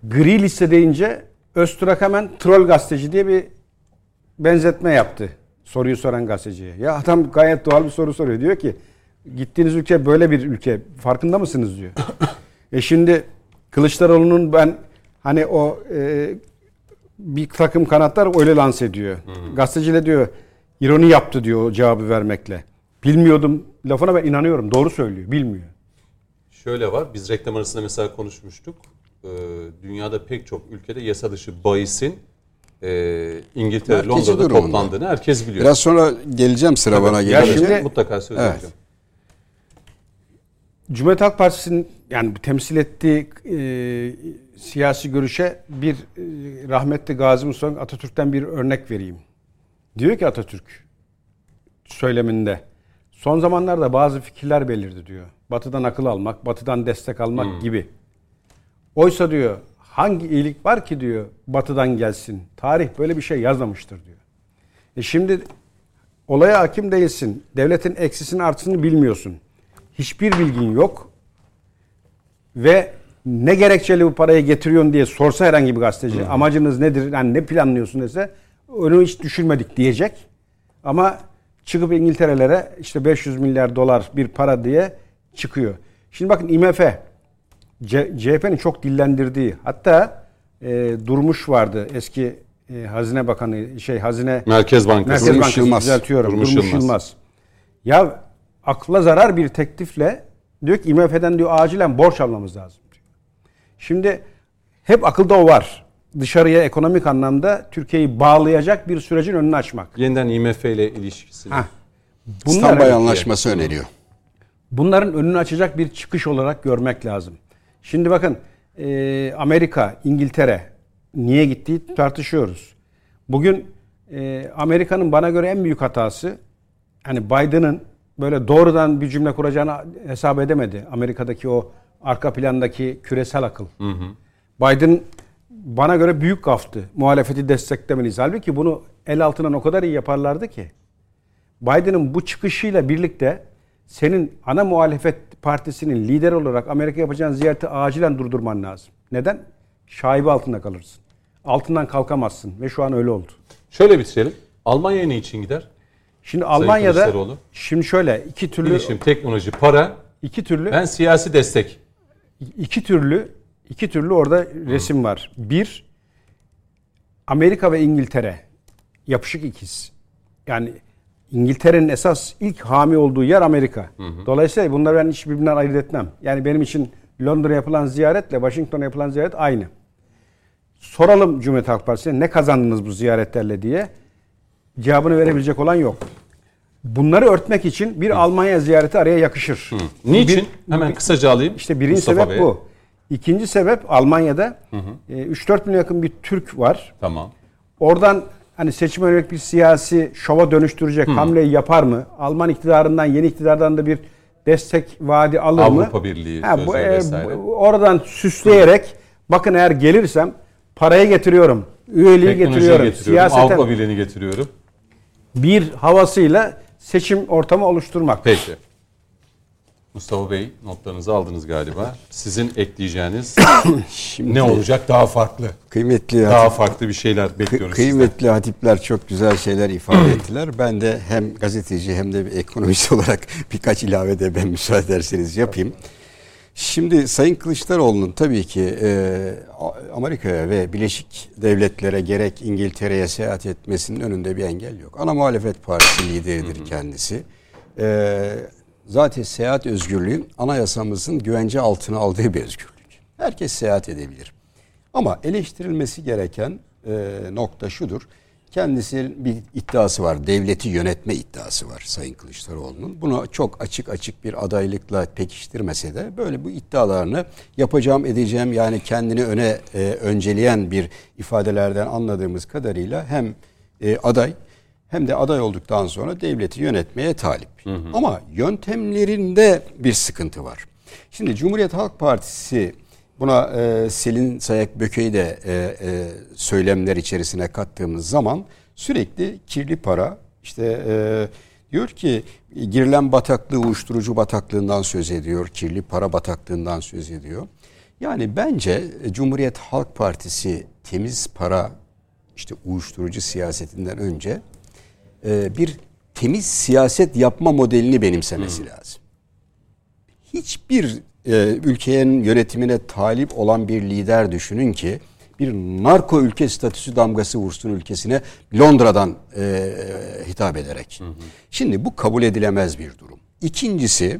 E: gri liste deyince Öztürk hemen troll gazeteci diye bir benzetme yaptı. Soruyu soran gazeteciye. Ya adam gayet doğal bir soru soruyor. Diyor ki gittiğiniz ülke böyle bir ülke. Farkında mısınız diyor. e şimdi Kılıçdaroğlu'nun ben hani o e, bir takım kanatlar öyle lanse ediyor. Gazeteciyle diyor ironi yaptı diyor o cevabı vermekle. Bilmiyordum lafına ben inanıyorum. Doğru söylüyor. Bilmiyor.
A: Şöyle var. Biz reklam arasında mesela konuşmuştuk. Ee, dünyada pek çok ülkede yasa dışı bahisin e, İngiltere,
D: Merkezi
A: Londra'da
D: durumunda.
A: toplandığını herkes biliyor.
D: Biraz sonra geleceğim sıra bana
E: Ya
D: gelince.
E: şimdi-
A: mutlaka söz
D: Evet.
E: Cumhuriyet Halk Partisi'nin yani temsil ettiği e, siyasi görüşe bir e, rahmetli Gazi Mustafa Atatürk'ten bir örnek vereyim. Diyor ki Atatürk söyleminde son zamanlarda bazı fikirler belirdi diyor. Batı'dan akıl almak, Batı'dan destek almak gibi. Oysa diyor hangi iyilik var ki diyor Batı'dan gelsin. Tarih böyle bir şey yazmamıştır diyor. E şimdi olaya hakim değilsin. Devletin eksisini artısını bilmiyorsun. Hiçbir bilgin yok. Ve ne gerekçeli bu parayı getiriyorsun diye sorsa herhangi bir gazeteci amacınız nedir, yani ne planlıyorsun dese onu hiç düşünmedik diyecek. Ama çıkıp İngiltere'lere işte 500 milyar dolar bir para diye çıkıyor. Şimdi bakın IMF CHP'nin çok dillendirdiği hatta e, Durmuş vardı. Eski e, Hazine Bakanı şey Hazine
A: Merkez Bankası.
E: Merkez
D: Durmuş
E: Bankası
D: Yılmaz.
E: düzeltiyorum.
A: Durmuş
E: Durmuş,
A: Yılmaz.
E: Yılmaz. Ya akla zarar bir teklifle diyor ki IMF'den diyor acilen borç almamız lazım. diyor. Şimdi hep akılda o var. Dışarıya ekonomik anlamda Türkiye'yi bağlayacak bir sürecin önünü açmak.
A: Yeniden IMF ile ilişkisini.
E: Hah.
D: İstanbul
E: Bunları-
D: Anlaşması öneriyor.
E: bunların önünü açacak bir çıkış olarak görmek lazım. Şimdi bakın e, Amerika, İngiltere niye gittiği tartışıyoruz. Bugün e, Amerika'nın bana göre en büyük hatası hani Biden'ın böyle doğrudan bir cümle kuracağını hesap edemedi. Amerika'daki o arka plandaki küresel akıl. Biden bana göre büyük gaftı. Muhalefeti desteklemeliyiz. Halbuki bunu el altından o kadar iyi yaparlardı ki. Biden'ın bu çıkışıyla birlikte senin ana muhalefet partisinin lider olarak Amerika yapacağın ziyareti acilen durdurman lazım. Neden? Şaibe altında kalırsın. Altından kalkamazsın ve şu an öyle oldu.
A: Şöyle bitirelim. Almanya ne için gider?
E: Şimdi Almanya'da şimdi şöyle iki türlü
A: Bilişim, teknoloji, para.
E: iki türlü
A: Ben siyasi destek.
E: iki türlü iki türlü orada resim var. Bir Amerika ve İngiltere yapışık ikiz. Yani İngiltere'nin esas ilk hami olduğu yer Amerika. Dolayısıyla bunları ben hiç birbirinden ayırt etmem. Yani benim için Londra yapılan ziyaretle Washington'a yapılan ziyaret aynı. Soralım Cumhuriyet Halk Partisi'ne ne kazandınız bu ziyaretlerle diye. Cevabını verebilecek olan yok. Bunları örtmek için bir Almanya ziyareti araya yakışır.
A: Niçin?
E: Bir-
A: Hemen kısaca alayım.
E: işte birinci
A: Mustafa
E: sebep
A: Bey'e.
E: bu. İkinci sebep Almanya'da e, 3-4 milyon yakın bir Türk var.
A: Tamam.
E: Oradan hani seçime yönelik bir siyasi şova dönüştürecek hamleyi yapar mı? Alman iktidarından, yeni iktidardan da bir destek vaadi alır mı?
A: Avrupa Birliği
E: Ha, bu, e, bu- oradan süsleyerek bakın eğer gelirsem parayı getiriyorum, üyeliği
A: Teknolojiyi
E: getiriyorum,
A: getiriyorum.
E: siyaseten
A: Avrupa Birliği'ni getiriyorum.
E: Bir havasıyla seçim ortamı oluşturmak.
A: Peki. Mustafa Bey notlarınızı aldınız galiba. Sizin ekleyeceğiniz
D: Şimdi
A: ne olacak? Daha farklı.
D: Kıymetli
A: Daha
D: hatip-
A: farklı bir şeyler bekliyoruz sizden.
D: kıymetli hatipler çok güzel şeyler ifade ettiler. Ben de hem gazeteci hem de bir ekonomist olarak birkaç ilave de ben müsaade ederseniz yapayım. Şimdi Sayın Kılıçdaroğlu'nun tabii ki e, Amerika'ya ve Birleşik Devletlere gerek İngiltere'ye seyahat etmesinin önünde bir engel yok. Ana muhalefet partisi lideridir kendisi. E, zaten seyahat özgürlüğü anayasamızın güvence altına aldığı bir özgürlük. Herkes seyahat edebilir. Ama eleştirilmesi gereken e, nokta şudur. Kendisinin bir iddiası var. Devleti yönetme iddiası var Sayın Kılıçdaroğlu'nun. Bunu çok açık açık bir adaylıkla pekiştirmese de böyle bu iddialarını yapacağım edeceğim yani kendini öne e, önceleyen bir ifadelerden anladığımız kadarıyla hem e, aday hem de aday olduktan sonra devleti yönetmeye talip. Ama yöntemlerinde bir sıkıntı var. Şimdi Cumhuriyet Halk Partisi buna e, Selin Sayak Böke'yi de e, e, söylemler içerisine kattığımız zaman sürekli kirli para işte e, diyor ki girilen bataklığı uyuşturucu bataklığından söz ediyor. Kirli para bataklığından söz ediyor. Yani bence Cumhuriyet Halk Partisi temiz para işte uyuşturucu siyasetinden önce e, bir temiz siyaset yapma modelini benimsemesi lazım. Hiçbir e, ülkenin yönetimine talip olan bir lider düşünün ki bir narko ülke statüsü damgası vursun ülkesine Londra'dan e, hitap ederek. Şimdi bu kabul edilemez bir durum. İkincisi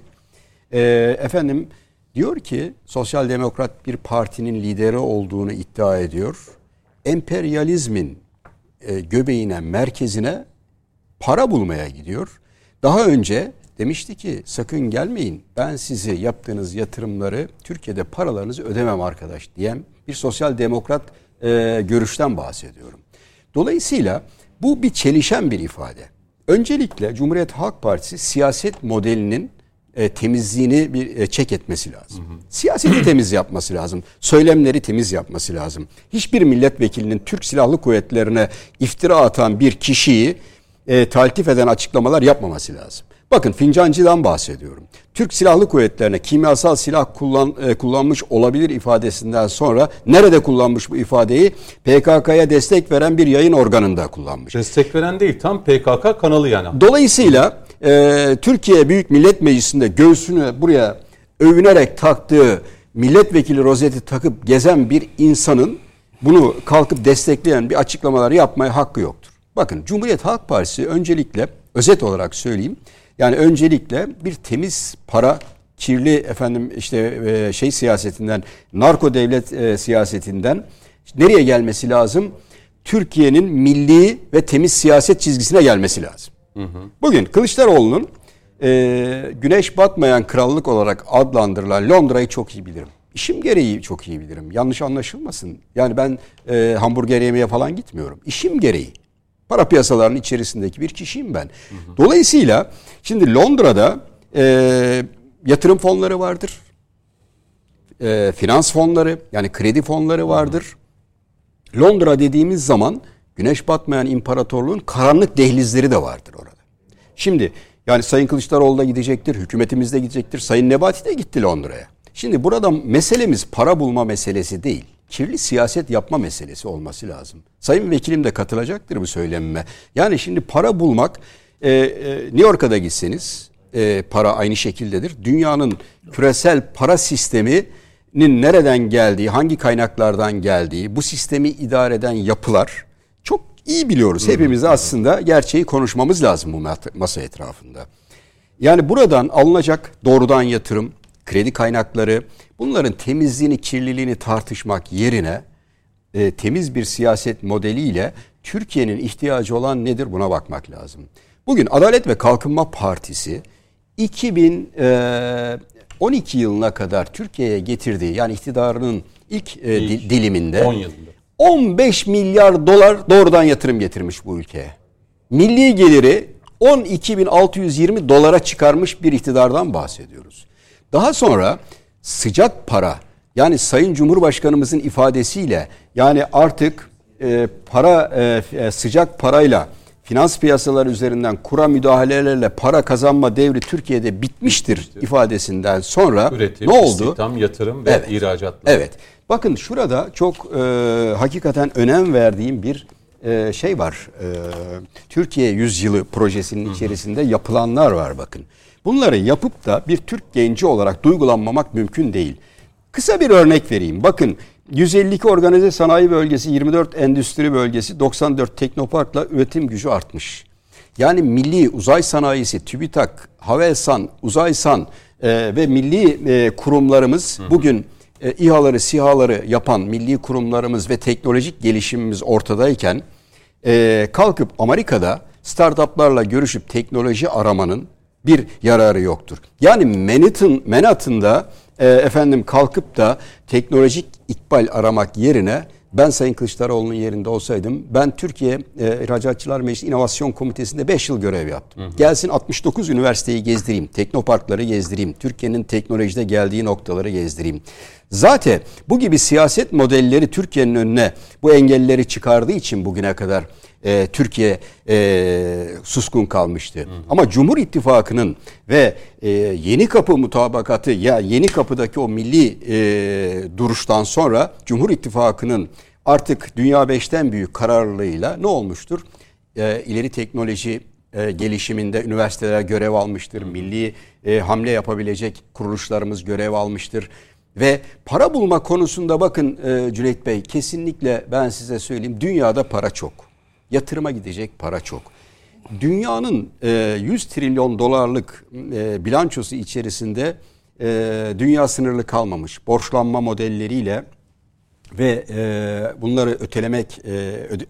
D: e, efendim diyor ki sosyal demokrat bir partinin lideri olduğunu iddia ediyor. Emperyalizmin e, göbeğine, merkezine para bulmaya gidiyor. Daha önce demişti ki sakın gelmeyin ben sizi yaptığınız yatırımları Türkiye'de paralarınızı ödemem arkadaş diyen bir sosyal demokrat e, görüşten bahsediyorum. Dolayısıyla bu bir çelişen bir ifade. Öncelikle Cumhuriyet Halk Partisi siyaset modelinin e, temizliğini bir e, çek etmesi lazım. Siyaseti temiz yapması lazım. Söylemleri temiz yapması lazım. Hiçbir milletvekilinin Türk Silahlı Kuvvetlerine iftira atan bir kişiyi e, taltif eden açıklamalar yapmaması lazım. Bakın Fincancı'dan bahsediyorum. Türk Silahlı Kuvvetlerine kimyasal silah kullan, e, kullanmış olabilir ifadesinden sonra nerede kullanmış bu ifadeyi? PKK'ya destek veren bir yayın organında kullanmış.
A: Destek veren değil tam PKK kanalı yani.
D: Dolayısıyla e, Türkiye Büyük Millet Meclisi'nde göğsünü buraya övünerek taktığı milletvekili rozeti takıp gezen bir insanın bunu kalkıp destekleyen bir açıklamalar yapmaya hakkı yoktur. Bakın Cumhuriyet Halk Partisi öncelikle özet olarak söyleyeyim. Yani öncelikle bir temiz para kirli efendim işte e, şey siyasetinden narko devlet e, siyasetinden nereye gelmesi lazım? Türkiye'nin milli ve temiz siyaset çizgisine gelmesi lazım. Hı hı. Bugün Kılıçdaroğlu'nun e, güneş batmayan krallık olarak adlandırılan Londra'yı çok iyi bilirim. İşim gereği çok iyi bilirim. Yanlış anlaşılmasın. Yani ben e, hamburger yemeye falan gitmiyorum. İşim gereği. Para piyasalarının içerisindeki bir kişiyim ben. Hı hı. Dolayısıyla şimdi Londra'da e, yatırım fonları vardır. E, finans fonları yani kredi fonları vardır. Hı. Londra dediğimiz zaman güneş batmayan imparatorluğun karanlık dehlizleri de vardır orada. Şimdi yani Sayın Kılıçdaroğlu da gidecektir, hükümetimiz de gidecektir. Sayın Nebati de gitti Londra'ya. Şimdi burada meselemiz para bulma meselesi değil. Kirli siyaset yapma meselesi olması lazım. Sayın vekilim de katılacaktır bu söylemime. Yani şimdi para bulmak e, e, New York'a da gitseniz e, para aynı şekildedir. Dünyanın küresel para sisteminin nereden geldiği, hangi kaynaklardan geldiği, bu sistemi idare eden yapılar çok iyi biliyoruz. Hepimiz aslında gerçeği konuşmamız lazım bu masa etrafında. Yani buradan alınacak doğrudan yatırım, kredi kaynakları bunların temizliğini, kirliliğini tartışmak yerine e, temiz bir siyaset modeliyle Türkiye'nin ihtiyacı olan nedir buna bakmak lazım. Bugün Adalet ve Kalkınma Partisi 2012 e, yılına kadar Türkiye'ye getirdiği yani iktidarının ilk e, di, diliminde 10 yılında 15 milyar dolar doğrudan yatırım getirmiş bu ülkeye. Milli geliri 12.620 dolara çıkarmış bir iktidardan bahsediyoruz. Daha sonra sıcak para yani Sayın Cumhurbaşkanımızın ifadesiyle yani artık e, para e, e sıcak parayla finans piyasaları üzerinden kura müdahalelerle para kazanma devri Türkiye'de bitmiştir, bitmiştir. ifadesinden sonra Üretim, ne oldu?
A: İstihdam, yatırım ve evet. ihracatlar.
D: Evet. Bakın şurada çok e, hakikaten önem verdiğim bir e, şey var. E, Türkiye Yüzyılı projesinin içerisinde yapılanlar var bakın. Bunları yapıp da bir Türk genci olarak duygulanmamak mümkün değil. Kısa bir örnek vereyim. Bakın 152 organize sanayi bölgesi, 24 endüstri bölgesi, 94 teknoparkla üretim gücü artmış. Yani milli uzay sanayisi, TÜBİTAK, Havelsan, Uzaysan e, ve milli e, kurumlarımız bugün e, İHA'ları, SİHA'ları yapan milli kurumlarımız ve teknolojik gelişimimiz ortadayken e, kalkıp Amerika'da startuplarla görüşüp teknoloji aramanın bir yararı yoktur. Yani Manhattan, Manhattan'da e, efendim kalkıp da teknolojik ikbal aramak yerine ben Sayın Kılıçdaroğlu'nun yerinde olsaydım ben Türkiye e, İhracatçılar Meclisi İnovasyon Komitesi'nde 5 yıl görev yaptım. Hı hı. Gelsin 69 üniversiteyi gezdireyim, teknoparkları gezdireyim, Türkiye'nin teknolojide geldiği noktaları gezdireyim. Zaten bu gibi siyaset modelleri Türkiye'nin önüne bu engelleri çıkardığı için bugüne kadar e, Türkiye e, suskun kalmıştı. Hı hı. Ama Cumhur İttifakı'nın ve e, Yeni Kapı mutabakatı ya Yeni Kapı'daki o milli e, duruştan sonra Cumhur İttifakı'nın artık dünya beşten büyük kararlılığıyla ne olmuştur? E, ileri teknoloji e, gelişiminde üniversiteler görev almıştır. Milli e, hamle yapabilecek kuruluşlarımız görev almıştır. Ve para bulma konusunda bakın e, Cüneyt Bey kesinlikle ben size söyleyeyim dünyada para çok. Yatırıma gidecek para çok. Dünyanın e, 100 trilyon dolarlık e, bilançosu içerisinde e, dünya sınırlı kalmamış. Borçlanma modelleriyle ve e, bunları ötelemek, e,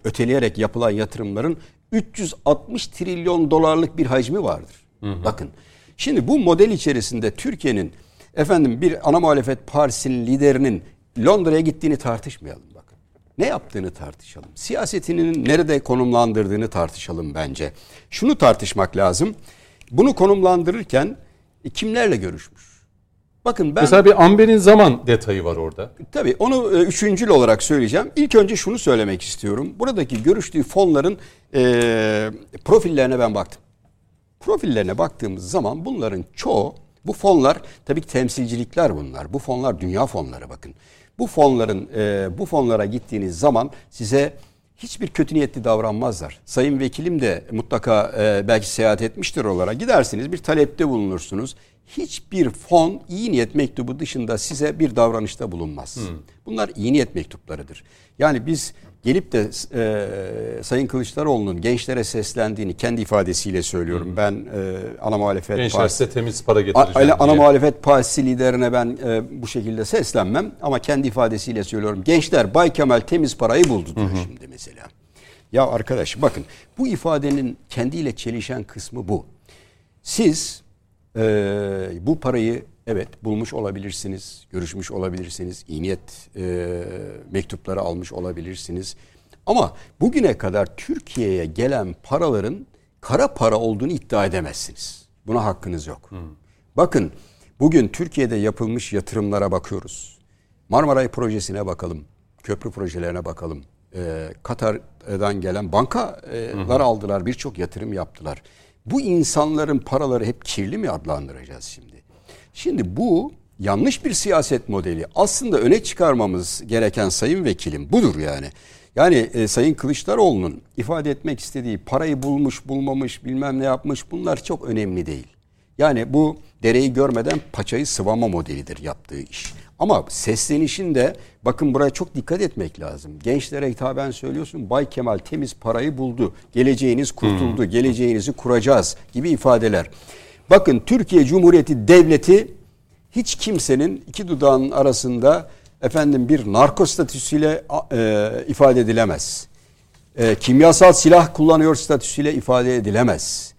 D: öteleyerek yapılan yatırımların 360 trilyon dolarlık bir hacmi vardır. Hı hı. Bakın. Şimdi bu model içerisinde Türkiye'nin efendim bir ana muhalefet partisinin liderinin Londra'ya gittiğini tartışmayalım. Ne yaptığını tartışalım. Siyasetinin nerede konumlandırdığını tartışalım bence. Şunu tartışmak lazım. Bunu konumlandırırken e, kimlerle görüşmüş?
A: Bakın ben... Mesela bir Amber'in zaman detayı var orada.
D: Tabii onu e, üçüncül olarak söyleyeceğim. İlk önce şunu söylemek istiyorum. Buradaki görüştüğü fonların e, profillerine ben baktım. Profillerine baktığımız zaman bunların çoğu bu fonlar tabii ki temsilcilikler bunlar. Bu fonlar dünya fonları bakın. Bu fonların e, bu fonlara gittiğiniz zaman size hiçbir kötü niyetli davranmazlar. Sayın vekilim de mutlaka e, belki seyahat etmiştir olarak gidersiniz bir talepte bulunursunuz. Hiçbir fon iyi niyet mektubu dışında size bir davranışta bulunmaz. Hmm. Bunlar iyi niyet mektuplarıdır. Yani biz gelip de e, Sayın Kılıçdaroğlu'nun gençlere seslendiğini kendi ifadesiyle söylüyorum. Hmm. Ben e, ana muhalefet
A: Gençler partisi, size temiz para getireceğim
D: a, Ana muhalefet partisi liderine ben e, bu şekilde seslenmem ama kendi ifadesiyle söylüyorum. Gençler Bay Kemal temiz parayı buldu diyor hmm. şimdi mesela. Ya arkadaş bakın bu ifadenin kendiyle çelişen kısmı bu. Siz e, bu parayı Evet bulmuş olabilirsiniz, görüşmüş olabilirsiniz, iyi niyet e, mektupları almış olabilirsiniz. Ama bugüne kadar Türkiye'ye gelen paraların kara para olduğunu iddia edemezsiniz. Buna hakkınız yok. Hmm. Bakın bugün Türkiye'de yapılmış yatırımlara bakıyoruz. Marmaray projesine bakalım, köprü projelerine bakalım. Ee, Katar'dan gelen bankalar aldılar, birçok yatırım yaptılar. Bu insanların paraları hep kirli mi adlandıracağız şimdi? Şimdi bu yanlış bir siyaset modeli. Aslında öne çıkarmamız gereken sayın vekilim budur yani. Yani e, Sayın Kılıçdaroğlu'nun ifade etmek istediği parayı bulmuş bulmamış bilmem ne yapmış bunlar çok önemli değil. Yani bu dereyi görmeden paçayı sıvama modelidir yaptığı iş. Ama seslenişinde bakın buraya çok dikkat etmek lazım. Gençlere hitaben söylüyorsun Bay Kemal temiz parayı buldu. Geleceğiniz kurtuldu. Hmm. Geleceğinizi kuracağız gibi ifadeler. Bakın Türkiye Cumhuriyeti Devleti hiç kimsenin iki dudağın arasında efendim bir narko statüsüyle e, ifade edilemez. E, kimyasal silah kullanıyor statüsüyle ifade edilemez.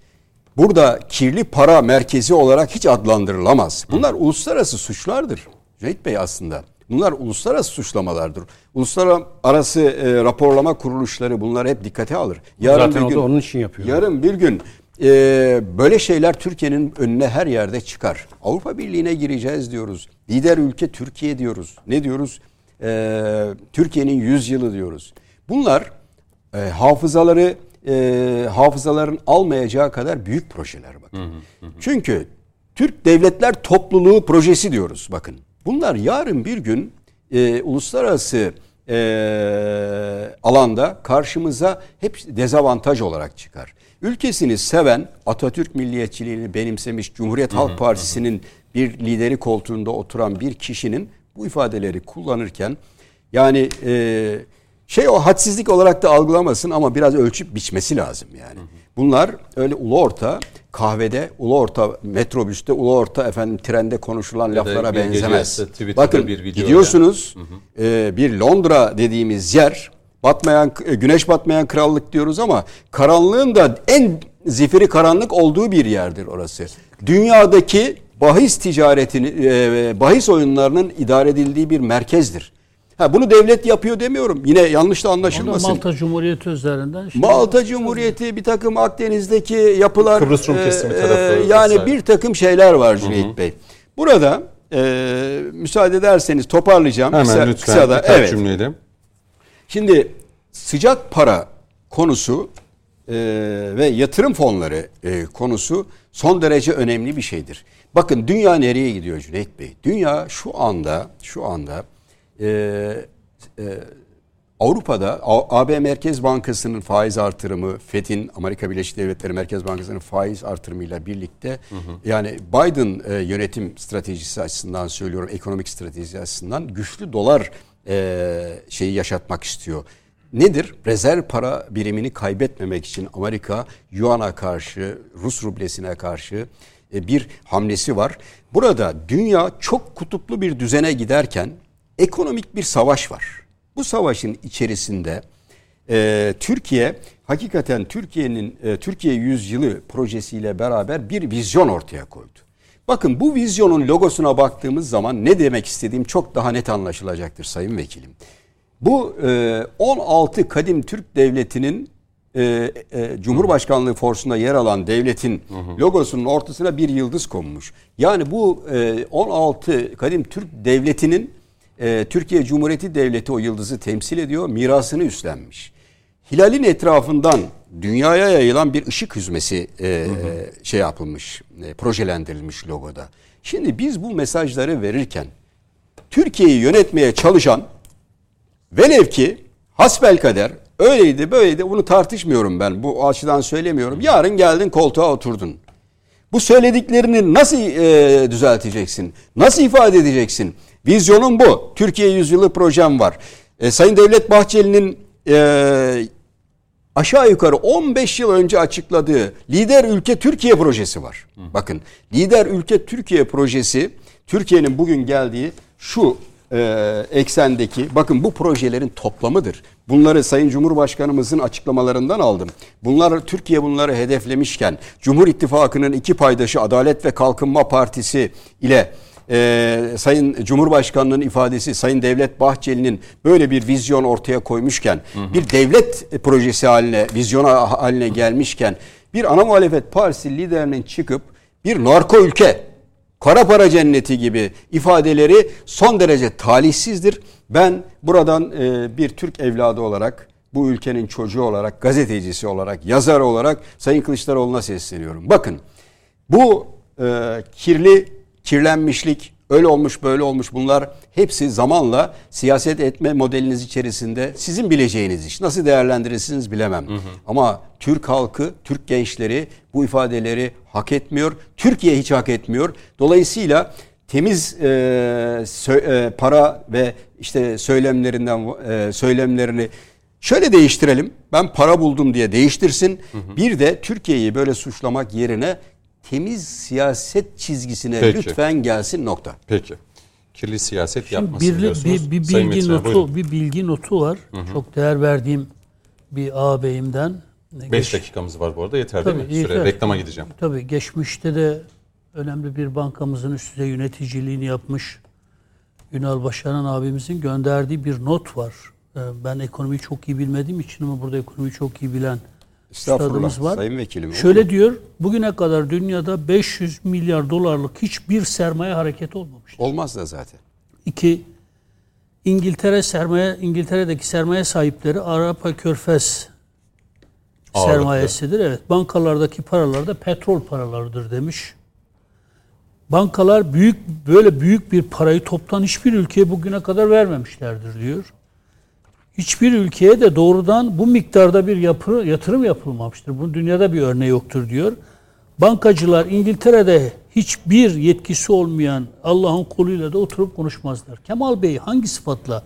D: Burada kirli para merkezi olarak hiç adlandırılamaz. Bunlar uluslararası suçlardır. Cüneyt Bey aslında. Bunlar uluslararası suçlamalardır. Uluslararası e, raporlama kuruluşları bunları hep dikkate alır.
E: Yarın Zaten bir gün, onun için yapıyor.
D: Yarın bir gün ee, böyle şeyler Türkiye'nin önüne her yerde çıkar. Avrupa Birliği'ne gireceğiz diyoruz. Lider ülke Türkiye diyoruz. Ne diyoruz? Ee, Türkiye'nin yüz yılı diyoruz. Bunlar e, hafızaları e, hafızaların almayacağı kadar büyük projeler bakın. Hı hı hı. Çünkü Türk Devletler Topluluğu projesi diyoruz bakın. Bunlar yarın bir gün e, uluslararası e, alanda karşımıza hep dezavantaj olarak çıkar. Ülkesini seven, Atatürk milliyetçiliğini benimsemiş Cumhuriyet Halk Partisi'nin bir lideri koltuğunda oturan bir kişinin bu ifadeleri kullanırken yani e, şey o hadsizlik olarak da algılamasın ama biraz ölçüp biçmesi lazım yani. Bunlar öyle ulu orta kahvede, ulu orta metrobüste, ulu orta efendim trende konuşulan ya laflara benzemez. Bakın bir gidiyorsunuz e, bir Londra dediğimiz yer batmayan e, güneş batmayan krallık diyoruz ama karanlığın da en zifiri karanlık olduğu bir yerdir orası. Dünyadaki bahis ticaretini, e, bahis oyunlarının idare edildiği bir merkezdir. Ha bunu devlet yapıyor demiyorum. Yine yanlış da anlaşılmasın.
B: Malta Cumhuriyeti üzerinden.
D: Malta Cumhuriyeti bir takım Akdeniz'deki yapılar.
A: Kıbrıs Rum kesimi e, tarafı.
D: E, yani vesaire. bir takım şeyler var Cüneyt Bey. Burada e, müsaade ederseniz toparlayacağım.
A: Hemen kısa, lütfen kısa da, evet. cümleyle.
D: Şimdi sıcak para konusu e, ve yatırım fonları e, konusu son derece önemli bir şeydir. Bakın dünya nereye gidiyor Cüneyt Bey? Dünya şu anda şu anda e, e, Avrupa'da AB Merkez Bankası'nın faiz artırımı, FED'in Amerika Birleşik Devletleri Merkez Bankası'nın faiz artırımıyla birlikte hı hı. yani Biden e, yönetim stratejisi açısından söylüyorum, ekonomik stratejisi açısından güçlü dolar e, şeyi yaşatmak istiyor. Nedir? Rezerv para birimini kaybetmemek için Amerika Yuan'a karşı, Rus rublesine karşı e, bir hamlesi var. Burada dünya çok kutuplu bir düzene giderken ekonomik bir savaş var. Bu savaşın içerisinde e, Türkiye hakikaten Türkiye'nin e, Türkiye Yüzyılı projesiyle beraber bir vizyon ortaya koydu. Bakın bu vizyonun logosuna baktığımız zaman ne demek istediğim çok daha net anlaşılacaktır sayın vekilim. Bu e, 16 kadim Türk devletinin e, e, Cumhurbaşkanlığı forsunda yer alan devletin logosunun ortasına bir yıldız konmuş. Yani bu e, 16 kadim Türk devletinin e, Türkiye Cumhuriyeti Devleti o yıldızı temsil ediyor, mirasını üstlenmiş. Hilalin etrafından dünyaya yayılan bir ışık hüzmesi e, hı hı. şey yapılmış, e, projelendirilmiş logoda. Şimdi biz bu mesajları verirken Türkiye'yi yönetmeye çalışan velev ki hasbel kader öyleydi böyleydi bunu tartışmıyorum ben. Bu açıdan söylemiyorum. Yarın geldin koltuğa oturdun. Bu söylediklerini nasıl e, düzelteceksin? Nasıl ifade edeceksin? Vizyonun bu. Türkiye Yüzyılı projem var. E, Sayın Devlet Bahçeli'nin e, aşağı yukarı 15 yıl önce açıkladığı Lider Ülke Türkiye projesi var. Bakın Lider Ülke Türkiye projesi Türkiye'nin bugün geldiği şu e, eksendeki bakın bu projelerin toplamıdır. Bunları Sayın Cumhurbaşkanımızın açıklamalarından aldım. Bunlar Türkiye bunları hedeflemişken Cumhur İttifakı'nın iki paydaşı Adalet ve Kalkınma Partisi ile e, Sayın Cumhurbaşkanı'nın ifadesi Sayın Devlet Bahçeli'nin böyle bir vizyon ortaya koymuşken bir devlet projesi haline vizyona haline gelmişken bir ana muhalefet partisi liderinin çıkıp bir narko ülke kara para cenneti gibi ifadeleri son derece talihsizdir. Ben buradan e, bir Türk evladı olarak bu ülkenin çocuğu olarak, gazetecisi olarak, yazar olarak Sayın Kılıçdaroğlu'na sesleniyorum. Bakın bu e, kirli, kirlenmişlik, öyle olmuş böyle olmuş bunlar hepsi zamanla siyaset etme modeliniz içerisinde sizin bileceğiniz iş. Nasıl değerlendirirsiniz bilemem. Ama Türk halkı, Türk gençleri bu ifadeleri hak etmiyor. Türkiye hiç hak etmiyor. Dolayısıyla temiz e, sö- e, para ve işte söylemlerinden e, söylemlerini şöyle değiştirelim. Ben para buldum diye değiştirsin. Bir de Türkiye'yi böyle suçlamak yerine temiz siyaset çizgisine
A: Peki.
D: lütfen gelsin nokta.
A: Peki. Kirli siyaset
B: Şimdi
A: yapmasın
B: bir,
A: diyorsunuz.
B: bir, bir bilgi
A: Metin Bey, buyurun.
B: notu bir bilgi notu var. Çok değer verdiğim bir ağabeyimden.
A: 5 dakikamız var bu arada yeter değil
B: Tabii,
A: mi? Süre
B: yeter.
A: reklama gideceğim.
B: Tabii geçmişte de önemli bir bankamızın üst düzey yöneticiliğini yapmış Ünal Başaran abimizin gönderdiği bir not var. Ee, Ben ekonomiyi çok iyi bilmediğim için ama burada ekonomiyi çok iyi bilen Üstadımız var.
D: Sayın Vekilim,
B: Şöyle diyor, bugüne kadar dünyada 500 milyar dolarlık hiçbir sermaye hareketi olmamıştır.
D: Olmaz da zaten.
B: İki, İngiltere sermaye İngiltere'deki sermaye sahipleri Avrupa Körfez
A: Ağırlıklı.
B: sermayesidir. Evet, bankalardaki paralar da petrol paralarıdır demiş. Bankalar büyük böyle büyük bir parayı toptan hiçbir ülkeye bugüne kadar vermemişlerdir diyor. Hiçbir ülkeye de doğrudan bu miktarda bir yapı, yatırım yapılmamıştır. Bunun dünyada bir örneği yoktur diyor. Bankacılar İngiltere'de hiçbir yetkisi olmayan Allah'ın kuluyla da oturup konuşmazlar. Kemal Bey hangi sıfatla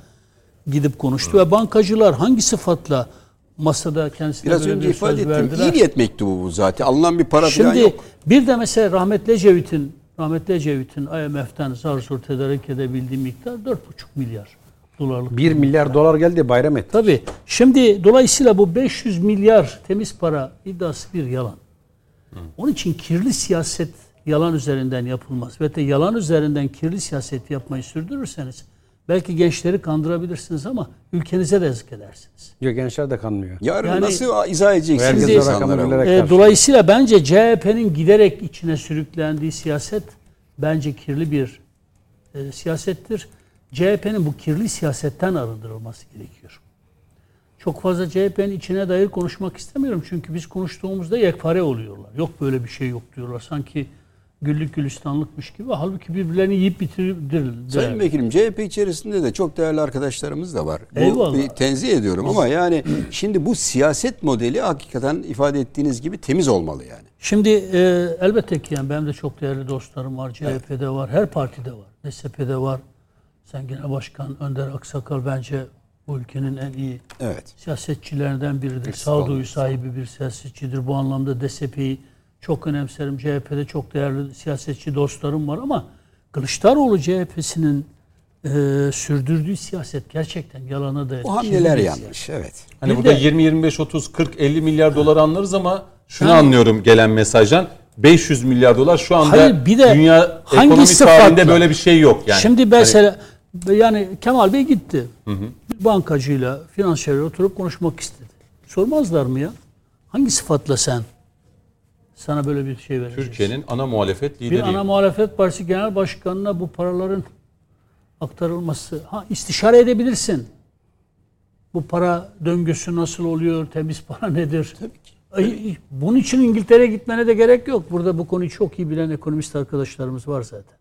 B: gidip konuştu ve bankacılar hangi sıfatla masada kendisine
D: Biraz
B: böyle
D: önce ifade ettim.
B: verdiler?
D: İyi niyet mektubu bu zaten. Alınan bir para falan
B: Şimdi
D: yok.
B: bir de mesela rahmetli Ecevit'in rahmetli Ecevit'in IMF'den zar zor tedarik edebildiği miktar 4,5 milyar dolarlık.
E: 1 milyar dolar geldi bayram etti.
B: Tabii. Şimdi dolayısıyla bu 500 milyar temiz para iddiası bir yalan. Onun için kirli siyaset yalan üzerinden yapılmaz. Ve de yalan üzerinden kirli siyaset yapmayı sürdürürseniz belki gençleri kandırabilirsiniz ama ülkenize de yazık edersiniz.
E: Yok gençler de kanmıyor.
D: Yarın
B: Yani-
D: nasıl izah edeceksiniz
B: Şimdi-
D: insanlara?
B: E, dolayısıyla bence CHP'nin giderek içine sürüklendiği siyaset bence kirli bir e, siyasettir. CHP'nin bu kirli siyasetten arındırılması gerekiyor. Çok fazla CHP'nin içine dair konuşmak istemiyorum. Çünkü biz konuştuğumuzda yekpare oluyorlar. Yok böyle bir şey yok diyorlar. Sanki güllük gülistanlıkmış gibi. Halbuki birbirlerini yiyip bitirdiler.
D: Sayın Vekilim CHP içerisinde de çok değerli arkadaşlarımız da var. Bu
B: Eyvallah.
D: bir tenzih ediyorum ama yani şimdi bu siyaset modeli hakikaten ifade ettiğiniz gibi temiz olmalı yani.
B: Şimdi e, elbette ki yani benim de çok değerli dostlarım var. CHP'de var, her partide var. DSP'de var. Sen Genel Başkan Önder Aksakal bence bu ülkenin en iyi
D: Evet.
B: siyasetçilerinden biridir.
D: Eksik
B: Sağduyu sahibi bir siyasetçidir. Bu anlamda DSP'yi çok önemserim. CHP'de çok değerli siyasetçi dostlarım var ama Kılıçdaroğlu CHP'sinin e, sürdürdüğü siyaset gerçekten yalana da
D: Bu hamleler yanlış. Evet.
A: Hani
B: Bir
A: burada
B: de-
A: 20 25 30 40 50 milyar dolar anlarız ama şunu
B: Yani-
A: anlıyorum gelen mesajdan 500 milyar dolar şu anda
B: Hayır, bir de
A: dünya
B: hangi
A: ekonomi
B: sıfatla?
A: tarihinde böyle bir şey yok yani.
B: Şimdi
A: Hani-
B: mesela yani Kemal Bey gitti. Bir bankacıyla, finansçıyla oturup konuşmak istedi. Sormazlar mı ya? Hangi sıfatla sen sana böyle bir şey vereceksin?
A: Türkiye'nin ana muhalefet
B: bir
A: lideri.
B: ana muhalefet partisi genel başkanına bu paraların aktarılması. Ha istişare edebilirsin. Bu para döngüsü nasıl oluyor? Temiz para nedir? Tabii ki. Bunun için İngiltere'ye gitmene de gerek yok. Burada bu konuyu çok iyi bilen ekonomist arkadaşlarımız var zaten.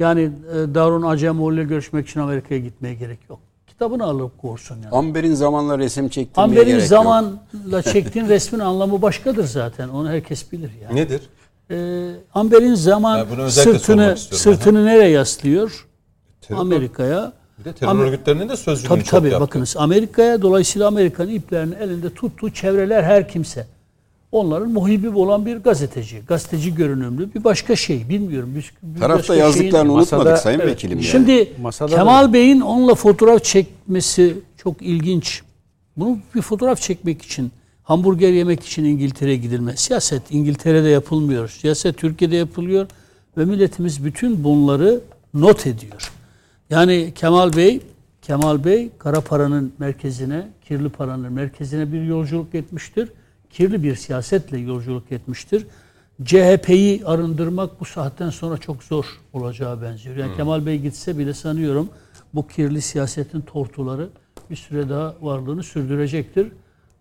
B: Yani e, Darun Acemoğlu ile görüşmek için Amerika'ya gitmeye gerek yok. Kitabını alıp korsun yani.
D: Amber'in zamanla resim
B: Amber'in
D: gerek yok.
B: zamanla çektiğin resmin anlamı başkadır zaten. Onu herkes bilir yani.
A: Nedir?
B: Ee, Amber'in zaman sırtını sırtını nereye yaslıyor? Amerika'ya.
A: Bir de terör örgütlerinin de sözcülüğünü
B: Tabii
A: çok
B: tabii
A: yaptı.
B: bakınız Amerika'ya dolayısıyla Amerika'nın iplerini elinde tuttuğu çevreler her kimse. Onların muhibi olan bir gazeteci, gazeteci görünümlü bir başka şey bilmiyorum. Bir, bir
D: Tarafta yazdıklarını
B: şeyin-
D: unutmadık
E: Masada-
D: Sayın
B: Evet.
D: Vekilim. yani.
B: Şimdi
E: Masada
B: Kemal Bey'in onunla fotoğraf çekmesi çok ilginç. Bunu bir fotoğraf çekmek için, hamburger yemek için İngiltere'ye gidilmez. Siyaset İngiltere'de yapılmıyor. Siyaset Türkiye'de yapılıyor ve milletimiz bütün bunları not ediyor. Yani Kemal Bey, Kemal Bey kara paranın merkezine, kirli paranın merkezine bir yolculuk etmiştir. Kirli bir siyasetle yolculuk etmiştir. CHP'yi arındırmak bu saatten sonra çok zor olacağı benziyor. Yani Kemal Bey gitse bile sanıyorum bu kirli siyasetin tortuları bir süre daha varlığını sürdürecektir.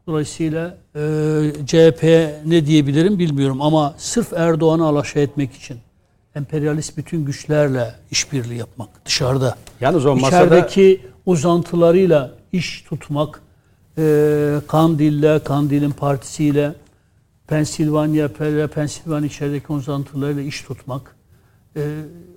B: Dolayısıyla e, CHP ne diyebilirim bilmiyorum ama sırf Erdoğan'ı alaşağı etmek için emperyalist bütün güçlerle işbirliği yapmak dışarıda.
E: Yalnız o masada-
B: İçerideki uzantılarıyla iş tutmak, e, Kandil'le, Kandil'in partisiyle, Pensilvanya, Pe- Pensilvanya içerideki uzantılarıyla iş tutmak, e,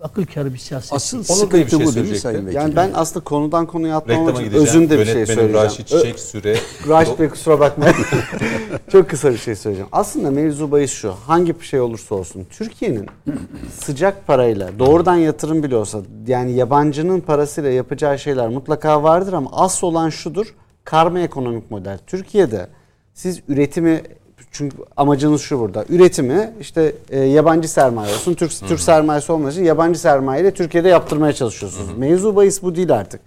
B: akıl kârı bir siyaset.
D: Asıl
A: Onur Bey bir
D: sıkıntı
A: şey
D: bu değil mi. Sayın Vekilim?
C: Yani ben aslında konudan konuya atlamam
A: Reklama
C: için özünde bir şey söyleyeceğim.
A: Raşit Çiçek Süre.
C: Raşit Bey kusura bakmayın. Çok kısa bir şey söyleyeceğim. Aslında mevzu bahis şu. Hangi bir şey olursa olsun. Türkiye'nin sıcak parayla doğrudan yatırım bile olsa yani yabancının parasıyla yapacağı şeyler mutlaka vardır ama asıl olan şudur. Karma ekonomik model. Türkiye'de siz üretimi çünkü amacınız şu burada. Üretimi işte e, yabancı sermaye olsun. Türk Türk sermayesi olmadığı için yabancı sermayeyle Türkiye'de yaptırmaya çalışıyorsunuz. Mevzu bahis bu değil artık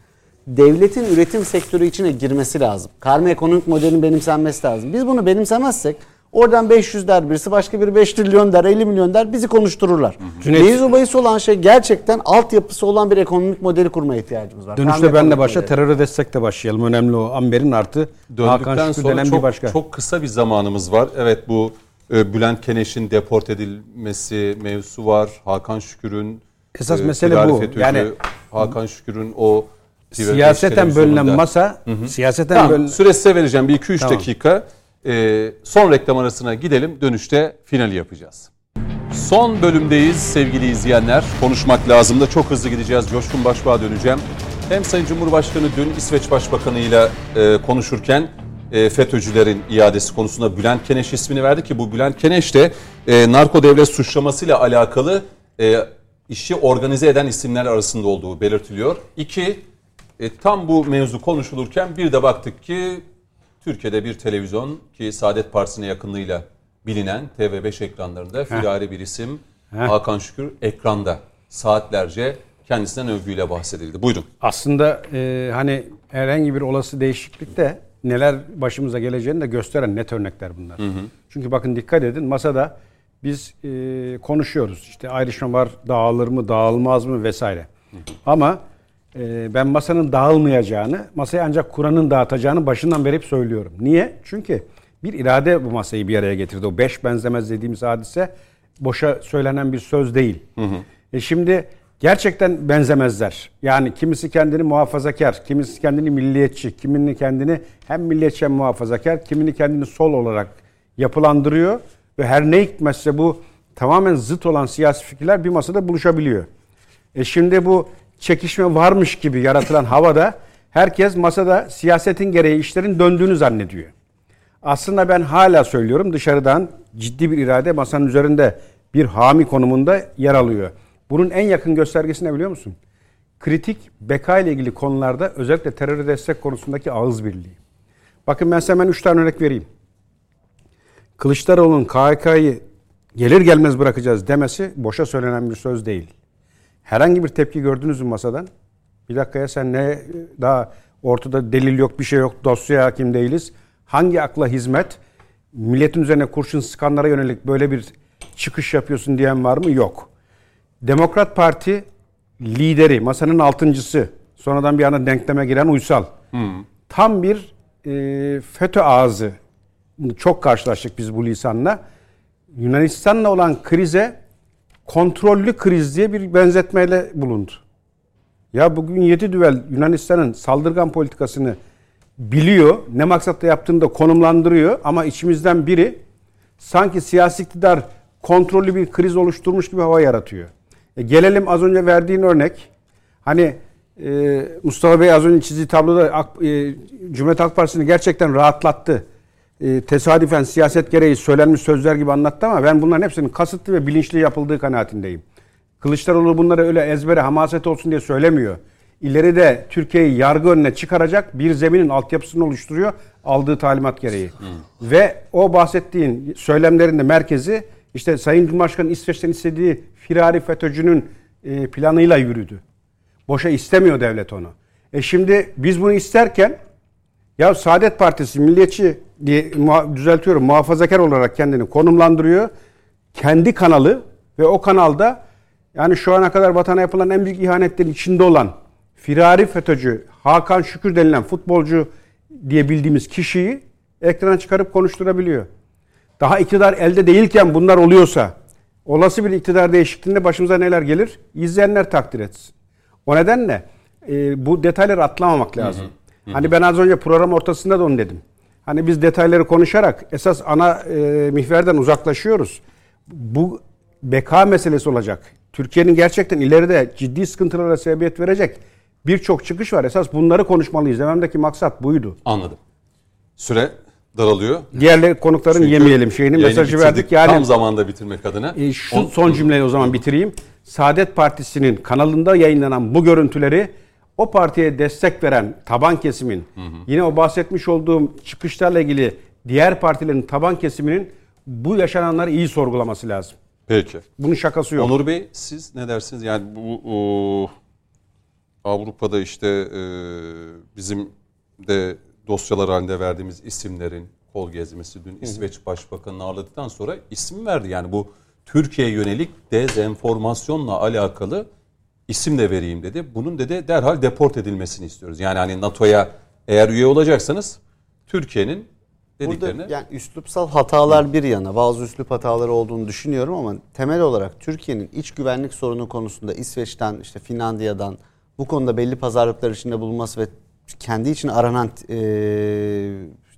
C: devletin üretim sektörü içine girmesi lazım. Karma ekonomik modelin benimsenmesi lazım. Biz bunu benimsemezsek oradan 500 der birisi başka biri 5 trilyon der 50 milyon der bizi konuştururlar. Mevzu bahis olan şey gerçekten altyapısı olan bir ekonomik modeli kurmaya ihtiyacımız var.
E: Dönüşte ben de
C: ekonomik
E: başla
C: modeli.
E: teröre destekle başlayalım. Önemli o. Amber'in artı
A: Döndükten
E: Hakan Şükrü
A: sonra
E: denen
A: çok,
E: bir başka.
A: çok kısa bir zamanımız var. Evet bu e, Bülent Keneş'in deport edilmesi mevzusu var. Hakan Şükür'ün
E: Esas
A: e,
E: mesele
A: firari
E: bu.
A: FETÖ'cü,
E: Yani-
A: Hakan Şükür'ün o TV5
E: siyaseten bölünen
A: televizyonunda-
E: masa, siyaseten
A: Tamam,
E: bölünen...
A: süre size vereceğim bir 2-3
E: Tamam.
A: dakika. Ee, son reklam arasına gidelim. Dönüşte finali yapacağız. Son bölümdeyiz sevgili izleyenler. Konuşmak lazım da çok hızlı gideceğiz. Coşkun Başbuğ'a döneceğim. Hem Sayın Cumhurbaşkanı dün İsveç Başbakanı ile konuşurken e, FETÖ'cülerin iadesi konusunda Bülent Keneş ismini verdi ki bu Bülent Keneş de e, narko devlet suçlamasıyla alakalı e, işi organize eden isimler arasında olduğu belirtiliyor. İki, tam bu mevzu konuşulurken bir de baktık ki Türkiye'de bir televizyon ki Saadet Partisi'ne yakınlığıyla bilinen TV5 ekranlarında firari bir isim Hakan Şükür ekranda saatlerce kendisinden övgüyle bahsedildi. Buyurun.
E: aslında e, hani herhangi bir olası değişiklikte neler başımıza geleceğini de gösteren net örnekler bunlar. Çünkü bakın dikkat edin masada biz e, konuşuyoruz. İşte ayrışma var dağılır mı dağılmaz mı vesaire. Ama e, ben masanın dağılmayacağını, masayı ancak Kur'an'ın dağıtacağını başından beri hep söylüyorum. Niye? Çünkü bir irade bu masayı bir araya getirdi. O beş benzemez dediğimiz hadise boşa söylenen bir söz değil. E şimdi gerçekten benzemezler. Yani kimisi kendini muhafazakar, kimisi kendini milliyetçi, kimini kendini hem milliyetçi hem muhafazakar, kimini kendini sol olarak yapılandırıyor ve her ne hikmetse bu tamamen zıt olan siyasi fikirler bir masada buluşabiliyor. E şimdi bu çekişme varmış gibi yaratılan havada herkes masada siyasetin gereği işlerin döndüğünü zannediyor. Aslında ben hala söylüyorum dışarıdan ciddi bir irade masanın üzerinde bir hami konumunda yer alıyor. Bunun en yakın göstergesi ne biliyor musun? Kritik beka ile ilgili konularda özellikle terör destek konusundaki ağız birliği. Bakın ben size hemen 3 tane örnek vereyim. Kılıçdaroğlu'nun KHK'yı gelir gelmez bırakacağız demesi boşa söylenen bir söz değil. Herhangi bir tepki gördünüz mü masadan? Bir dakika ya sen ne daha ortada delil yok bir şey yok dosyaya hakim değiliz. Hangi akla hizmet milletin üzerine kurşun sıkanlara yönelik böyle bir çıkış yapıyorsun diyen var mı? Yok. Demokrat Parti lideri masanın altıncısı sonradan bir anda denkleme giren Uysal. Tam bir e, FETÖ ağzı. Çok karşılaştık biz bu lisanla. Yunanistan'la olan krize kontrollü kriz diye bir benzetmeyle bulundu. Ya bugün 7 düvel Yunanistan'ın saldırgan politikasını biliyor. Ne maksatla yaptığını da konumlandırıyor. Ama içimizden biri sanki siyasi iktidar kontrollü bir kriz oluşturmuş gibi hava yaratıyor. E gelelim az önce verdiğin örnek. Hani e, Mustafa Bey az önce çizdiği tabloda AK, e, Cumhuriyet Halk Partisi'ni gerçekten rahatlattı. E, tesadüfen siyaset gereği söylenmiş sözler gibi anlattı ama ben bunların hepsinin kasıtlı ve bilinçli yapıldığı kanaatindeyim. Kılıçdaroğlu bunları öyle ezbere hamaset olsun diye söylemiyor. İleride Türkiye'yi yargı önüne çıkaracak bir zeminin altyapısını oluşturuyor aldığı talimat gereği. Hmm. Ve o bahsettiğin söylemlerin de merkezi işte Sayın Cumhurbaşkanı İsveç'ten istediği firari FETÖ'cünün e, planıyla yürüdü. Boşa istemiyor devlet onu. E şimdi biz bunu isterken ya Saadet Partisi milliyetçi diye düzeltiyorum muhafazakar olarak kendini konumlandırıyor. Kendi kanalı ve o kanalda yani şu ana kadar vatana yapılan en büyük ihanetlerin içinde olan firari FETÖ'cü Hakan Şükür denilen futbolcu diye bildiğimiz kişiyi ekrana çıkarıp konuşturabiliyor. Daha iktidar elde değilken bunlar oluyorsa olası bir iktidar değişikliğinde başımıza neler gelir? İzleyenler takdir etsin. O nedenle e, bu detayları atlamamak lazım. Hı. Hı. Hani ben az önce program ortasında da onu dedim. Hani biz detayları konuşarak esas ana e, mihverden uzaklaşıyoruz. Bu beka meselesi olacak. Türkiye'nin gerçekten ileride ciddi sıkıntılara sebebiyet verecek birçok çıkış var. Esas bunları konuşmalıyız. Dememdeki maksat buydu.
A: Anladım. Süre daralıyor.
E: Diğer konukların Çünkü yemeyelim şeyini mesajı verdik.
A: Yani tam zamanda bitirmek adına.
E: E, şu On... son cümleyi o zaman bitireyim. Saadet Partisi'nin kanalında yayınlanan bu görüntüleri o partiye destek veren taban kesimin hı hı. yine o bahsetmiş olduğum çıkışlarla ilgili diğer partilerin taban kesiminin bu yaşananları iyi sorgulaması lazım.
A: Peki.
E: Bunun şakası yok.
A: Onur Bey siz ne dersiniz? Yani bu o, Avrupa'da işte e, bizim de dosyalar halinde verdiğimiz isimlerin kol gezmesi dün İsveç Başbakanı'nı ağırladıktan sonra isim verdi. Yani bu Türkiye yönelik dezenformasyonla alakalı isim de vereyim dedi. Bunun dedi derhal deport edilmesini istiyoruz. Yani hani NATO'ya eğer üye olacaksanız Türkiye'nin dediklerine...
C: Burada yani üslupsal hatalar bir yana bazı üslup hataları olduğunu düşünüyorum ama temel olarak Türkiye'nin iç güvenlik sorunu konusunda İsveç'ten işte Finlandiya'dan bu konuda belli pazarlıklar içinde bulunması ve kendi için aranan e,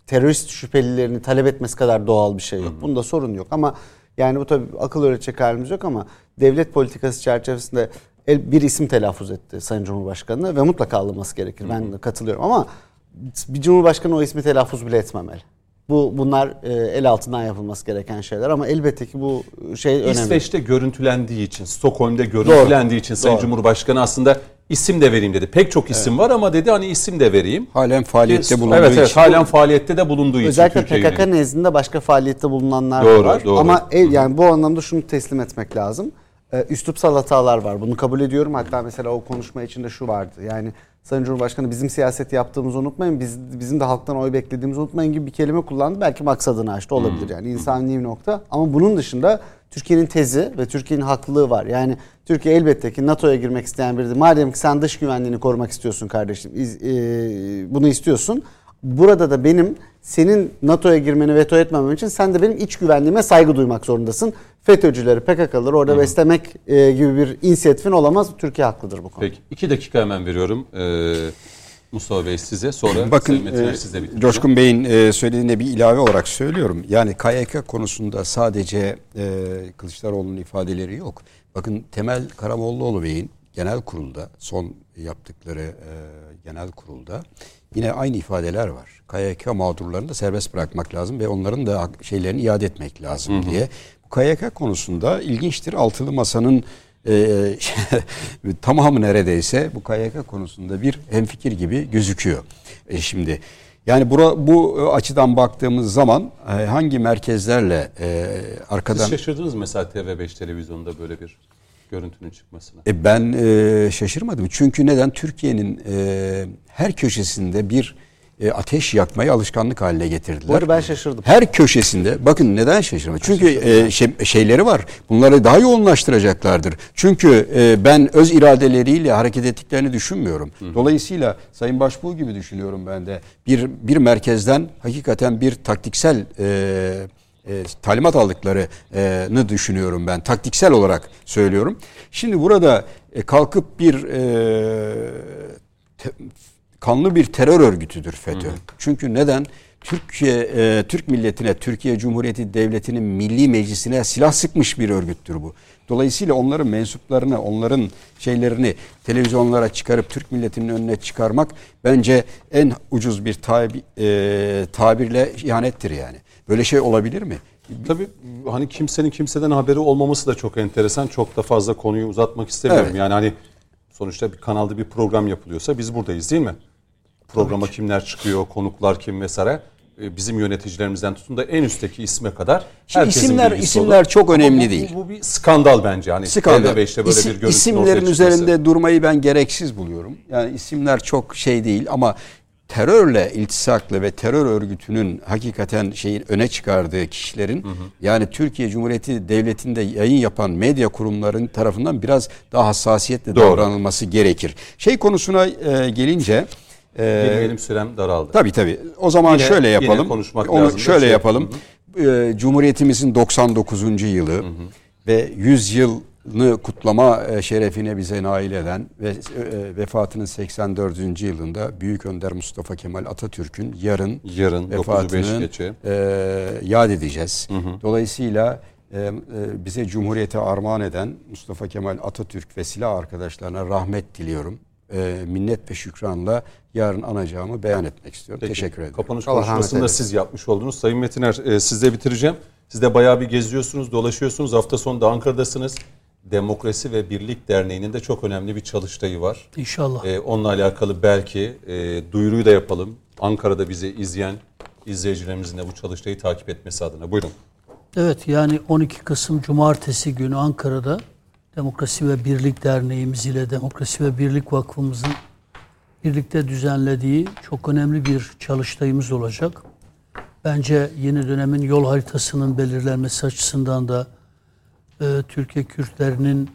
C: terörist şüphelilerini talep etmesi kadar doğal bir şey yok. Bunda sorun yok ama yani bu tabii akıl öğretecek halimiz yok ama devlet politikası çerçevesinde bir isim telaffuz etti Sayın Cumhurbaşkanı ve mutlaka alınması gerekir. Ben de katılıyorum ama bir Cumhurbaşkanı o ismi telaffuz bile etmemeli. Bu bunlar e, el altından yapılması gereken şeyler ama elbette ki bu şey önemli.
A: İsveç'te görüntülendiği için, Stockholm'de görüntülendiği Doğru. için Sayın Doğru. Cumhurbaşkanı aslında isim de vereyim dedi. Pek çok isim evet. var ama dedi hani isim de vereyim.
D: Halen faaliyette Ki, bulunduğu
A: evet, için. Evet, halen faaliyette de bulunduğu
C: Özellikle için. Özellikle PKK nezdinde başka faaliyette bulunanlar doğru, var. Doğru. Ama el, yani bu anlamda şunu teslim etmek lazım. Ee, üslupsal hatalar var. Bunu kabul ediyorum. Hatta mesela o konuşma içinde şu vardı. Yani Sayın Cumhurbaşkanı bizim siyaset yaptığımızı unutmayın. Biz bizim de halktan oy beklediğimizi unutmayın gibi bir kelime kullandı. Belki maksadını açtı olabilir yani insani bir nokta. Ama bunun dışında Türkiye'nin tezi ve Türkiye'nin haklılığı var. Yani Türkiye elbette ki NATO'ya girmek isteyen biridir. Madem ki sen dış güvenliğini korumak istiyorsun kardeşim, e, bunu istiyorsun. Burada da benim senin NATO'ya girmeni veto etmemem için sen de benim iç güvenliğime saygı duymak zorundasın. FETÖ'cüleri, PKK'ları orada Hı. beslemek e, gibi bir inisiyatifin olamaz. Türkiye haklıdır bu konuda.
A: Peki iki dakika hemen veriyorum. Ee, Mustafa Bey size sonra
D: Bakın e, size Coşkun Bey'in e, söylediğine bir ilave olarak söylüyorum. Yani KYK konusunda sadece e, Kılıçdaroğlu'nun ifadeleri yok. Bakın Temel Karamollaoğlu Bey'in genel kurulda son yaptıkları e, genel kurulda yine aynı ifadeler var. KYK mağdurlarını da serbest bırakmak lazım ve onların da şeylerini iade etmek lazım hı hı. diye. Bu KYK konusunda ilginçtir. Altılı Masa'nın e, tamamı neredeyse bu KYK konusunda bir hemfikir gibi gözüküyor. E, şimdi yani bura, bu açıdan baktığımız zaman e, hangi merkezlerle e, arkadan... Siz
A: şaşırdınız mesela TV5 televizyonda böyle bir görüntünün çıkmasına?
D: E, ben e, şaşırmadım. Çünkü neden? Türkiye'nin e, her köşesinde bir e, ateş yakmayı alışkanlık haline getirdiler.
C: Bu ben şaşırdım.
D: Her köşesinde bakın neden şaşırma? Çünkü e, şey, şeyleri var. Bunları daha yoğunlaştıracaklardır. Çünkü e, ben öz iradeleriyle hareket ettiklerini düşünmüyorum. Hı. Dolayısıyla Sayın Başbuğ gibi düşünüyorum ben de. Bir bir merkezden hakikaten bir taktiksel e, e, talimat aldıklarını düşünüyorum ben. Taktiksel olarak söylüyorum. Şimdi burada e, kalkıp bir e, te- kanlı bir terör örgütüdür FETÖ. Çünkü neden? Türkiye e, Türk milletine, Türkiye Cumhuriyeti Devleti'nin Milli Meclisi'ne silah sıkmış bir örgüttür bu. Dolayısıyla onların mensuplarını, onların şeylerini televizyonlara çıkarıp Türk milletinin önüne çıkarmak bence en ucuz bir tabi, e, tabirle ihanettir yani. Böyle şey olabilir mi?
A: Tabii hani kimsenin kimseden haberi olmaması da çok enteresan. Çok da fazla konuyu uzatmak istemiyorum.
D: Evet.
A: Yani hani sonuçta bir kanalda bir program yapılıyorsa biz buradayız değil mi? Programa kimler çıkıyor, konuklar kim vesaire. Ee, Bizim yöneticilerimizden tutun da en üstteki isme kadar
D: Şimdi
A: herkesin
D: isimler- isimler
A: olur.
D: çok
A: Ama
D: önemli
A: bu-
D: değil.
A: Bu, bir skandal bence. Hani
D: Skandal.
A: TV5'te böyle
D: İsim-
A: bir
D: isimlerin
A: çıkması.
D: üzerinde durmayı ben gereksiz buluyorum. Yani isimler çok şey değil ama terörle iltisaklı ve terör örgütünün hakikaten şeyin öne çıkardığı kişilerin yani Türkiye Cumhuriyeti Devleti'nde yayın yapan medya kurumların tarafından biraz daha hassasiyetle
A: Doğru.
D: davranılması gerekir. Şey konusuna e, gelince e,
A: Benim sürem daraldı.
D: Tabii tabii. O zaman
A: Yine-
D: şöyle
A: yine
D: yapalım.
A: konuşmak
D: Onu
A: lazım
D: şöyle
A: şey-
D: yapalım. Ee, Cumhuriyetimizin 99. yılı ve 100 yılını kutlama e, şerefine bize nail eden ve e, vefatının 84. yılında Büyük Önder Mustafa Kemal Atatürk'ün yarın
A: Yarın 9'u 5
D: vefatının
A: geçe.
D: e, yad edeceğiz. Dolayısıyla e, e, bize Cumhuriyete armağan eden Mustafa Kemal Atatürk ve silah arkadaşlarına rahmet diliyorum. E, minnet ve şükranla yarın anacağımı beyan etmek istiyorum.
A: Peki,
D: Teşekkür ederim.
A: Kapanış
C: Allah
A: konuşmasını da siz yapmış oldunuz. Sayın Metiner e, sizle bitireceğim. Siz de bayağı bir geziyorsunuz, dolaşıyorsunuz. Hafta sonu da Ankara'dasınız. Demokrasi ve Birlik Derneği'nin de çok önemli bir çalıştayı var.
B: İnşallah.
A: E, onunla alakalı belki e, duyuruyu da yapalım. Ankara'da bizi izleyen izleyicilerimizin de bu çalıştayı takip etmesi adına. Buyurun.
B: Evet yani 12 Kasım Cumartesi günü Ankara'da Demokrasi ve Birlik Derneğimiz ile Demokrasi ve Birlik Vakfımızın birlikte düzenlediği çok önemli bir çalıştayımız olacak. Bence yeni dönemin yol haritasının belirlenmesi açısından da e, Türkiye Kürtlerinin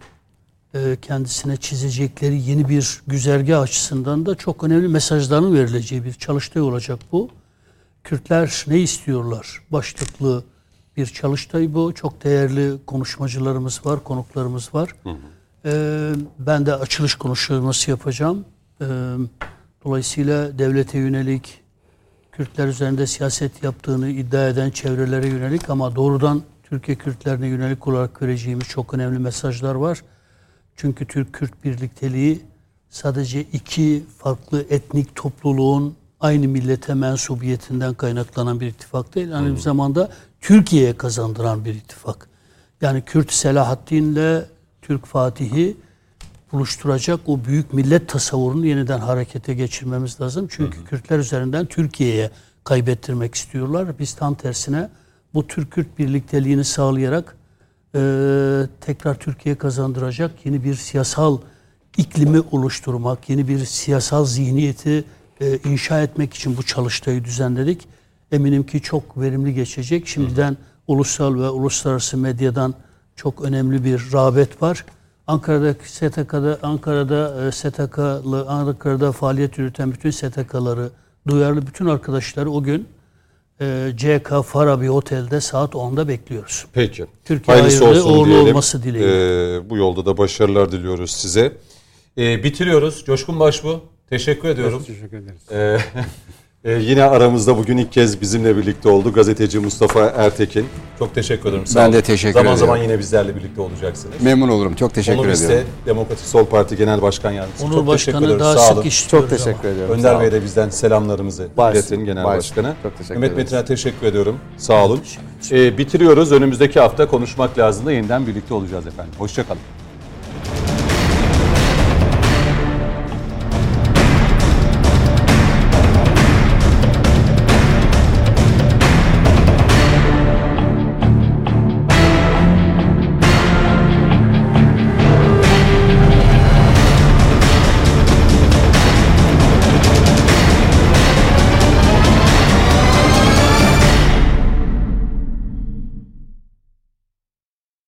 B: e, kendisine çizecekleri yeni bir güzergah açısından da çok önemli mesajların verileceği bir çalıştay olacak bu. Kürtler ne istiyorlar? Başlıklı bir çalıştay bu. Çok değerli konuşmacılarımız var, konuklarımız var. Ee, ben de açılış konuşması yapacağım. Ee, dolayısıyla devlete yönelik, Kürtler üzerinde siyaset yaptığını iddia eden çevrelere yönelik ama doğrudan Türkiye Kürtlerine yönelik olarak vereceğimiz çok önemli mesajlar var. Çünkü Türk-Kürt birlikteliği sadece iki farklı etnik topluluğun aynı millete mensubiyetinden kaynaklanan bir ittifak değil. Aynı zamanda Türkiye'ye kazandıran bir ittifak. Yani Kürt Selahaddin'le Türk Fatih'i buluşturacak o büyük millet tasavvurunu yeniden harekete geçirmemiz lazım. Çünkü Kürtler üzerinden Türkiye'ye kaybettirmek istiyorlar. Biz tam tersine bu Türk-Kürt birlikteliğini sağlayarak e, tekrar Türkiye kazandıracak yeni bir siyasal iklimi oluşturmak, yeni bir siyasal zihniyeti e, inşa etmek için bu çalıştayı düzenledik. Eminim ki çok verimli geçecek. Şimdiden ulusal ve uluslararası medyadan çok önemli bir rağbet var. Ankara'da STK'da Ankara'da e, STK'lı Ankara'da faaliyet yürüten bütün STK'ları duyarlı bütün arkadaşları o gün e, CK Farabi Otel'de saat 10'da bekliyoruz.
A: Peki.
B: Türkiye
A: Hayırlısı
B: hayırlı,
A: olsun
B: uğurlu
A: diyelim.
B: olması dileğiyle.
A: Ee, bu yolda da başarılar diliyoruz size. Ee, bitiriyoruz. Coşkun Başbu. Teşekkür ediyorum.
E: Teşekkür ederiz.
A: Ee, e, yine aramızda bugün ilk kez bizimle birlikte oldu gazeteci Mustafa Ertekin. Çok teşekkür ederim. Sağ
D: Ben
A: olun.
D: de teşekkür
A: zaman
D: ediyorum.
A: Zaman yine bizlerle birlikte olacaksınız.
D: Memnun olurum. Çok teşekkür
A: Onu biz de
D: ediyorum.
A: Demokratik Sol Parti Genel Başkan Yardımcısı.
B: Onur
A: Çok
B: Başkanı daha
A: Sağ
B: sık
A: olun.
B: istiyoruz
C: Çok teşekkür
B: ama.
C: ediyorum.
A: Önder
C: Sağ
A: Bey
C: olun.
A: de bizden selamlarımızı
C: Baş-
A: iletin Genel
C: baş-
A: Başkanı.
C: çok teşekkür
A: Mehmet
C: ederiz.
A: Metin'e teşekkür ediyorum. Sağ olun. Ee, bitiriyoruz. Önümüzdeki hafta konuşmak lazım da yeniden birlikte olacağız efendim. Hoşçakalın.